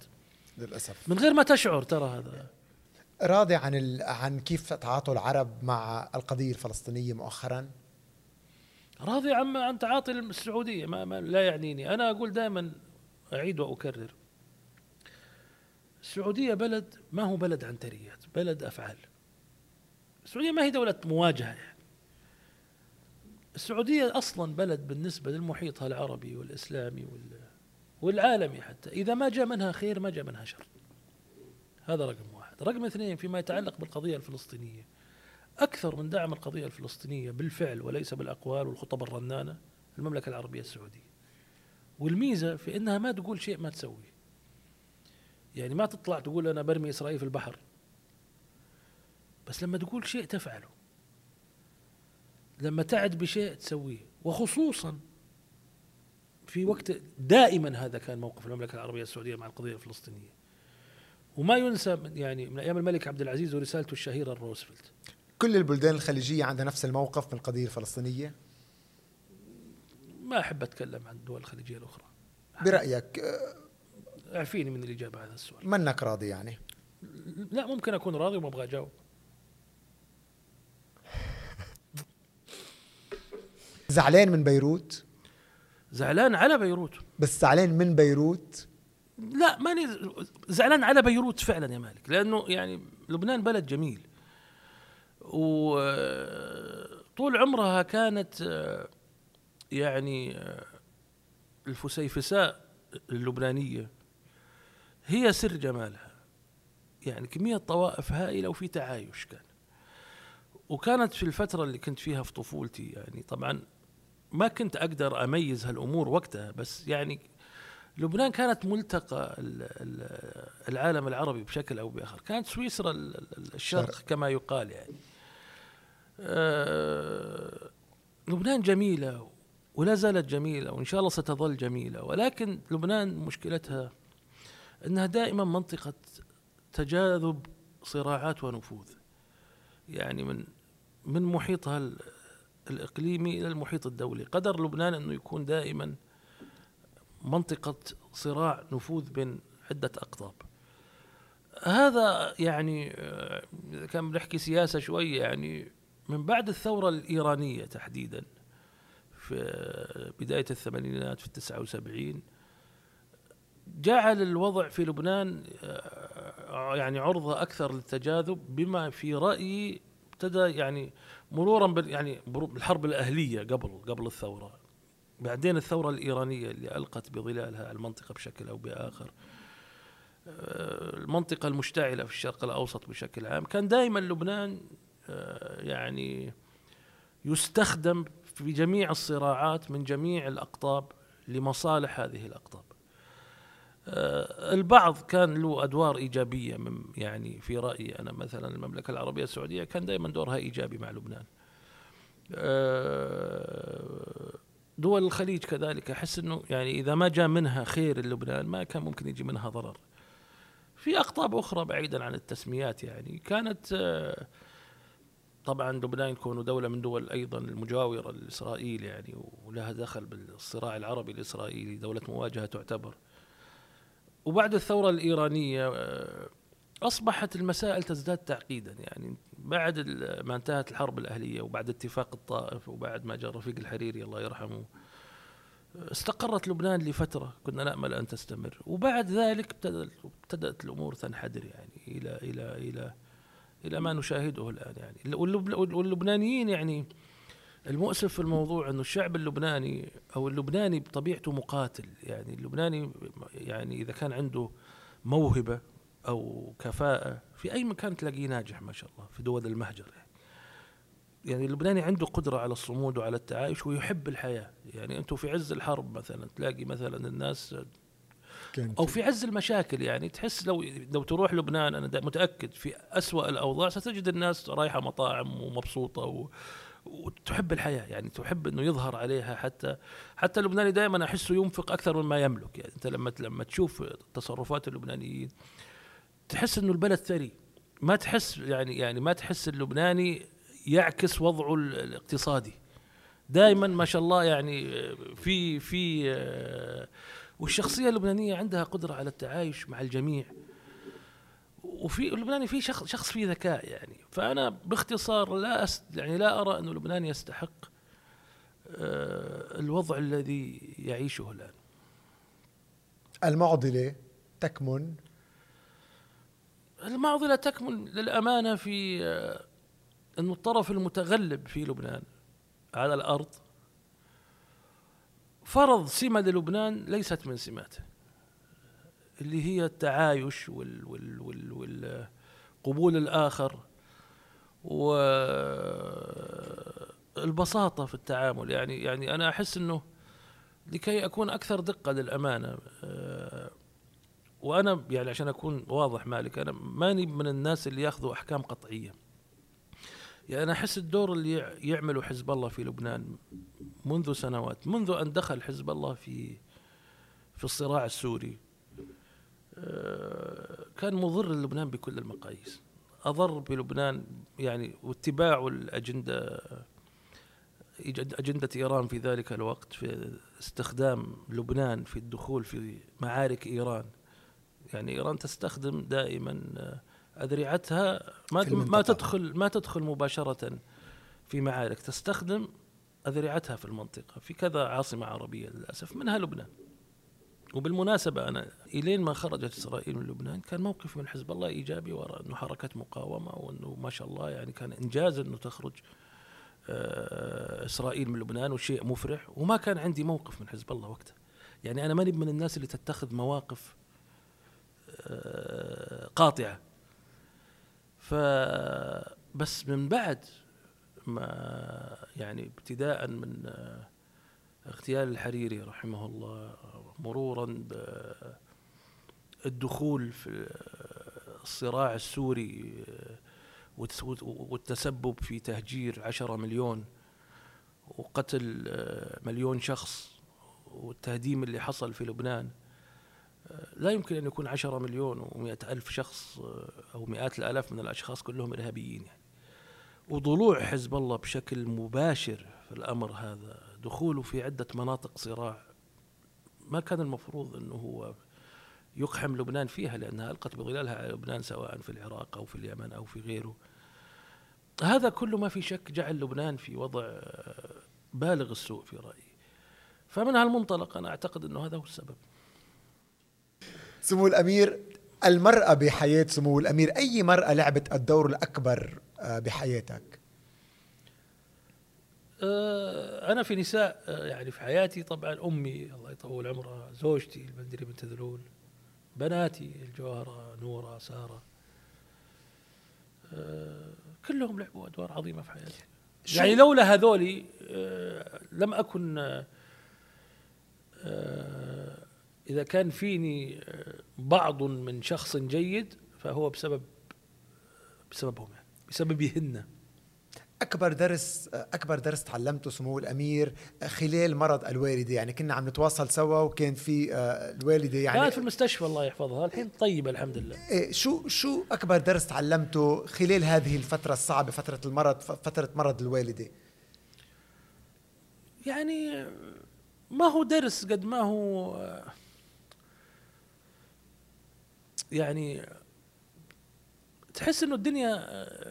للأسف. من غير ما تشعر ترى هذا. راضي عن ال... عن كيف تعاطوا العرب مع القضية الفلسطينية مؤخرا؟ راضي عن عن تعاطي السعودية ما, ما لا يعنيني. أنا أقول دائما أعيد وأكرر. السعودية بلد ما هو بلد عنتريات بلد أفعال. السعودية ما هي دولة مواجهة يعني. السعودية أصلا بلد بالنسبة للمحيطها العربي والإسلامي وال والعالمي حتى. إذا ما جاء منها خير ما جاء منها شر. هذا رقم واحد. رقم اثنين فيما يتعلق بالقضية الفلسطينية. أكثر من دعم القضية الفلسطينية بالفعل وليس بالأقوال والخطب الرنانة المملكة العربية السعودية. والميزة في أنها ما تقول شيء ما تسوي. يعني ما تطلع تقول أنا برمي إسرائيل في البحر. بس لما تقول شيء تفعله. لما تعد بشيء تسويه. وخصوصا في وقت دائما هذا كان موقف المملكة العربية السعودية مع القضية الفلسطينية. وما ينسى يعني من أيام الملك عبد العزيز ورسالته الشهيرة لروزفلت كل البلدان الخليجية عندها نفس الموقف من القضية الفلسطينية؟ ما أحب أتكلم عن الدول الخليجية الأخرى. برأيك اعفيني من الإجابة على هذا السؤال. منك راضي يعني؟ لا ممكن أكون راضي وما أبغى أجاوب. زعلان من بيروت؟ زعلان على بيروت. بس زعلان من بيروت؟ لا ماني زعلان على بيروت فعلا يا مالك لأنه يعني لبنان بلد جميل. وطول عمرها كانت يعني الفسيفساء اللبنانية. هي سر جمالها. يعني كمية طوائف هائلة وفي تعايش كان. وكانت في الفترة اللي كنت فيها في طفولتي يعني طبعا ما كنت أقدر أميز هالأمور وقتها بس يعني لبنان كانت ملتقى العالم العربي بشكل أو بآخر. كانت سويسرا الشرق كما يقال يعني. آه، لبنان جميلة ولا زالت جميلة وإن شاء الله ستظل جميلة ولكن لبنان مشكلتها أنها دائما منطقة تجاذب صراعات ونفوذ. يعني من من محيطها الإقليمي إلى المحيط الدولي. قدر لبنان أنه يكون دائما منطقة صراع نفوذ بين عدة أقطاب. هذا يعني آه، كان بنحكي سياسة شوية يعني من بعد الثورة الإيرانية تحديدا في بداية الثمانينات في التسعة وسبعين جعل الوضع في لبنان آه، يعني عرضة أكثر للتجاذب بما في رأيي ابتدى يعني مرورا بال يعني بالحرب الأهلية قبل قبل الثورة. بعدين الثورة الإيرانية اللي ألقت بظلالها المنطقة بشكل أو بآخر آه، المنطقة المشتعلة في الشرق الأوسط بشكل عام. كان دائما لبنان يعني يستخدم في جميع الصراعات من جميع الأقطاب لمصالح هذه الأقطاب. آه، البعض كان له أدوار إيجابية من يعني في رأيي أنا مثلا المملكة العربية السعودية كان دائما دورها إيجابي مع لبنان. آه، دول الخليج كذلك أحس أنه يعني إذا ما جاء منها خير لبنان ما كان ممكن يجي منها ضرر. في أقطاب أخرى بعيدا عن التسميات يعني كانت طبعا لبنان يكون دولة من دول أيضا المجاورة لإسرائيل يعني ولها دخل بالصراع العربي الإسرائيلي دولة مواجهة تعتبر. وبعد الثورة الإيرانية آه، أصبحت المسائل تزداد تعقيدا يعني. بعد ما انتهت الحرب الأهلية وبعد اتفاق الطائف وبعد ما جاء رفيق الحريري الله يرحمه استقرت لبنان لفترة كنا نأمل أن تستمر. وبعد ذلك ابتدأت الأمور تنحدر يعني إلى إلى إلى إلى ما نشاهده الآن يعني. واللبنانيين يعني المؤسف في الموضوع إنه الشعب اللبناني أو اللبناني بطبيعته مقاتل يعني. اللبناني يعني إذا كان عنده موهبة أو كفاءة في أي مكان تلاقيه ناجح ما شاء الله في دول المهجر يعني. يعني اللبناني عنده قدرة على الصمود وعلى التعايش ويحب الحياة يعني. أنتم في عز الحرب مثلا تلاقي مثلا الناس أو في عز المشاكل يعني تحس لو لو تروح لبنان أنا متأكد في أسوأ الأوضاع ستجد الناس رايحة مطاعم ومبسوطة و وتحب الحياة يعني تحب إنه يظهر عليها حتى حتى اللبناني دائما أحسه ينفق أكثر مما يملك يعني أنت لما لما تشوف تصرفات اللبنانيين تحس إنه البلد ثري. ما تحس يعني يعني ما تحس اللبناني يعكس وضعه الاقتصادي. دائما ما شاء الله يعني في في والشخصية اللبنانية عندها قدرة على التعايش مع الجميع. وفي اللبناني في شخص شخص فيه ذكاء يعني. فأنا باختصار لا أست يعني لا أرى انه لبنان يستحق آه، الوضع الذي يعيشه الآن. المعضلة تكمن؟ المعضلة تكمن للأمانة في آه، أن الطرف المتغلب في لبنان على الأرض فرض سمة للبنان ليست من سماته اللي هي التعايش وال وال وال وال الآخر والبساطة في التعامل. يعني يعني أنا أحس أنه لكي أكون أكثر دقة للأمانة آه، وأنا يعني عشان أكون واضح مالك أنا ماني من الناس اللي يأخذوا أحكام قطعية. يعني أنا أحس الدور اللي يعمله حزب الله في لبنان منذ سنوات منذ أن دخل حزب الله في في الصراع السوري آه، كان مضر للبنان بكل المقاييس. أضر بلبنان يعني واتباع الأجندة أجندة إيران في ذلك الوقت في استخدام لبنان في الدخول في معارك إيران. يعني إيران تستخدم دائما أذرعتها ما ما تدخل ما تدخل مباشرة في معارك تستخدم أذرعتها في المنطقة في كذا عاصمة عربية للأسف منها لبنان. وبالمناسبة أنا إلين ما خرجت إسرائيل من لبنان كان موقف من حزب الله إيجابي وراء أنه حركة مقاومة وأنه ما شاء الله يعني كان إنجاز أنه تخرج آه، إسرائيل من لبنان وشيء مفرح. وما كان عندي موقف من حزب الله وقتها. يعني أنا ماني من الناس اللي تتخذ مواقف آه، قاطعة فبس من بعد ما يعني ابتداء من اغتيال الحريري رحمه الله مرورا بالدخول في الصراع السوري والتسبب في تهجير عشرة مليون وقتل مليون شخص والتهديم اللي حصل في لبنان. لا يمكن أن يكون عشرة مليون ومئة ألف شخص أو مئات الآلاف من الأشخاص كلهم إرهابيين يعني. وضلوع حزب الله بشكل مباشر في الأمر هذا دخوله في عدة مناطق صراع ما كان المفروض أنه هو يقحم لبنان فيها لأنها ألقت بظلالها على لبنان سواء في العراق أو في اليمن أو في غيره. هذا كله ما في شك جعل لبنان في وضع بالغ السوء في رأيي. فمن هالمنطلق أنا أعتقد أنه هذا هو السبب. سمو الأمير المرأة بحياة سمو الأمير. أي مرأة لعبت الدور الأكبر آه، بحياتك؟ آه، أنا في نساء آه، يعني في حياتي طبعا أمي الله يطول عمرها زوجتي البندري بنت ذلول بناتي الجوهرة نورة سارة آه، كلهم لعبوا أدوار عظيمة في حياتي. يعني لولا هذولي لم أكن إذا كان فيني بعض من شخص جيد فهو بسبب بسببهم يعني بسببهن. أكبر درس أكبر درس تعلمته سمو الأمير خلال مرض الوالدة. يعني كنا عم نتواصل سوا وكان في آه، الوالدة يعني كانت في المستشفى الله يحفظها. الحين طيبة الحمد لله. إيه شو شو أكبر درس تعلمته خلال هذه الفترة الصعبة فترة المرض فترة مرض الوالدة؟ يعني ما هو درس قد ما هو آه، يعني تحس إنه الدنيا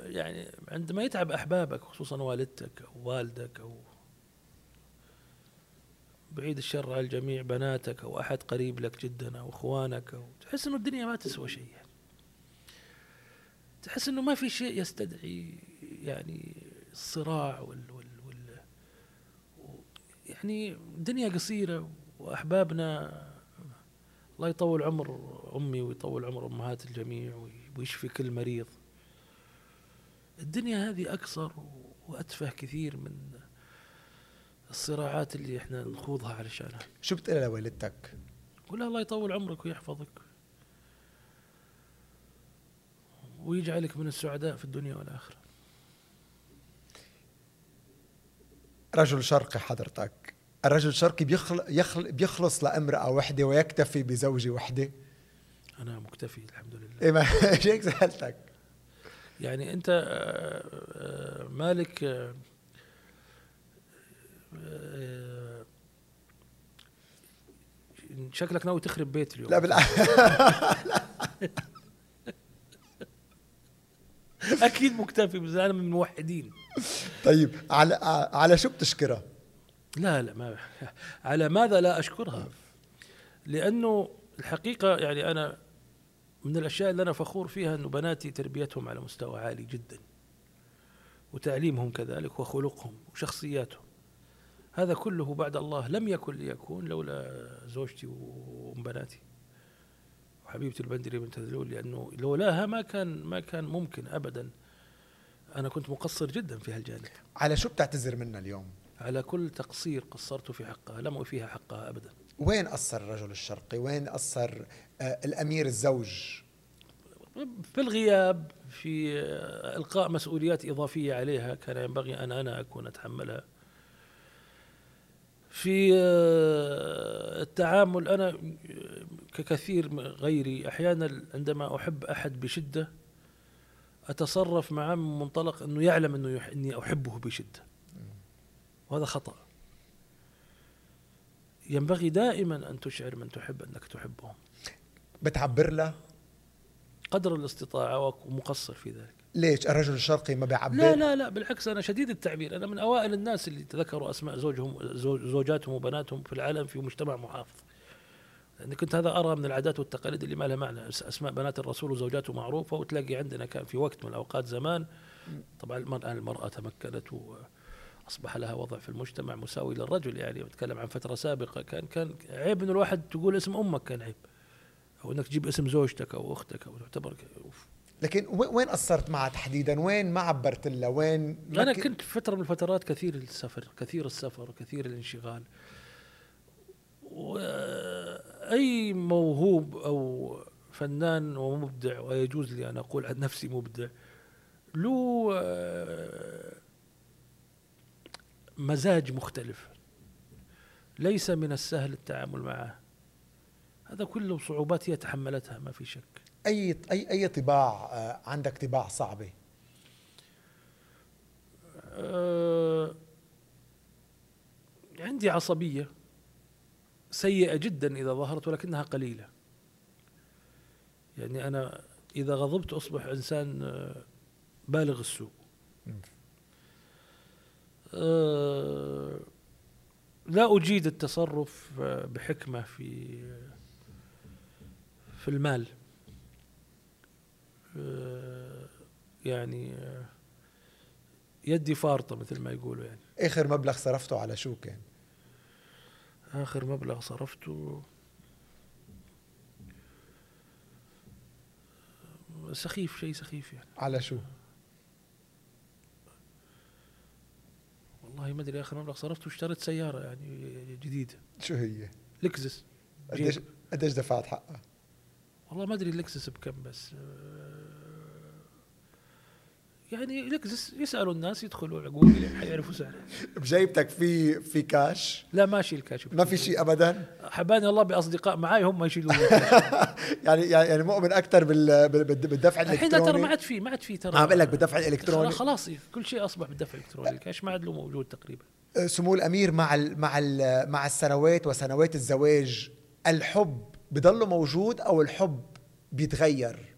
يعني عندما يتعب أحبابك خصوصا والدتك أو والدك أو بعيد الشر على الجميع بناتك أو أحد قريب لك جدا أو إخوانك أو تحس إنه الدنيا ما تسوى شيء يعني. تحس إنه ما في شيء يستدعي يعني الصراع وال, وال, وال يعني الدنيا قصيرة وأحبابنا الله يطول عمر أمي ويطول عمر أمهات الجميع ويشفي كل مريض. الدنيا هذه أقصر وأتفه كثير من الصراعات اللي إحنا نخوضها علشانها. شو بتقول لوالدتك؟ قول الله يطول عمرك ويحفظك. ويجعلك من السعداء في الدنيا والآخرة. رجل شرقي حضرتك. الرجل الشرقي بيخل... يخل... بيخلص لامرأة وحدة ويكتفي بزوجة وحدة. أنا مكتفي الحمد لله. إيه ما هيك سالتك يعني أنت آه، آه، مالك آه، شكلك ناوي تخرب بيت اليوم. لا بالعكس أكيد مكتفي بس أنا من الموحدين طيب على على شو بتشكرها؟ لا لا ما على ماذا لا أشكرها؟ لأنه الحقيقة يعني أنا من الأشياء اللي أنا فخور فيها أنه بناتي تربيتهم على مستوى عالي جدا وتعليمهم كذلك وخلقهم وشخصياتهم. هذا كله بعد الله لم يكن ليكون لولا زوجتي وأم بناتي وحبيبتي البندري بنت ذلول لأنه لولاها ما كان ما كان ممكن ابدا. أنا كنت مقصر جدا في هالجانب. على شو بتعتذر منا اليوم؟ على كل تقصير قصرت في حقها لم أوفيها حقها أبدا. وين قصر الرجل الشرقي؟ وين قصر آه، الأمير الزوج؟ في الغياب في آه، إلقاء مسؤوليات إضافية عليها كان ينبغي أن أنا أكون أتحملها. في آه، التعامل أنا ككثير غيري أحيانا عندما أحب أحد بشدة أتصرف معه من منطلق أنه يعلم أنه أني أحبه بشدة. وهذا خطأ. ينبغي دائما أن تشعر من تحب أنك تحبهم. بتعبر له؟ قدر الاستطاعة ومقصر في ذلك. ليش؟ الرجل الشرقي ما بيعبر؟ لا لا لا بالعكس أنا شديد التعبير. أنا من أوائل الناس اللي تذكروا أسماء زوجهم زوجاتهم وبناتهم في العالم في مجتمع محافظ. لأني كنت هذا أرى من العادات والتقاليد اللي ما لها معنى. أسماء بنات الرسول وزوجاته معروفة وتلاقي عندنا كان في وقت من الأوقات زمان طبعا المرأة المرأة تمكنت أصبح لها وضع في المجتمع مساوي للرجل يعني بتكلم عن فترة سابقة. كان كان عيب إنه الواحد تقول اسم أمك كان عيب أو إنك تجيب اسم زوجتك أو أختك أو تعتبر لكن وين قصرت معها تحديدا؟ وين ما عبرت لها وين أنا كنت فترة من الفترات كثير السفر كثير السفر كثير الانشغال. وأي موهوب أو فنان ومبدع ويجوز لي أن أقول عن نفسي مبدع له آه، مزاج مختلف. ليس من السهل التعامل معه. هذا كله صعوبات هي تحملتها ما في شك. أي أي أي طباع آه، عندك طباع صعبة؟ أه عندي عصبية سيئة جدا إذا ظهرت ولكنها قليلة. يعني أنا إذا غضبت أصبح إنسان آه، بالغ السوء. لا أجيد التصرف بحكمة في في المال آه، يعني آه، يدي فارطة مثل ما يقولوا يعني آخر مبلغ صرفته على شو كان؟ آخر مبلغ صرفته سخيف شيء سخيف يعني على شو؟ والله ما أدري اخر مبلغ صرفته اشتريت سيارة يعني جديدة شو هي؟ لكزس قديش قديش دفعت حقها؟ والله ما أدري اللكزس بكم بس يعني يسألوا الناس يدخلوا جوجل حيعرفوا سعره بجيبتك في في كاش؟ لا ماشي الكاش ما في شيء ابدا؟ حباني الله بأصدقاء معي هم يشيلوا يعني يعني مؤمن أكثر بالدفع الالكتروني الحين ترى ما عاد في ما عاد في ترى. عم بقول لك بالدفع الإلكتروني. خلاص كل شيء أصبح بالدفع الإلكتروني. الكاش ما عاد له موجود تقريبا. أه، سمو الأمير مع ال مع ال مع السنوات وسنوات الزواج الحب بضله موجود أو الحب بيتغير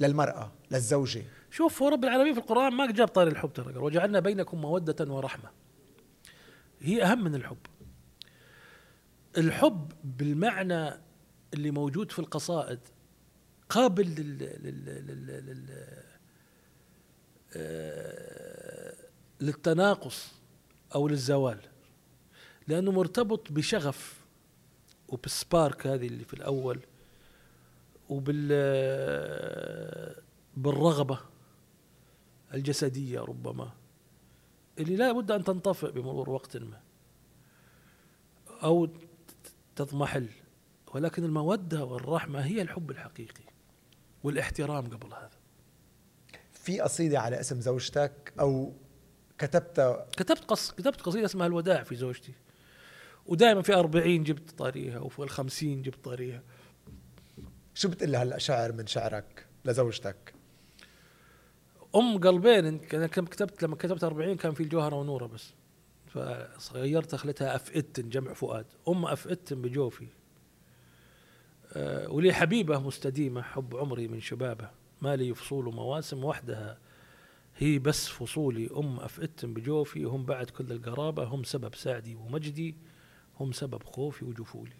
للمرأة للزوجة؟ شوف هو رب العالمين في القرآن ما جاب طاري الحب ترى وجعلنا بينكم مودة ورحمة. هي أهم من الحب. الحب بالمعنى اللي موجود في القصائد قابل لل, لل... لل... لل... آه، للتناقص أو للزوال. لأنه مرتبط بشغف وبالسبارك هذه اللي في الأول وبال بالرغبة. الجسدية ربما اللي لا بد أن تنطفئ بمرور وقت ما أو تضمحل ولكن المودة والرحمة هي الحب الحقيقي والاحترام قبل هذا. في قصيدة على اسم زوجتك أو كتبت كتبت قص كتبت قصيدة اسمها الوداع في زوجتي. ودائما في أربعين جبت طاريها وفي الخمسين جبت طاريها شو بتقول هلا شعر من شعرك لزوجتك؟ أم قلبين أنا كتبت لما كتبت 40 كان في الجوهرة ونورة بس. فغيرت خليتها افئتن جمع فؤاد. أم افئتن بجوفي. أه ولي حبيبة مستديمة حب عمري من شبابة. ما لي فصول مواسم وحدها. هي بس فصولي. أم أفئتم بجوفي. هم بعد كل القرابة. هم سبب سعدي ومجدي. هم سبب خوفي وجفولي.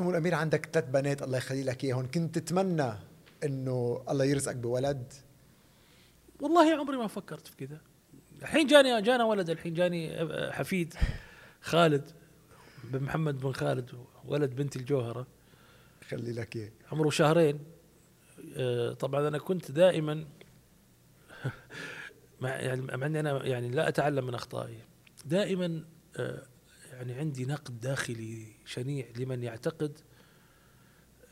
سمو الأمير عندك ثلاث بنات الله يخلي لك إياهم. كنت تتمنى إنه الله يرزقك بولد؟ والله عمري ما فكرت في كذا. الحين جاني جانا ولد الحين جاني حفيد خالد بن محمد بن خالد ولد بنتي الجوهرة. خلي لك إياه. عمره شهرين. آه، طبعا أنا كنت دائما مع يعني مع إني أنا يعني لا أتعلم من أخطائي. دائما آه، يعني عندي نقد داخلي شنيع لمن يعتقد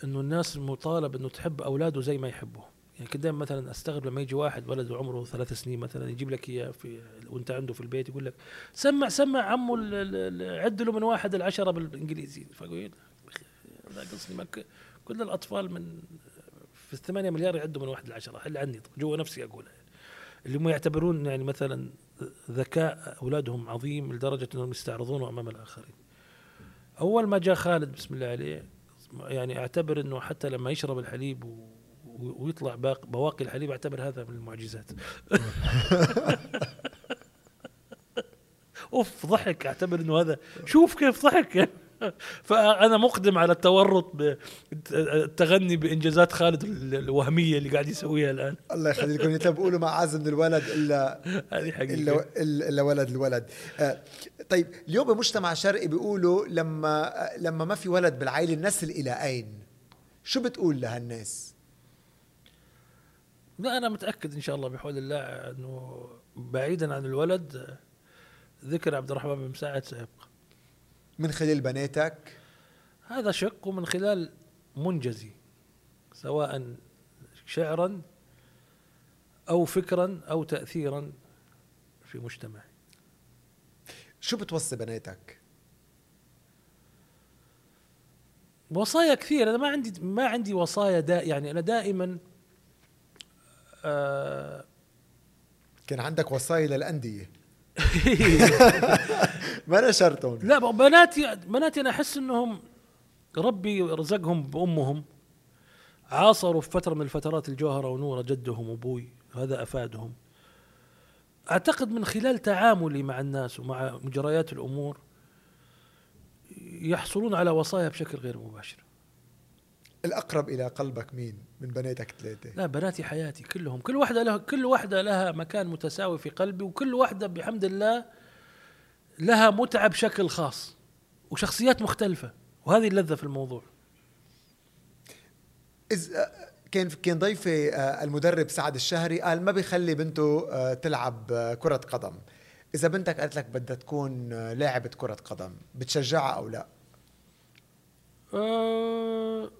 إنه الناس مطالب إنه تحب أولاده زي ما يحبهم يعني كنت دائما مثلا أستغرب لما يجي واحد ولده عمره ثلاث سنين مثلا يجيب لك إياه في وأنت عنده في البيت يقول لك سمع سمع ال- عد له من واحد العشرة بالإنجليزي. فأقول لا قصدي كل الأطفال من في الثمانية مليار يعدوا من واحد لعشرة حل عني جوا نفسي اقولها. اللي هم يعتبرون يعني مثلا ذكاء أولادهم عظيم لدرجة أنهم يستعرضونه أمام الآخرين. أول ما جاء خالد بسم الله عليه يعني أعتبر إنه حتى لما يشرب الحليب و- ويطلع باق بواقي الحليب أعتبر هذا من المعجزات. أوف ضحك. أعتبر إنه هذا. شوف كيف ضحك. فانا مقدم على التورط بالتغني بإنجازات خالد ال- الوهمية اللي قاعد يسويها الآن. الله يخلي لكم انت بقولوا ما عز من الولد إلا هذه حقيقة. إلا الا ولد الولد. آه، طيب اليوم بمجتمع شرقي بيقولوا لما لما ما في ولد بالعائلة النسل إلى أين؟ شو بتقول لهالناس؟ لا أنا متأكد إن شاء الله بحول الله إنه بعيدا عن الولد ذكر عبد الرحمن بن مساعد من خلال بناتك؟ هذا شق ومن خلال منجزي سواء شعرا أو فكرا أو تاثيرا في مجتمعي. شو بتوصي بناتك؟ وصايا كثير. أنا ما عندي ما عندي وصايا دا يعني أنا دائما آه كان عندك وصايا للأندية. ما نشرتهم. لا بناتي بناتي أنا أحس إنهم ربي رزقهم بأمهم. عاصروا في فترة من الفترات الجوهرة ونوره جدهم وأبوي هذا أفادهم. أعتقد من خلال تعاملي مع الناس ومع مجريات الأمور يحصلون على وصايا بشكل غير مباشر. الأقرب إلى قلبك مين من بناتك ثلاثة؟ لا بناتي حياتي كلهم. كل واحدة لها كل واحدة لها مكان متساوي في قلبي وكل واحدة بحمد الله لها متعة بشكل خاص وشخصيات مختلفة وهذه اللذة في الموضوع. إذ آه، كان كان ضيفي آه، المدرب سعد الشهري قال ما بيخلي بنته آه، تلعب كرة قدم. إذا بنتك قالت لك بدها تكون لاعبة كرة قدم بتشجعها أو لا؟ أه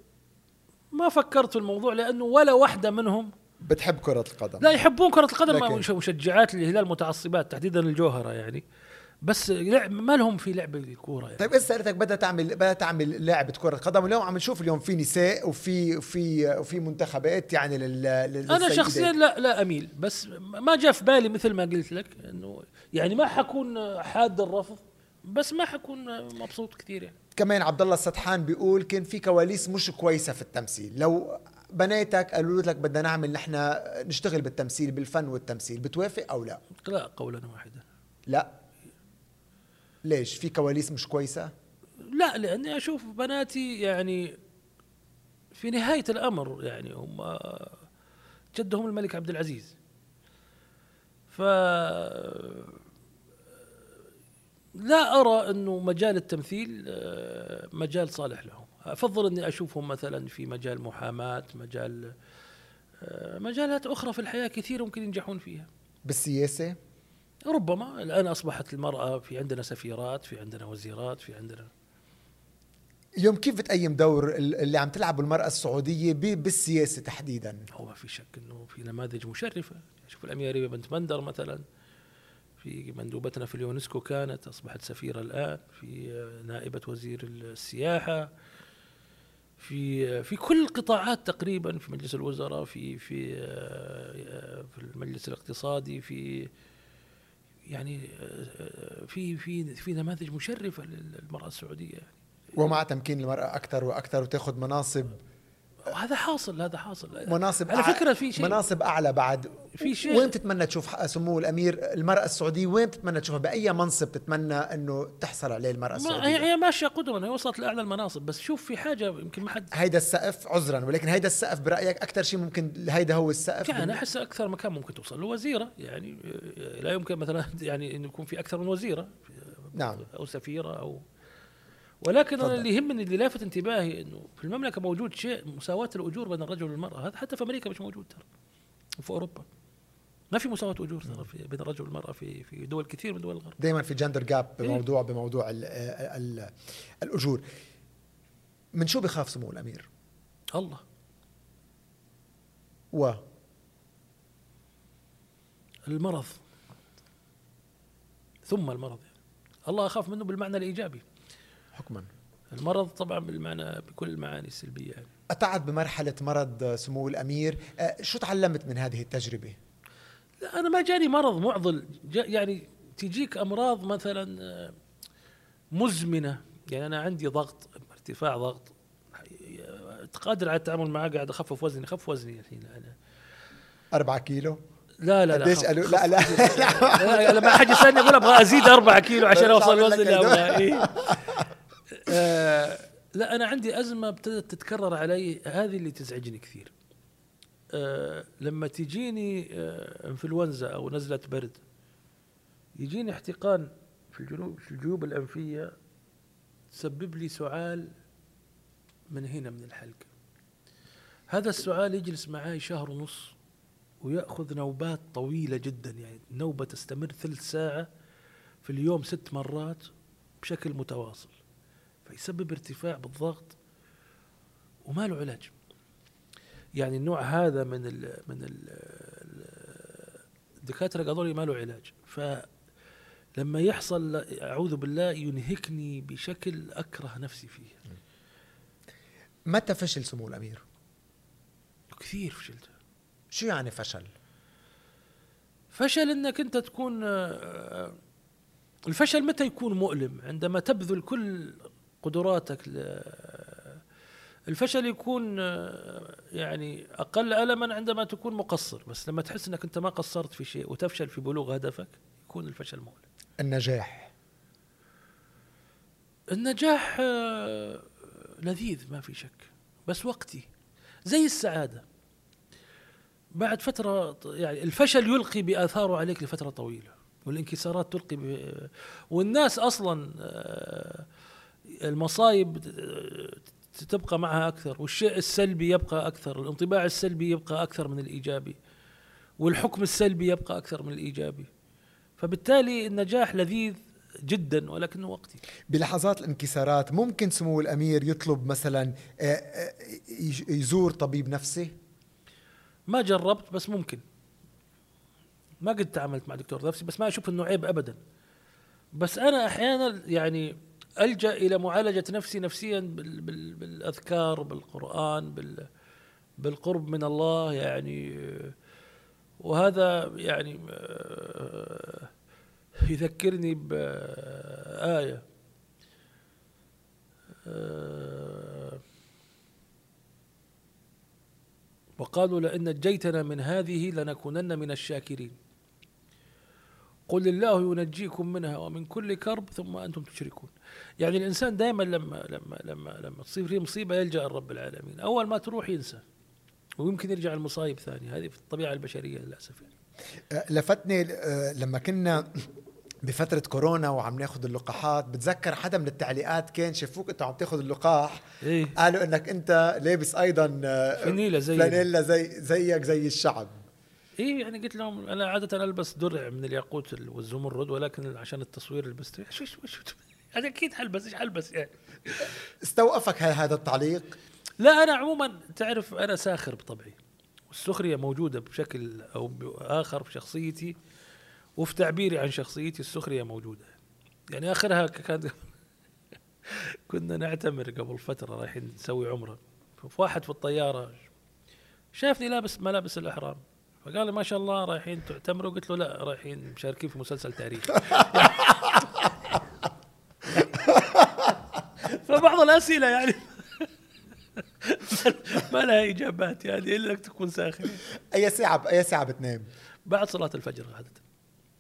ما فكرت في الموضوع لأنه ولا واحدة منهم بتحب كرة القدم لا يحبون كرة القدم لكن- مشجعات الهلال متعصبات تحديدا الجوهرة يعني بس لعب ما لهم في لعب الكورة يعني. طيب إذا سألتك بدها تعمل بدها تعمل لاعبة كرة قدم واليوم عم نشوف اليوم في نساء وفي وفي وفي منتخبات يعني لل لل- أنا. شخصيا لا لا أميل بس ما جاء في بالي مثل ما قلت لك إنه يعني ما حكون حاد الرفض بس ما حكون مبسوط كثير يعني كمان عبد الله السطحان بيقول كان في كواليس مش كويسة في التمثيل. لو بناتك قالوا لك بدنا نعمل نحن نشتغل بالتمثيل بالفن والتمثيل بتوافق أو لا؟ لا قولا واحدا. لا. ليش؟ في كواليس مش كويسة؟ لا لأني أشوف بناتي يعني في نهاية الأمر يعني هم جدهم الملك عبد العزيز. ف لا أرى أنه مجال التمثيل آه، مجال صالح لهم. أفضل أني أشوفهم مثلا في مجال محاماة مجال آه، مجالات أخرى في الحياة كثير ممكن ينجحون فيها. بالسياسة؟ ربما. الآن أصبحت المرأة في عندنا سفيرات في عندنا وزيرات في عندنا. اليوم كيف بتقيم دور ال- اللي عم تلعبه المرأة السعودية ب- بالسياسة تحديدا؟ هو ما في شك إنه في نماذج مشرفة. شوف الأميرة ريبه بنت مندر مثلا. في مندوبتنا في اليونسكو كانت أصبحت سفيرة الآن في نائبة وزير السياحة في في كل القطاعات تقريبا في مجلس الوزراء في في في المجلس الاقتصادي في يعني في في في نماذج مشرفة للمرأة السعودية. ومع تمكين المرأة أكثر وأكثر وتأخذ مناصب هذا حاصل هذا حاصل. مناصب على فكرة في شيء. مناصب أعلى بعد. في شيء. وين تتمنى تشوف سمو الأمير المرأة السعودية؟ وين تتمنى تشوفها؟ بأي منصب تتمنى إنه تحصل عليه المرأة السعودية؟ هي هي ماشية قدما هي وصلت لأعلى المناصب بس شوف في حاجة يمكن ما حد هيدا السقف عذرا ولكن هيدا السقف برأيك أكثر شيء ممكن هيدا هو السقف؟ كان بال- أحس أكثر مكان ممكن توصل له وزيره يعني لا يمكن مثلا يعني إنه يكون في أكثر من وزيرة نعم. أو سفيرة أو ولكن أنا تفضل. اللي يهمني اللي لافت انتباهي إنه في المملكة موجود شيء مساواة الأجور بين الرجل والمرأة. هذا حتى في أمريكا مش موجود ترى. وفي أوروبا. ما في مساواة أجور ترى بين الرجل والمرأة في في دول كثير من دول الغرب. دائما في جندر جاب إيه. بموضوع بموضوع ال ال الأجور. من شو بخاف سمو الأمير؟ الله. و؟ المرض. ثم المرض. يعني. الله أخاف منه بالمعنى الإيجابي. حكما. المرض طبعا بالمعنى بكل المعاني السلبية يعني. قطعت بمرحلة مرض سمو الأمير. آه، شو تعلمت من هذه التجربة؟ لا أنا ما جاني مرض معضل. جا يعني تجيك أمراض مثلا آه، مزمنة. يعني أنا عندي ضغط ارتفاع ضغط. قادر على التعامل معاه قاعد أخفف وزني اخف وزني الحين. أنا أربعة كيلو؟ لا لا لا قديش خف- قالوا خف- لا لا. لا لما حد يسألني أقول أبغى أزيد أربعة كيلو عشان أوصل اللي هيدا. ابغاه إيه. آه، لا أنا عندي أزمة ابتدت تتكرر علي هذه اللي تزعجني كثير. آه، لما تجيني آه، إنفلونزا أو نزله برد يجيني احتقان في الجنوب في الجيوب الأنفية تسبب لي سعال من هنا من الحلق. هذا السعال يجلس معي شهر ونص ويأخذ نوبات طويلة جدا. يعني نوبة تستمر ثلث ساعة في اليوم ست مرات بشكل متواصل. فيسبب ارتفاع بالضغط وما له علاج. يعني النوع هذا من ال من ال الدكاترة قالوا لي ما له علاج. فلما يحصل أعوذ بالله ينهكني بشكل أكره نفسي فيه. متى فشل سمو الأمير؟ كثير فشلت. شو يعني فشل؟ فشل إنك أنت تكون الفشل متى يكون مؤلم؟ عندما تبذل كل قدراتك الفشل يكون يعني أقل ألما عندما تكون مقصر بس لما تحس إنك أنت ما قصرت في شيء وتفشل في بلوغ هدفك يكون الفشل مؤلم النجاح. النجاح لذيذ ما في شك بس وقتي. زي السعادة. بعد فترة ط- يعني الفشل يلقي بآثاره عليك لفترة طويلة والانكسارات تلقي ب... والناس أصلا آه، المصايب آه، تبقى معها أكثر والشيء السلبي يبقى أكثر الانطباع السلبي يبقى أكثر من الإيجابي والحكم السلبي يبقى أكثر من الإيجابي. فبالتالي النجاح لذيذ جدا ولكنه وقتي. بلحظات الانكسارات ممكن سمو الأمير يطلب مثلا آه، آه، يزور طبيب نفسي؟ ما جربت بس ممكن. ما قد تعاملت مع دكتور نفسي بس ما أشوف إنه عيب ابدا. بس أنا أحيانا يعني ألجأ إلى معالجة نفسي نفسيا بال بال بالأذكار بالقران بال بالقرب من الله يعني. وهذا يعني آه، يذكرني بآية آه، وقالوا لئن نجيتنا من هذه لنكونن من الشاكرين. قل الله ينجيكم منها ومن كل كرب ثم أنتم تشركون. يعني الإنسان دائما لما لما لما لما تصير فيه مصيبة يلجأ لرب العالمين. أول ما تروح ينسى ويمكن يرجع المصايب ثانية هذه في الطبيعة البشرية للأسف يعني. آه، لفتني آه، لما كنا بفترة كورونا وعم ناخذ اللقاحات بتذكر حدا من التعليقات كان شافوك أنت عم تاخذ اللقاح؟ إيه. قالوا إنك أنت لابس أيضا آه، فانيلا زي فلانيلا زي زيك زي الشعب. إيه يعني قلت لهم أنا عادة ألبس درع من الياقوت والزمرد ولكن عشان التصوير لبست. شو شو شو أنا أكيد حلبس إيش حلبس يعني؟ استوقفك هذا التعليق؟ لا أنا عموما تعرف أنا ساخر بطبعي. والسخريه موجودة بشكل أو بآخر في شخصيتي وفي تعبيري عن شخصيتي السخرية موجودة. يعني آخرها كان كنا نعتمر قبل فترة رايحين نسوي عمرة. ففي واحد في الطيارة شافني لابس ملابس الإحرام. فقال لي ما شاء الله رايحين تعتمروا؟ قلت له لا رايحين مشاركين في مسلسل تاريخ. فبعض الأسئلة يعني. ما لها إجابات يعني إلا إنك تكون ساخن. أي ساعة أي ساعة بتنام؟ بعد صلاة الفجر عادة.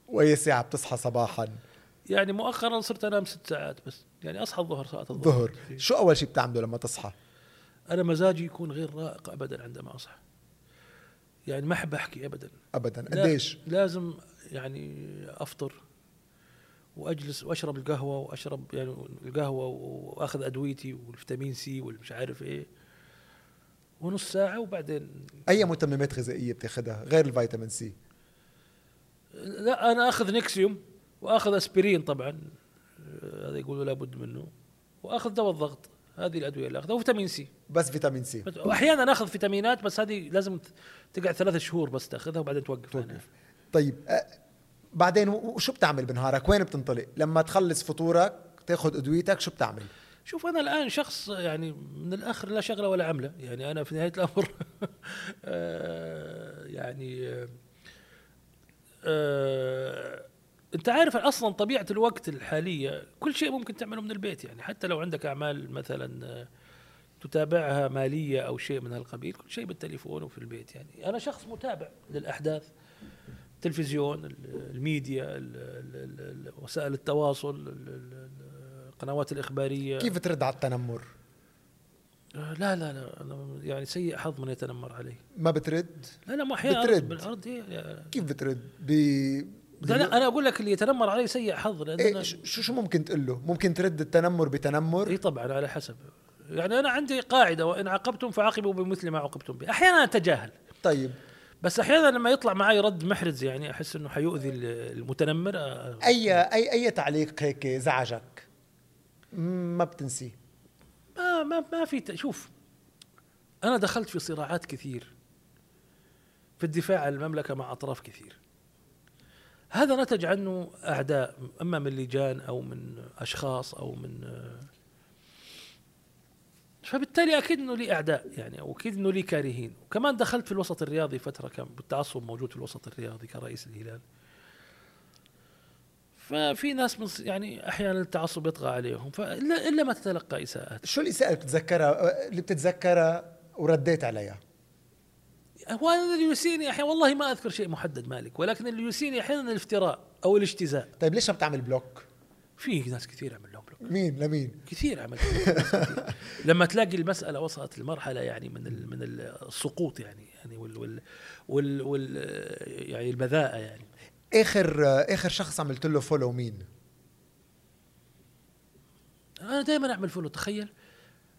وأي ساعة بتصحى صباحا؟ يعني مؤخرا صرت أنام ست ساعات بس. يعني أصحى الظهر صلاه الظهر. ظهر. شو أول شيء بتعمله لما تصحى؟ أنا مزاجي يكون غير رائق ابدا عندما أصحى. يعني ما أحب أحكي ابدا. ابدا. لا- قديش؟ لازم يعني أفطر وأجلس وأشرب القهوة وأشرب يعني القهوة وأخذ أدويتي والفيتامين C والمش عارف إيه. ونص ساعة وبعدين أي متممات غذائية بتاخذها غير الفيتامين C؟ لا أنا أخذ نكسيوم وأخذ أسبرين طبعا هذا يقولوا لابد منه وأخذ دواء الضغط. هذه الأدوية اللي أخذها وفيتامين C. بس فيتامين C. واحيانا أخذ فيتامينات بس هذه لازم تقعد ثلاث شهور بس تأخذها وبعدين توقف. عنها. طيب أه بعدين وشو بتعمل بنهارك؟ وين بتنطلق؟ لما تخلص فطورك تاخذ أدويتك شو بتعمل؟ شوف أنا الآن شخص يعني من الآخر لا شغلة ولا عملة. يعني أنا في نهاية الأمر آه، يعني آه، آه، انت عارف أصلا طبيعة الوقت الحالية كل شيء ممكن تعمله من البيت يعني حتى لو عندك أعمال مثلا آه، تتابعها مالية أو شيء من هالقبيل كل شيء بالتليفون وفي البيت يعني. أنا شخص متابع للأحداث التلفزيون ال- الميديا ال- ال- ال- وسائل التواصل ال- ال- القنوات الإخبارية. كيف ترد على التنمر؟ آه، لا لا لا أنا يعني سيء حظ من يتنمر علي ما بترد؟ لا لا ما أحيانا بترد. بالأرض إيه كيف بترد؟ ب لا لا أنا أقول لك اللي يتنمر علي سيء حظ لأن إيه شو شو ممكن تقول له؟ ممكن ترد التنمر بتنمر؟ إي طبعا على حسب. يعني أنا عندي قاعدة وإن عاقبتم فعاقبوا بمثل ما عوقبتم به. أحيانا أتجاهل. طيب. بس أحيانا لما يطلع معي رد محرز يعني أحس إنه حيؤذي المتنمر. اي اي أي تعليق هيك زعجك؟ ما بتنسيه. ما ما ما في شوف أنا دخلت في صراعات كثير في الدفاع عن المملكة مع أطراف كثير. هذا نتج عنه أعداء أما من لجان أو من أشخاص أو من فبالتالي أكيد إنه لي أعداء يعني وأكيد إنه لي كارهين. وكمان دخلت في الوسط الرياضي فترة كان بالتعصب موجود في الوسط الرياضي كرئيس الهلال. ففي ناس من يعني أحيانا التعصب يطغى عليهم فالا إلا ما تتلقى إساءات. شو الإساءة اللي بتتذكرها اللي بتتذكرها ورديت عليها؟ هو اللي يسيئني أحيانا والله ما أذكر شيء محدد مالك ولكن اللي يسيئني أحيانا الافتراء أو الاجتزاء. طيب ليش ما بتعمل block؟ في ناس كثير عمل لهم block. مين؟ لمين؟ كثير عمل كثير. لما تلاقي المسألة وصلت لمرحلة يعني من ال- من السقوط يعني يعني وال وال وال, وال يعني البذاءة يعني. آخر آخر شخص عملت له follow مين؟ أنا دائما أعمل follow تخيل.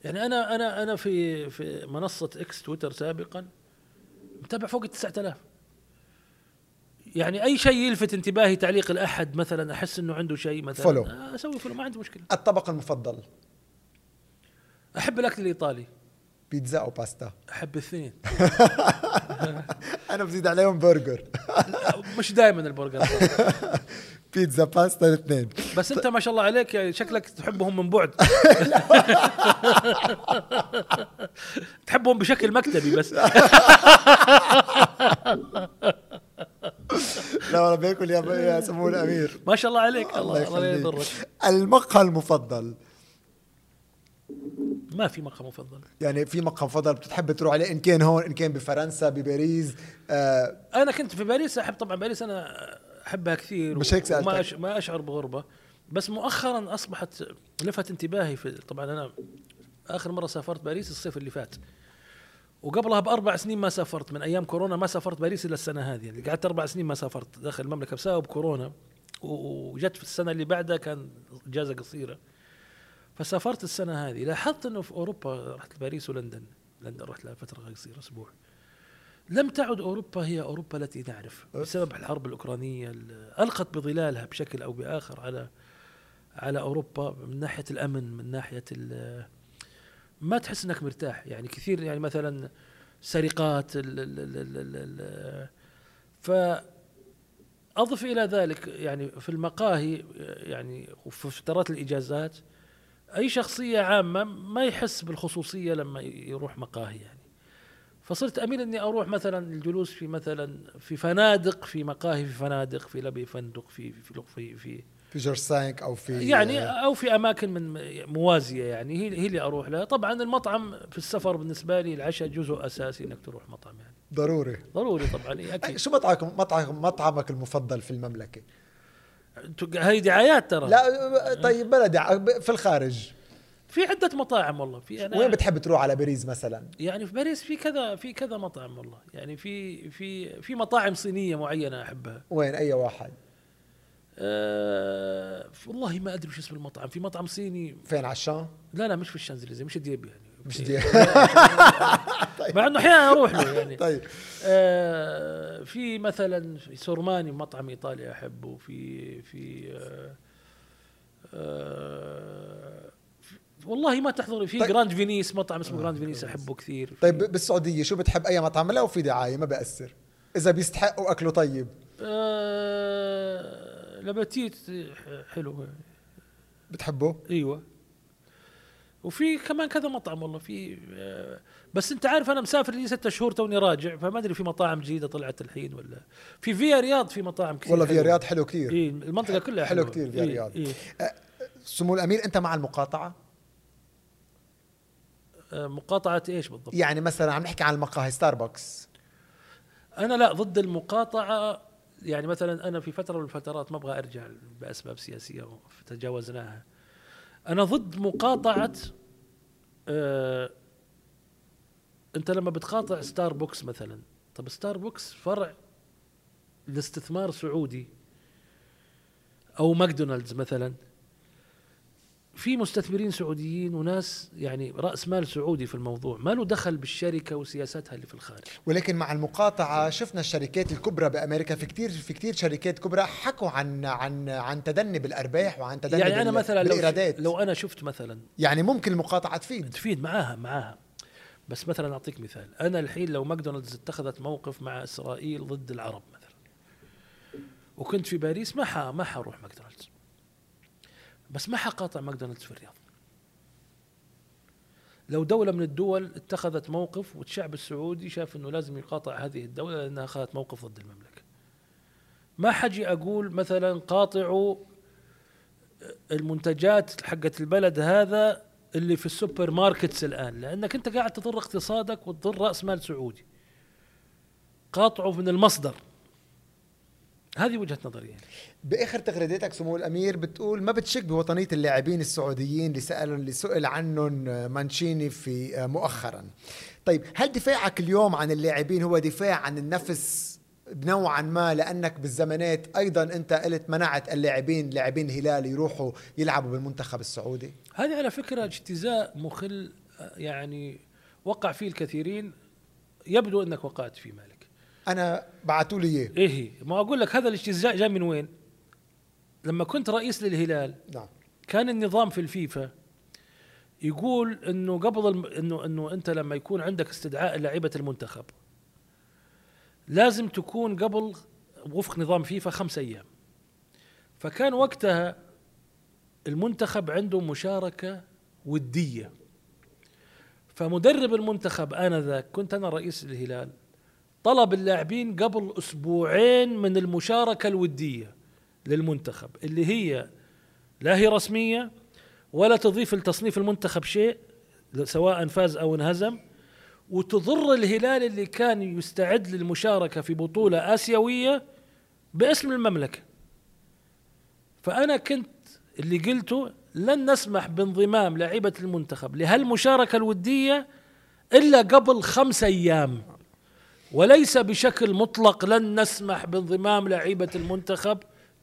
يعني أنا أنا أنا في في منصة إكس تويتر سابقا متابع فوق ال 9000 يعني أي شيء يلفت انتباهي تعليق لأحد مثلا أحس إنه عنده شيء مثلا follow. آه، أسوي follow ما عندي مشكلة. الطبق المفضل. أحب الأكل الإيطالي. بيتزا أو باستا. أحب الاثنين. أنا بزيد عليهم برجر. مش دائما البرجر. بيتزا باستا الاثنين. بس انت ما شاء الله عليك يعني شكلك تحبهم من بعد. تحبهم بشكل مكتبي بس. لا والله بياكل يا يا سمو الأمير. ما شاء الله عليك. الله الله لا. يضرك. المقهى المفضل. ما في مقهى مفضل. يعني في مقهى مفضل بتحب تروح عليه؟ إن كان هون إن كان بفرنسا بباريس آه. أنا كنت في باريس أحب طبعا باريس أنا أحبها كثير مش هيك سألتك. وما أش... ما أشعر بغربة. بس مؤخرا أصبحت لفت انتباهي في طبعا أنا آخر مرة سافرت باريس الصيف اللي فات وقبلها بأربع سنين ما سافرت من أيام كورونا ما سافرت باريس إلا السنة هذه يعني قعدت أربع سنين ما سافرت داخل المملكة بسبب كورونا وجت في السنة اللي بعدها كان إجازة قصيرة. فسافرت السنة هذه لاحظت إنه في أوروبا رحت باريس ولندن لندن رحت لها فترة قصيرة أسبوع. لم تعد أوروبا هي أوروبا التي نعرف بسبب الحرب الأوكرانية ال- ألقت بظلالها بشكل أو بآخر على على أوروبا من ناحية الأمن من ناحية ما تحس إنك مرتاح. يعني كثير يعني مثلا سرقات ال ال ال ال ال ال ف أضف إلى ذلك يعني في المقاهي يعني وفي فترات الإجازات أي شخصية عامة ما يحس بالخصوصية لما يروح مقاهي يعني. فصرت أميل إني أروح مثلا الجلوس في مثلا في فنادق في مقاهي في فنادق في لبي فندق في في في, في في جورج سانك أو في يعني أو في أماكن من موازية يعني هي هي اللي أروح لها. طبعا المطعم في السفر بالنسبة لي العشاء جزء أساسي إنك تروح مطعم يعني. ضروري. ضروري طبعا أكيد. شو مطعمك مطعم مطعمك المفضل في المملكة؟ هي دعايات ترى. لا طيب بلا داعي في الخارج. في عدة مطاعم والله. في أنا وين بتحب تروح؟ على باريس مثلا. يعني في باريس في كذا في كذا مطعم والله. يعني في في في مطاعم صينية معينة أحبها. وين؟ أي واحد؟ أه والله ما أدري وش اسم المطعم. في مطعم صيني. فين عشان لا لا مش في الشانزليزيه مش deep يعني. مش دي مع إنه أحيانا أروح له يعني. طيب. آه في مثلا في سان جيرماني مطعم إيطالي أحبه. في في آه آه والله ما تحضر في طيب. Grand Venise مطعم اسمه جراند فينيس أحبه كثير. طيب بالسعودية شو بتحب أي مطعم؟ لو في دعاية ما بأثر. إذا بيستحقوا أكله طيب. آه لا بتيت حلو بتحبه أيوه وفي كمان كذا مطعم والله في بس أنت عارف أنا مسافر لي ستة شهور توني راجع فما أدري في مطاعم جديدة طلعت الحين ولا في فيا رياض في مطاعم كثير والله في حلوة. رياض حلو كثير إيه المنطقة كلها حلو حلوة. كتير فيا إيه، رياض. إيه. سمو الأمير أنت مع المقاطعة آه، مقاطعة إيش بالضبط؟ يعني مثلا عم نحكي عن المقاهي ستاربكس أنا لا ضد المقاطعة يعني مثلا أنا في فترة من الفترات ما أبغى أرجع بأسباب سياسية تجاوزناها أنا ضد مقاطعة آه أنت لما بتقاطع ستاربكس مثلا طب ستاربكس فرع لاستثمار سعودي أو ماكدونالدز مثلا. في مستثمرين سعوديين وناس يعني رأس مال سعودي في الموضوع. ما له دخل بالشركة وسياساتها اللي في الخارج. ولكن مع المقاطعة شفنا الشركات الكبرى بأمريكا في كثير في كثير شركات كبرى حكوا عن عن عن تدني بالأرباح وعن تدني يعني أنا مثلا لو لو أنا شفت مثلا يعني ممكن المقاطعة تفيد. تفيد معاها معاها. بس مثلا أعطيك مثال. أنا الحين لو ماكدونالدز اتخذت موقف مع إسرائيل ضد العرب مثلا وكنت في باريس ما. ما حروح ماكدونالدز. بس ما حقاطع ماكدونالدز في الرياض. لو دولة من الدول اتخذت موقف والشعب السعودي شاف إنه لازم يقاطع هذه الدولة لأنها أخذت موقف ضد المملكة. ما حجي أقول مثلا قاطعوا المنتجات حقت البلد هذا اللي في السوبر ماركتس الآن لأنك أنت قاعد تضر اقتصادك وتضر رأس مال سعودي. قاطعه من المصدر. هذه وجهة نظري يعني. بآخر تغريداتك سمو الأمير بتقول ما بتشك بوطنية اللاعبين السعوديين اللي سالوا اللي سئل عنهم مانشيني في مؤخرا. طيب هل دفاعك اليوم عن اللاعبين هو دفاع عن النفس نوعا ما؟ لأنك بالزمانات أيضا أنت قلت منعت اللاعبين لاعبين الهلال يروحوا يلعبوا بالمنتخب السعودي. هذه على فكرة اجتزاء مخل آه، يعني وقع فيه الكثيرين. يبدو أنك وقعت فيه مالك. أنا بعثوا لي إياه. إيه ما أقول لك هذا الاجتزاء جاء من وين؟ لما كنت رئيس للهلال نعم. كان النظام في الفيفا يقول إنه قبل الم... إنه إنه أنت لما يكون عندك استدعاء لعيبه المنتخب لازم تكون قبل وفق نظام فيفا خمس أيام. فكان وقتها المنتخب عنده مشاركة ودية. فمدرب المنتخب آنذاك كنت أنا رئيس الهلال طلب اللاعبين قبل أسبوعين من المشاركة الودية للمنتخب اللي هي لا هي رسمية ولا تضيف لتصنيف المنتخب شيء سواء فاز أو انهزم. وتضر الهلال اللي كان يستعد للمشاركة في بطولة آسيوية باسم المملكة. فأنا كنت اللي قلته لن نسمح بانضمام لاعيبه المنتخب لهالمشاركة الودية إلا قبل خمس أيام. وليس بشكل مطلق لن نسمح بانضمام لاعيبه المنتخب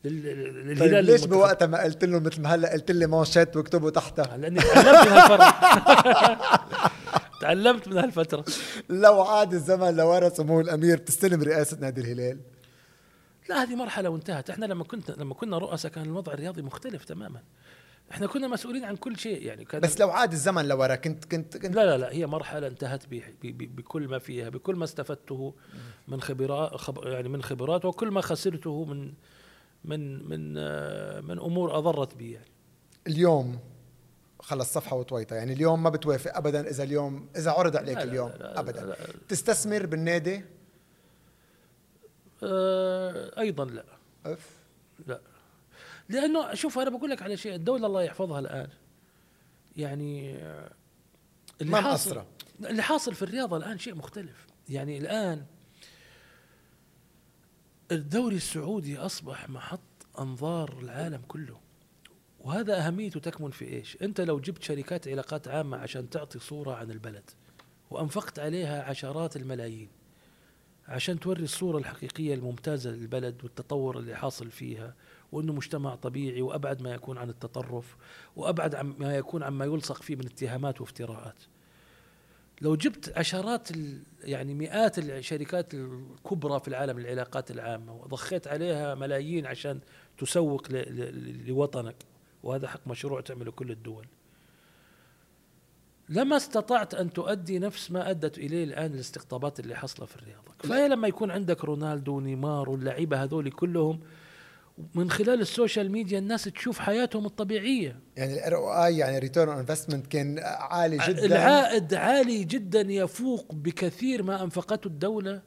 لل- للهلال طيب ليش. بوقتها ما قلت لهم مثل ما هلا قلت لي مانشيت واكتبوا تحتها؟ لأني تعلمت من هالفترة. تعلمت من هالفترة. لو عاد الزمن لورا سمو الأمير تستلم رئاسة نادي الهلال. لا هذه مرحلة وانتهت. إحنا لما كنت لما كنا رؤساء كان الوضع الرياضي مختلف تماما. إحنا كنا مسؤولين عن كل شيء يعني كان بس لو عاد الزمن لورا كنت كنت كنت لا لا لا هي مرحلة انتهت ب- ب- ب- بكل ما فيها بكل ما استفدته من خبرات خب يعني من خبرات وكل ما خسرته من من من آه، من أمور أضرت بي يعني. اليوم خلص صفحة وطويطه يعني اليوم ما بتوافق ابدا إذا اليوم إذا عرض عليك لا لا اليوم لا لا ابدا. لا لا. تستثمر بالنادي؟ آه، أيضا لا. أف. لا. لأنه شوف أنا بقول لك على شيء الدولة الله يحفظها الآن يعني آه، اللي ما حاصل. اللي حاصل في الرياضه الآن شيء مختلف يعني الآن الدوري السعودي أصبح محط أنظار العالم كله وهذا أهميته تكمن في إيش؟ أنت لو جبت شركات علاقات عامة عشان تعطي صورة عن البلد وأنفقت عليها عشرات الملايين عشان توري الصورة الحقيقية الممتازة للبلد والتطور اللي حاصل فيها وإنه مجتمع طبيعي وأبعد ما يكون عن التطرف وأبعد عن ما يكون عما يلصق فيه من اتهامات وافتراءات. لو جبت عشرات يعني مئات الشركات الكبرى في العالم العلاقات العامة وضخيت عليها ملايين عشان تسوق لوطنك وهذا حق مشروع تعمله كل الدول. لما استطعت أن تؤدي نفس ما أدت إليه الآن الاستقطابات اللي حصله في الرياضه، كفاية لما يكون عندك رونالدو ونيمار واللعيبة هذول كلهم من خلال ال social media الناس تشوف حياتهم الطبيعية. يعني ال ROI يعني return investment كان عالي جدا. العائد عالي جدا يفوق بكثير ما أنفقته الدولة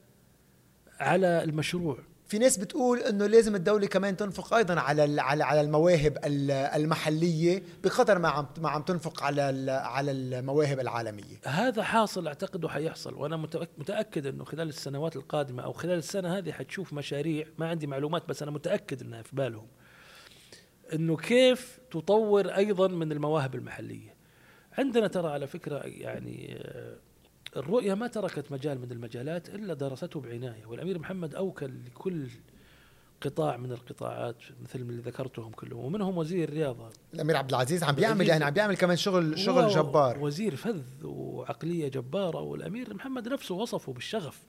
على المشروع. في ناس بتقول إنه لازم الدولة كمان تنفق أيضا على على المواهب ال- المحلية بقدر ما عم ما عم تنفق على على المواهب العالمية. هذا حاصل أعتقد وحيحصل وأنا متأكد إنه خلال السنوات القادمة أو خلال السنة هذه حتشوف مشاريع ما عندي معلومات بس أنا متأكد إنها في بالهم إنه كيف تطور أيضا من المواهب المحلية. عندنا ترى على فكرة يعني الرؤيه ما تركت مجال من المجالات إلا درسته بعناية والأمير محمد أوكل لكل قطاع من القطاعات مثل اللي ذكرتهم كلهم ومنهم وزير الرياضه الأمير عبد العزيز عم بيعمل. يعني عم بيعمل كمان شغل شغل جبار. وزير فذ وعقلية جبارة والأمير محمد نفسه وصفه بالشغف.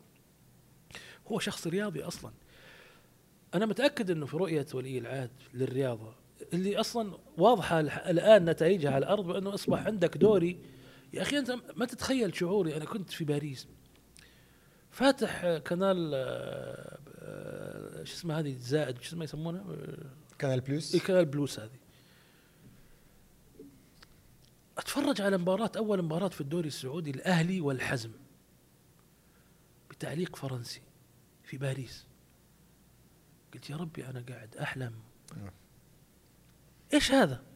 هو شخص رياضي أصلا. أنا متأكد إنه في رؤية ولي العهد للرياضة اللي أصلا واضحة الح- الآن نتائجها على الأرض بأنه أصبح عندك دوري يا أخي أنت ما تتخيل شعوري أنا كنت في باريس. فاتح قناه آه، آه، شو اسمه هذه؟ زائد شو اسمه يسمونها آه، Canal Plus. اي Canal Plus هذه. أتفرج على مباراة أول مباراة في الدوري السعودي الأهلي والحزم بتعليق فرنسي في باريس. قلت يا ربي أنا قاعد أحلم. نعم. إيش هذا؟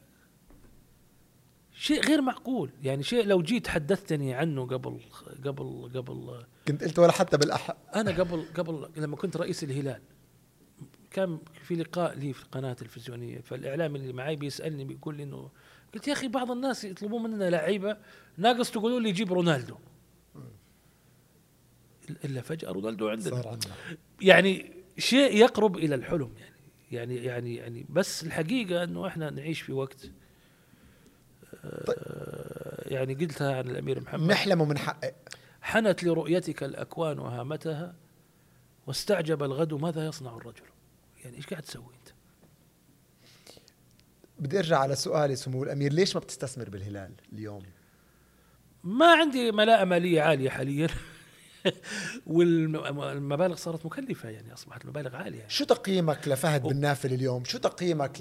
شيء غير معقول. يعني شيء لو جيت حدثتني عنه قبل قبل قبل كنت قلت ولا حتى بالاحق أنا قبل قبل لما كنت رئيس الهلال. كان في لقاء لي في القناة التلفزيونية فالاعلامي اللي معي بيسألني بيقول لي إنه قلت يا أخي بعض الناس يطلبون مننا لعيبة ناقص تقولوا لي جيب رونالدو. إلا فجأة رونالدو عندنا. صار عندنا. يعني شيء يقرب إلى الحلم يعني يعني يعني يعني. بس الحقيقة إنه إحنا نعيش في وقت آه، يعني قلتها عن الأمير محمد. نحلم ومنحقق حنت لرؤيتك الأكوان وهامتها واستعجب الغد ماذا يصنع الرجل. يعني إيش قاعد تسوي أنت؟ بدي أرجع على سؤالي سمو الأمير ليش ما بتستثمر بالهلال اليوم؟ ما عندي ملاءة مالية عالية حاليا. والمبالغ صارت مكلفة يعني أصبحت المبالغ عالية. يعني. شو تقييمك لفهد بن نافل اليوم؟ شو تقييمك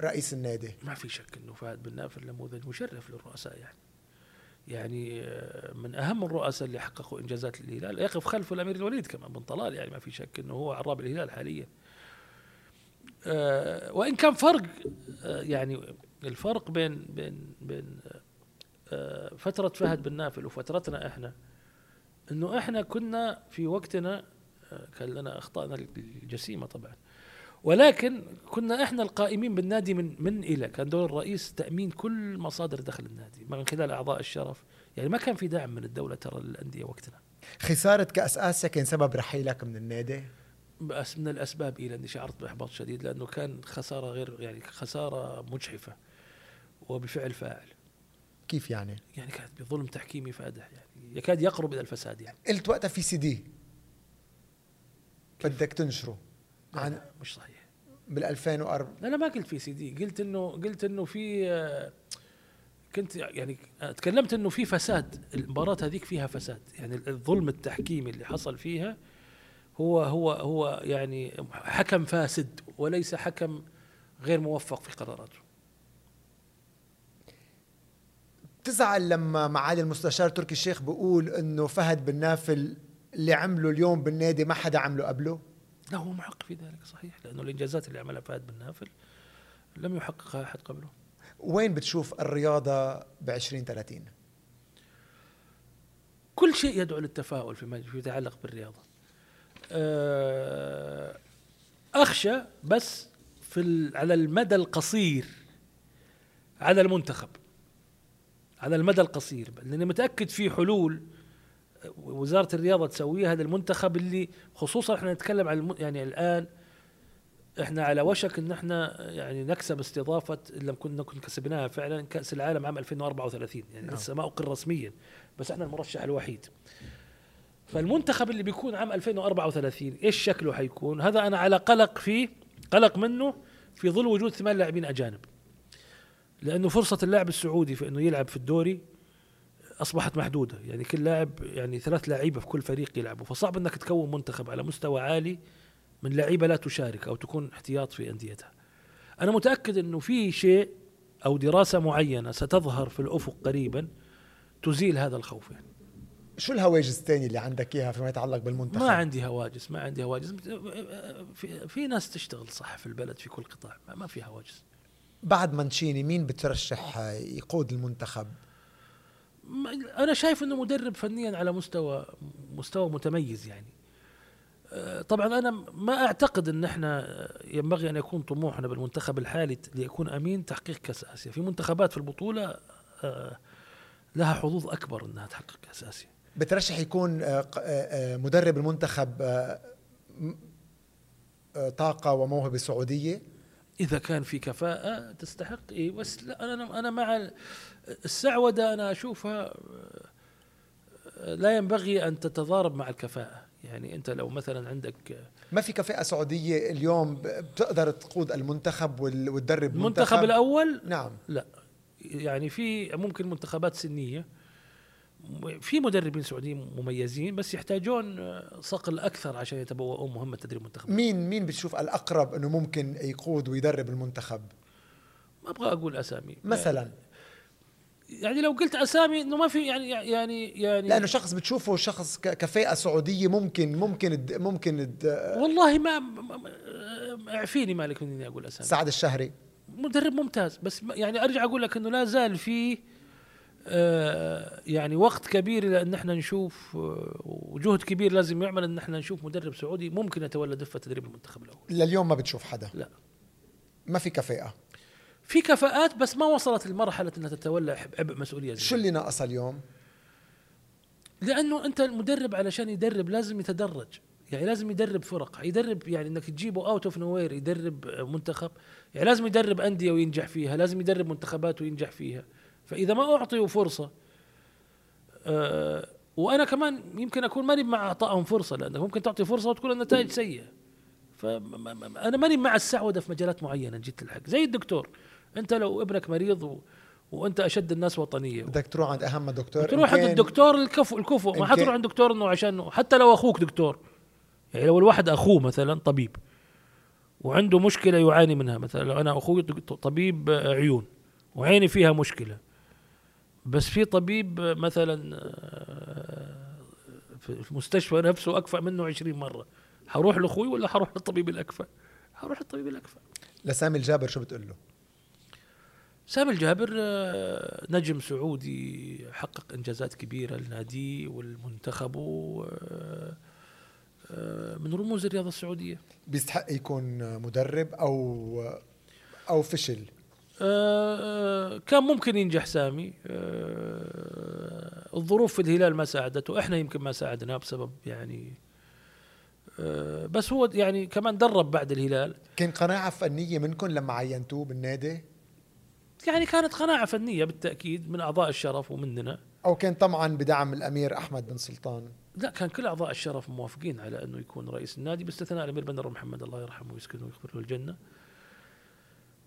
لرئيس النادي. ما في شك أنه فهد بن نافل نموذج مشرف للرؤساء يعني. يعني آه، من أهم الرؤساء اللي حققوا إنجازات للهلال يقف خلفه الأمير الوليد كمان بن طلال يعني ما في شك أنه هو عراب الهلال حاليا. آه، وإن كان فرق آه، يعني الفرق بين بين بين فترة فهد بن نافل وفترتنا إحنا إنه إحنا كنا في وقتنا كان لنا أخطائنا الجسيمة طبعا. ولكن كنا إحنا القائمين بالنادي من من إلى. كان دور الرئيس تأمين كل مصادر دخل النادي من خلال أعضاء الشرف. يعني ما كان في دعم من الدولة ترى للأندية وقتنا. خسارة كأس آسيا كان سبب رحيلك من النادي؟ بس من الأسباب إلى أني شعرت بإحباط شديد لأنه كان خسارة غير يعني خسارة مجحفة وبفعل فاعل. كيف يعني؟ يعني كانت بظلم تحكيمي فادح يعني يكاد يقرب إلى الفساد يعني. قلت وقتها في سي دي. بدك تنشره. عن مش صحيح. بال 2004 لا لا ما قلت في سي دي. قلت انه قلت إنه في آه، كنت يعني تكلمت إنه في فساد. المباراة هذيك فيها فساد. يعني الظلم التحكيمي اللي حصل فيها هو هو هو يعني حكم فاسد وليس حكم غير موفق في قراراته. بتزعل لما معالي المستشار تركي الشيخ بيقول إنه فهد بن نافل اللي عمله اليوم بالنادي ما حدا عمله قبله. لا هو محق في ذلك صحيح لأنه الإنجازات اللي عملها فهد بن نافل لم يحققها أحد قبله. وين بتشوف الرياضة ب 2030 كل شيء يدعو للتفاؤل فيما يتعلق بالرياضة. آه، أخشى بس في على المدى القصير على المنتخب على المدى القصير لاني متأكد في حلول وزارة الرياضة تسويها هذا المنتخب اللي خصوصا إحنا نتكلم عن الم... يعني الآن إحنا على وشك إن إحنا يعني نكسب استضافة ان لم كنا نكون كسبناها فعلا كأس العالم عام 2034 يعني. نعم. لسه ما أقر رسميا بس إحنا المرشح الوحيد فالمنتخب اللي بيكون عام 2034 إيش شكله حيكون هذا أنا على قلق فيه قلق منه في ظل وجود ثمان لاعبين أجانب لأنه فرصة اللاعب السعودي في إنه يلعب في الدوري أصبحت محدودة. يعني كل لاعب يعني ثلاث لعيبة في كل فريق يلعبوا. فصعب إنك تكون منتخب على مستوى عالي من لعيبة لا تشارك أو تكون احتياط في أنديتها. أنا متأكد إنه في شيء أو دراسة معينة ستظهر في الأفق قريبا تزيل هذا الخوف يعني. شو الهواجس الثانية اللي عندك إياها فيما يتعلق بالمنتخب؟ ما عندي هواجس ما عندي هواجس. في, في ناس تشتغل صح في البلد في كل قطاع ما, ما في هواجس. بعد مانشيني مين بترشح يقود المنتخب؟ أنا شايف إنه مدرب فنيا على مستوى مستوى متميز يعني. آه، طبعا أنا ما أعتقد إن إحنا آه، ينبغي أن يكون طموحنا بالمنتخب الحالي ليكون أمين تحقيق كأس آسيا. في منتخبات في البطولة آه، لها حظوظ أكبر إنها تحقق كأس آسيا. بترشح يكون مدرب المنتخب طاقة وموهبة سعودية؟ إذا كان في كفاءة تستحق. إيه بس لا أنا أنا مع ال- السعودة أنا أشوفها لا ينبغي أن تتضارب مع الكفاءة. يعني أنت لو مثلا عندك ما في كفاءة سعودية اليوم بتقدر تقود المنتخب وتدرب المنتخب منتخب؟ الأول؟ نعم. لا. يعني في ممكن منتخبات سنية في مدربين سعوديين مميزين بس يحتاجون آه، صقل أكثر عشان يتبوؤون مهمه تدريب منتخب. مين مين بتشوف الأقرب إنه ممكن يقود ويدرب المنتخب؟ ما أبغى أقول أسامي. مثلا. يعني لو قلت أسامي إنه ما في يعني يعني يعني لأنه شخص بتشوفه شخص ك- كفاءه سعودية ممكن ممكن الد- ممكن الد- والله ما اعفيني مالك إني أقول أسامي. سعد الشهري. مدرب ممتاز بس يعني أرجع أقول لك إنه لا زال في آه، يعني وقت كبير إلى أن إحنا نشوف آه، وجهد كبير لازم يعمل أن إحنا نشوف مدرب سعودي ممكن يتولى دفة تدريب المنتخب الأول. لليوم ما بتشوف حدا؟ لا. ما في كفاءة؟ في كفاءات بس ما وصلت لمرحله أنها تتولى عبء مسؤولية زي شو اللي ناقص اليوم؟ لأنه أنت المدرب علشان يدرب لازم يتدرج. يعني لازم يدرب فرق يدرب يعني إنك تجيبه out of nowhere يدرب منتخب. يعني لازم يدرب أندية وينجح فيها لازم يدرب منتخبات وينجح فيها. فإذا ما اعطيوا فرصة آه وأنا كمان يمكن أكون ماني مع أعطائهم فرصة لانك ممكن تعطي فرصة وتكون النتائج سيئة. فانا ماني مع السعودة في مجالات معينة جيت الحق زي الدكتور. أنت لو ابنك مريض و... وأنت أشد الناس وطنية. بدك تروح عند أهم دكتور. تروح عند الدكتور الكفو الكفو. ما حتروح عند دكتور إنه عشان حتى لو أخوك دكتور. يعني لو الواحد أخوه مثلا طبيب وعنده مشكلة يعاني منها. مثلا لو أنا أخوي طبيب عيون وعيني فيها مشكلة. بس في طبيب مثلا آه، في المستشفى نفسه أكفأ منه 20 مرة. حروح لأخوي ولا حروح للطبيب الأكفأ؟ حروح للطبيب الأكفأ. لسامي الجابر شو بتقول له؟ سامي الجابر آه، نجم سعودي حقق إنجازات كبيرة لناديه والمنتخب و- آه، من رموز الرياضة السعودية. بيستحق يكون مدرب أو أو فشل. كان ممكن ينجح سامي. آه، الظروف في الهلال ما ساعدته. إحنا يمكن ما ساعدناه بسبب يعني آه، بس هو يعني كمان درب بعد الهلال. كان قناعة فنية منكم لما عينتوه بالنادي؟ يعني كانت قناعة فنية بالتأكيد من أعضاء الشرف ومننا. أو كان طبعا بدعم الأمير أحمد بن سلطان؟ لا كان كل أعضاء الشرف موافقين على أنه يكون رئيس النادي باستثناء الأمير بندر محمد. الله يرحمه ويسكنه ويغفر له الجنة.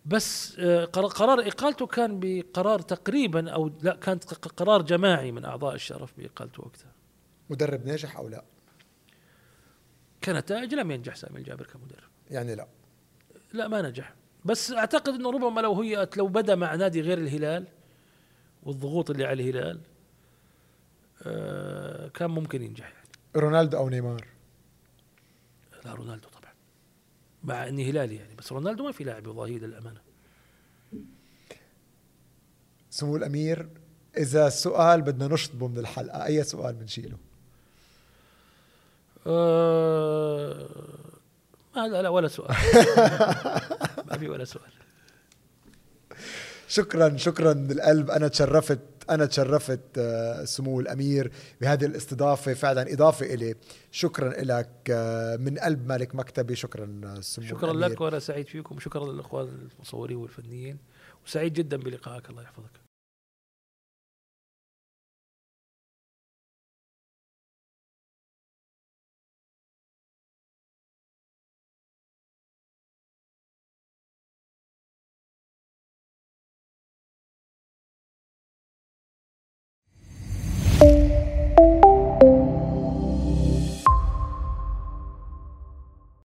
بس آه، قرار- اقالته كان بقرار تقريبا أو لا كانت ق- قرار جماعي من أعضاء الشرف باقالته وقتها. مدرب ناجح أو لا كنتائج لم ينجح سامي الجابر كمدرب. يعني لا لا ما نجح بس أعتقد إنه ربما لو هي لو بدا مع نادي غير الهلال والضغوط اللي على الهلال آه، كان ممكن ينجح يعني. رونالدو أو نيمار لا رونالدو طبعا مع إني هلالي يعني بس رونالدو ما في لاعب يضاهيه للامانه سمو الأمير إذا السؤال بدنا نشطبه من الحلقة أي سؤال بنشيله؟ أه... ما لا, لا ولا سؤال. ما في ولا سؤال. شكرا شكرا من القلب أنا تشرفت أنا تشرفت آه، سمو الأمير بهذه الاستضافة. فعلا إضافة إلي. شكرا لك آه، من قلب مالك مكتبي. شكرا آه، سمو شكرا الأمير. لك وأنا سعيد فيكم. شكرا للأخوان المصورين والفنيين. وسعيد جدا بلقائك. الله يحفظك.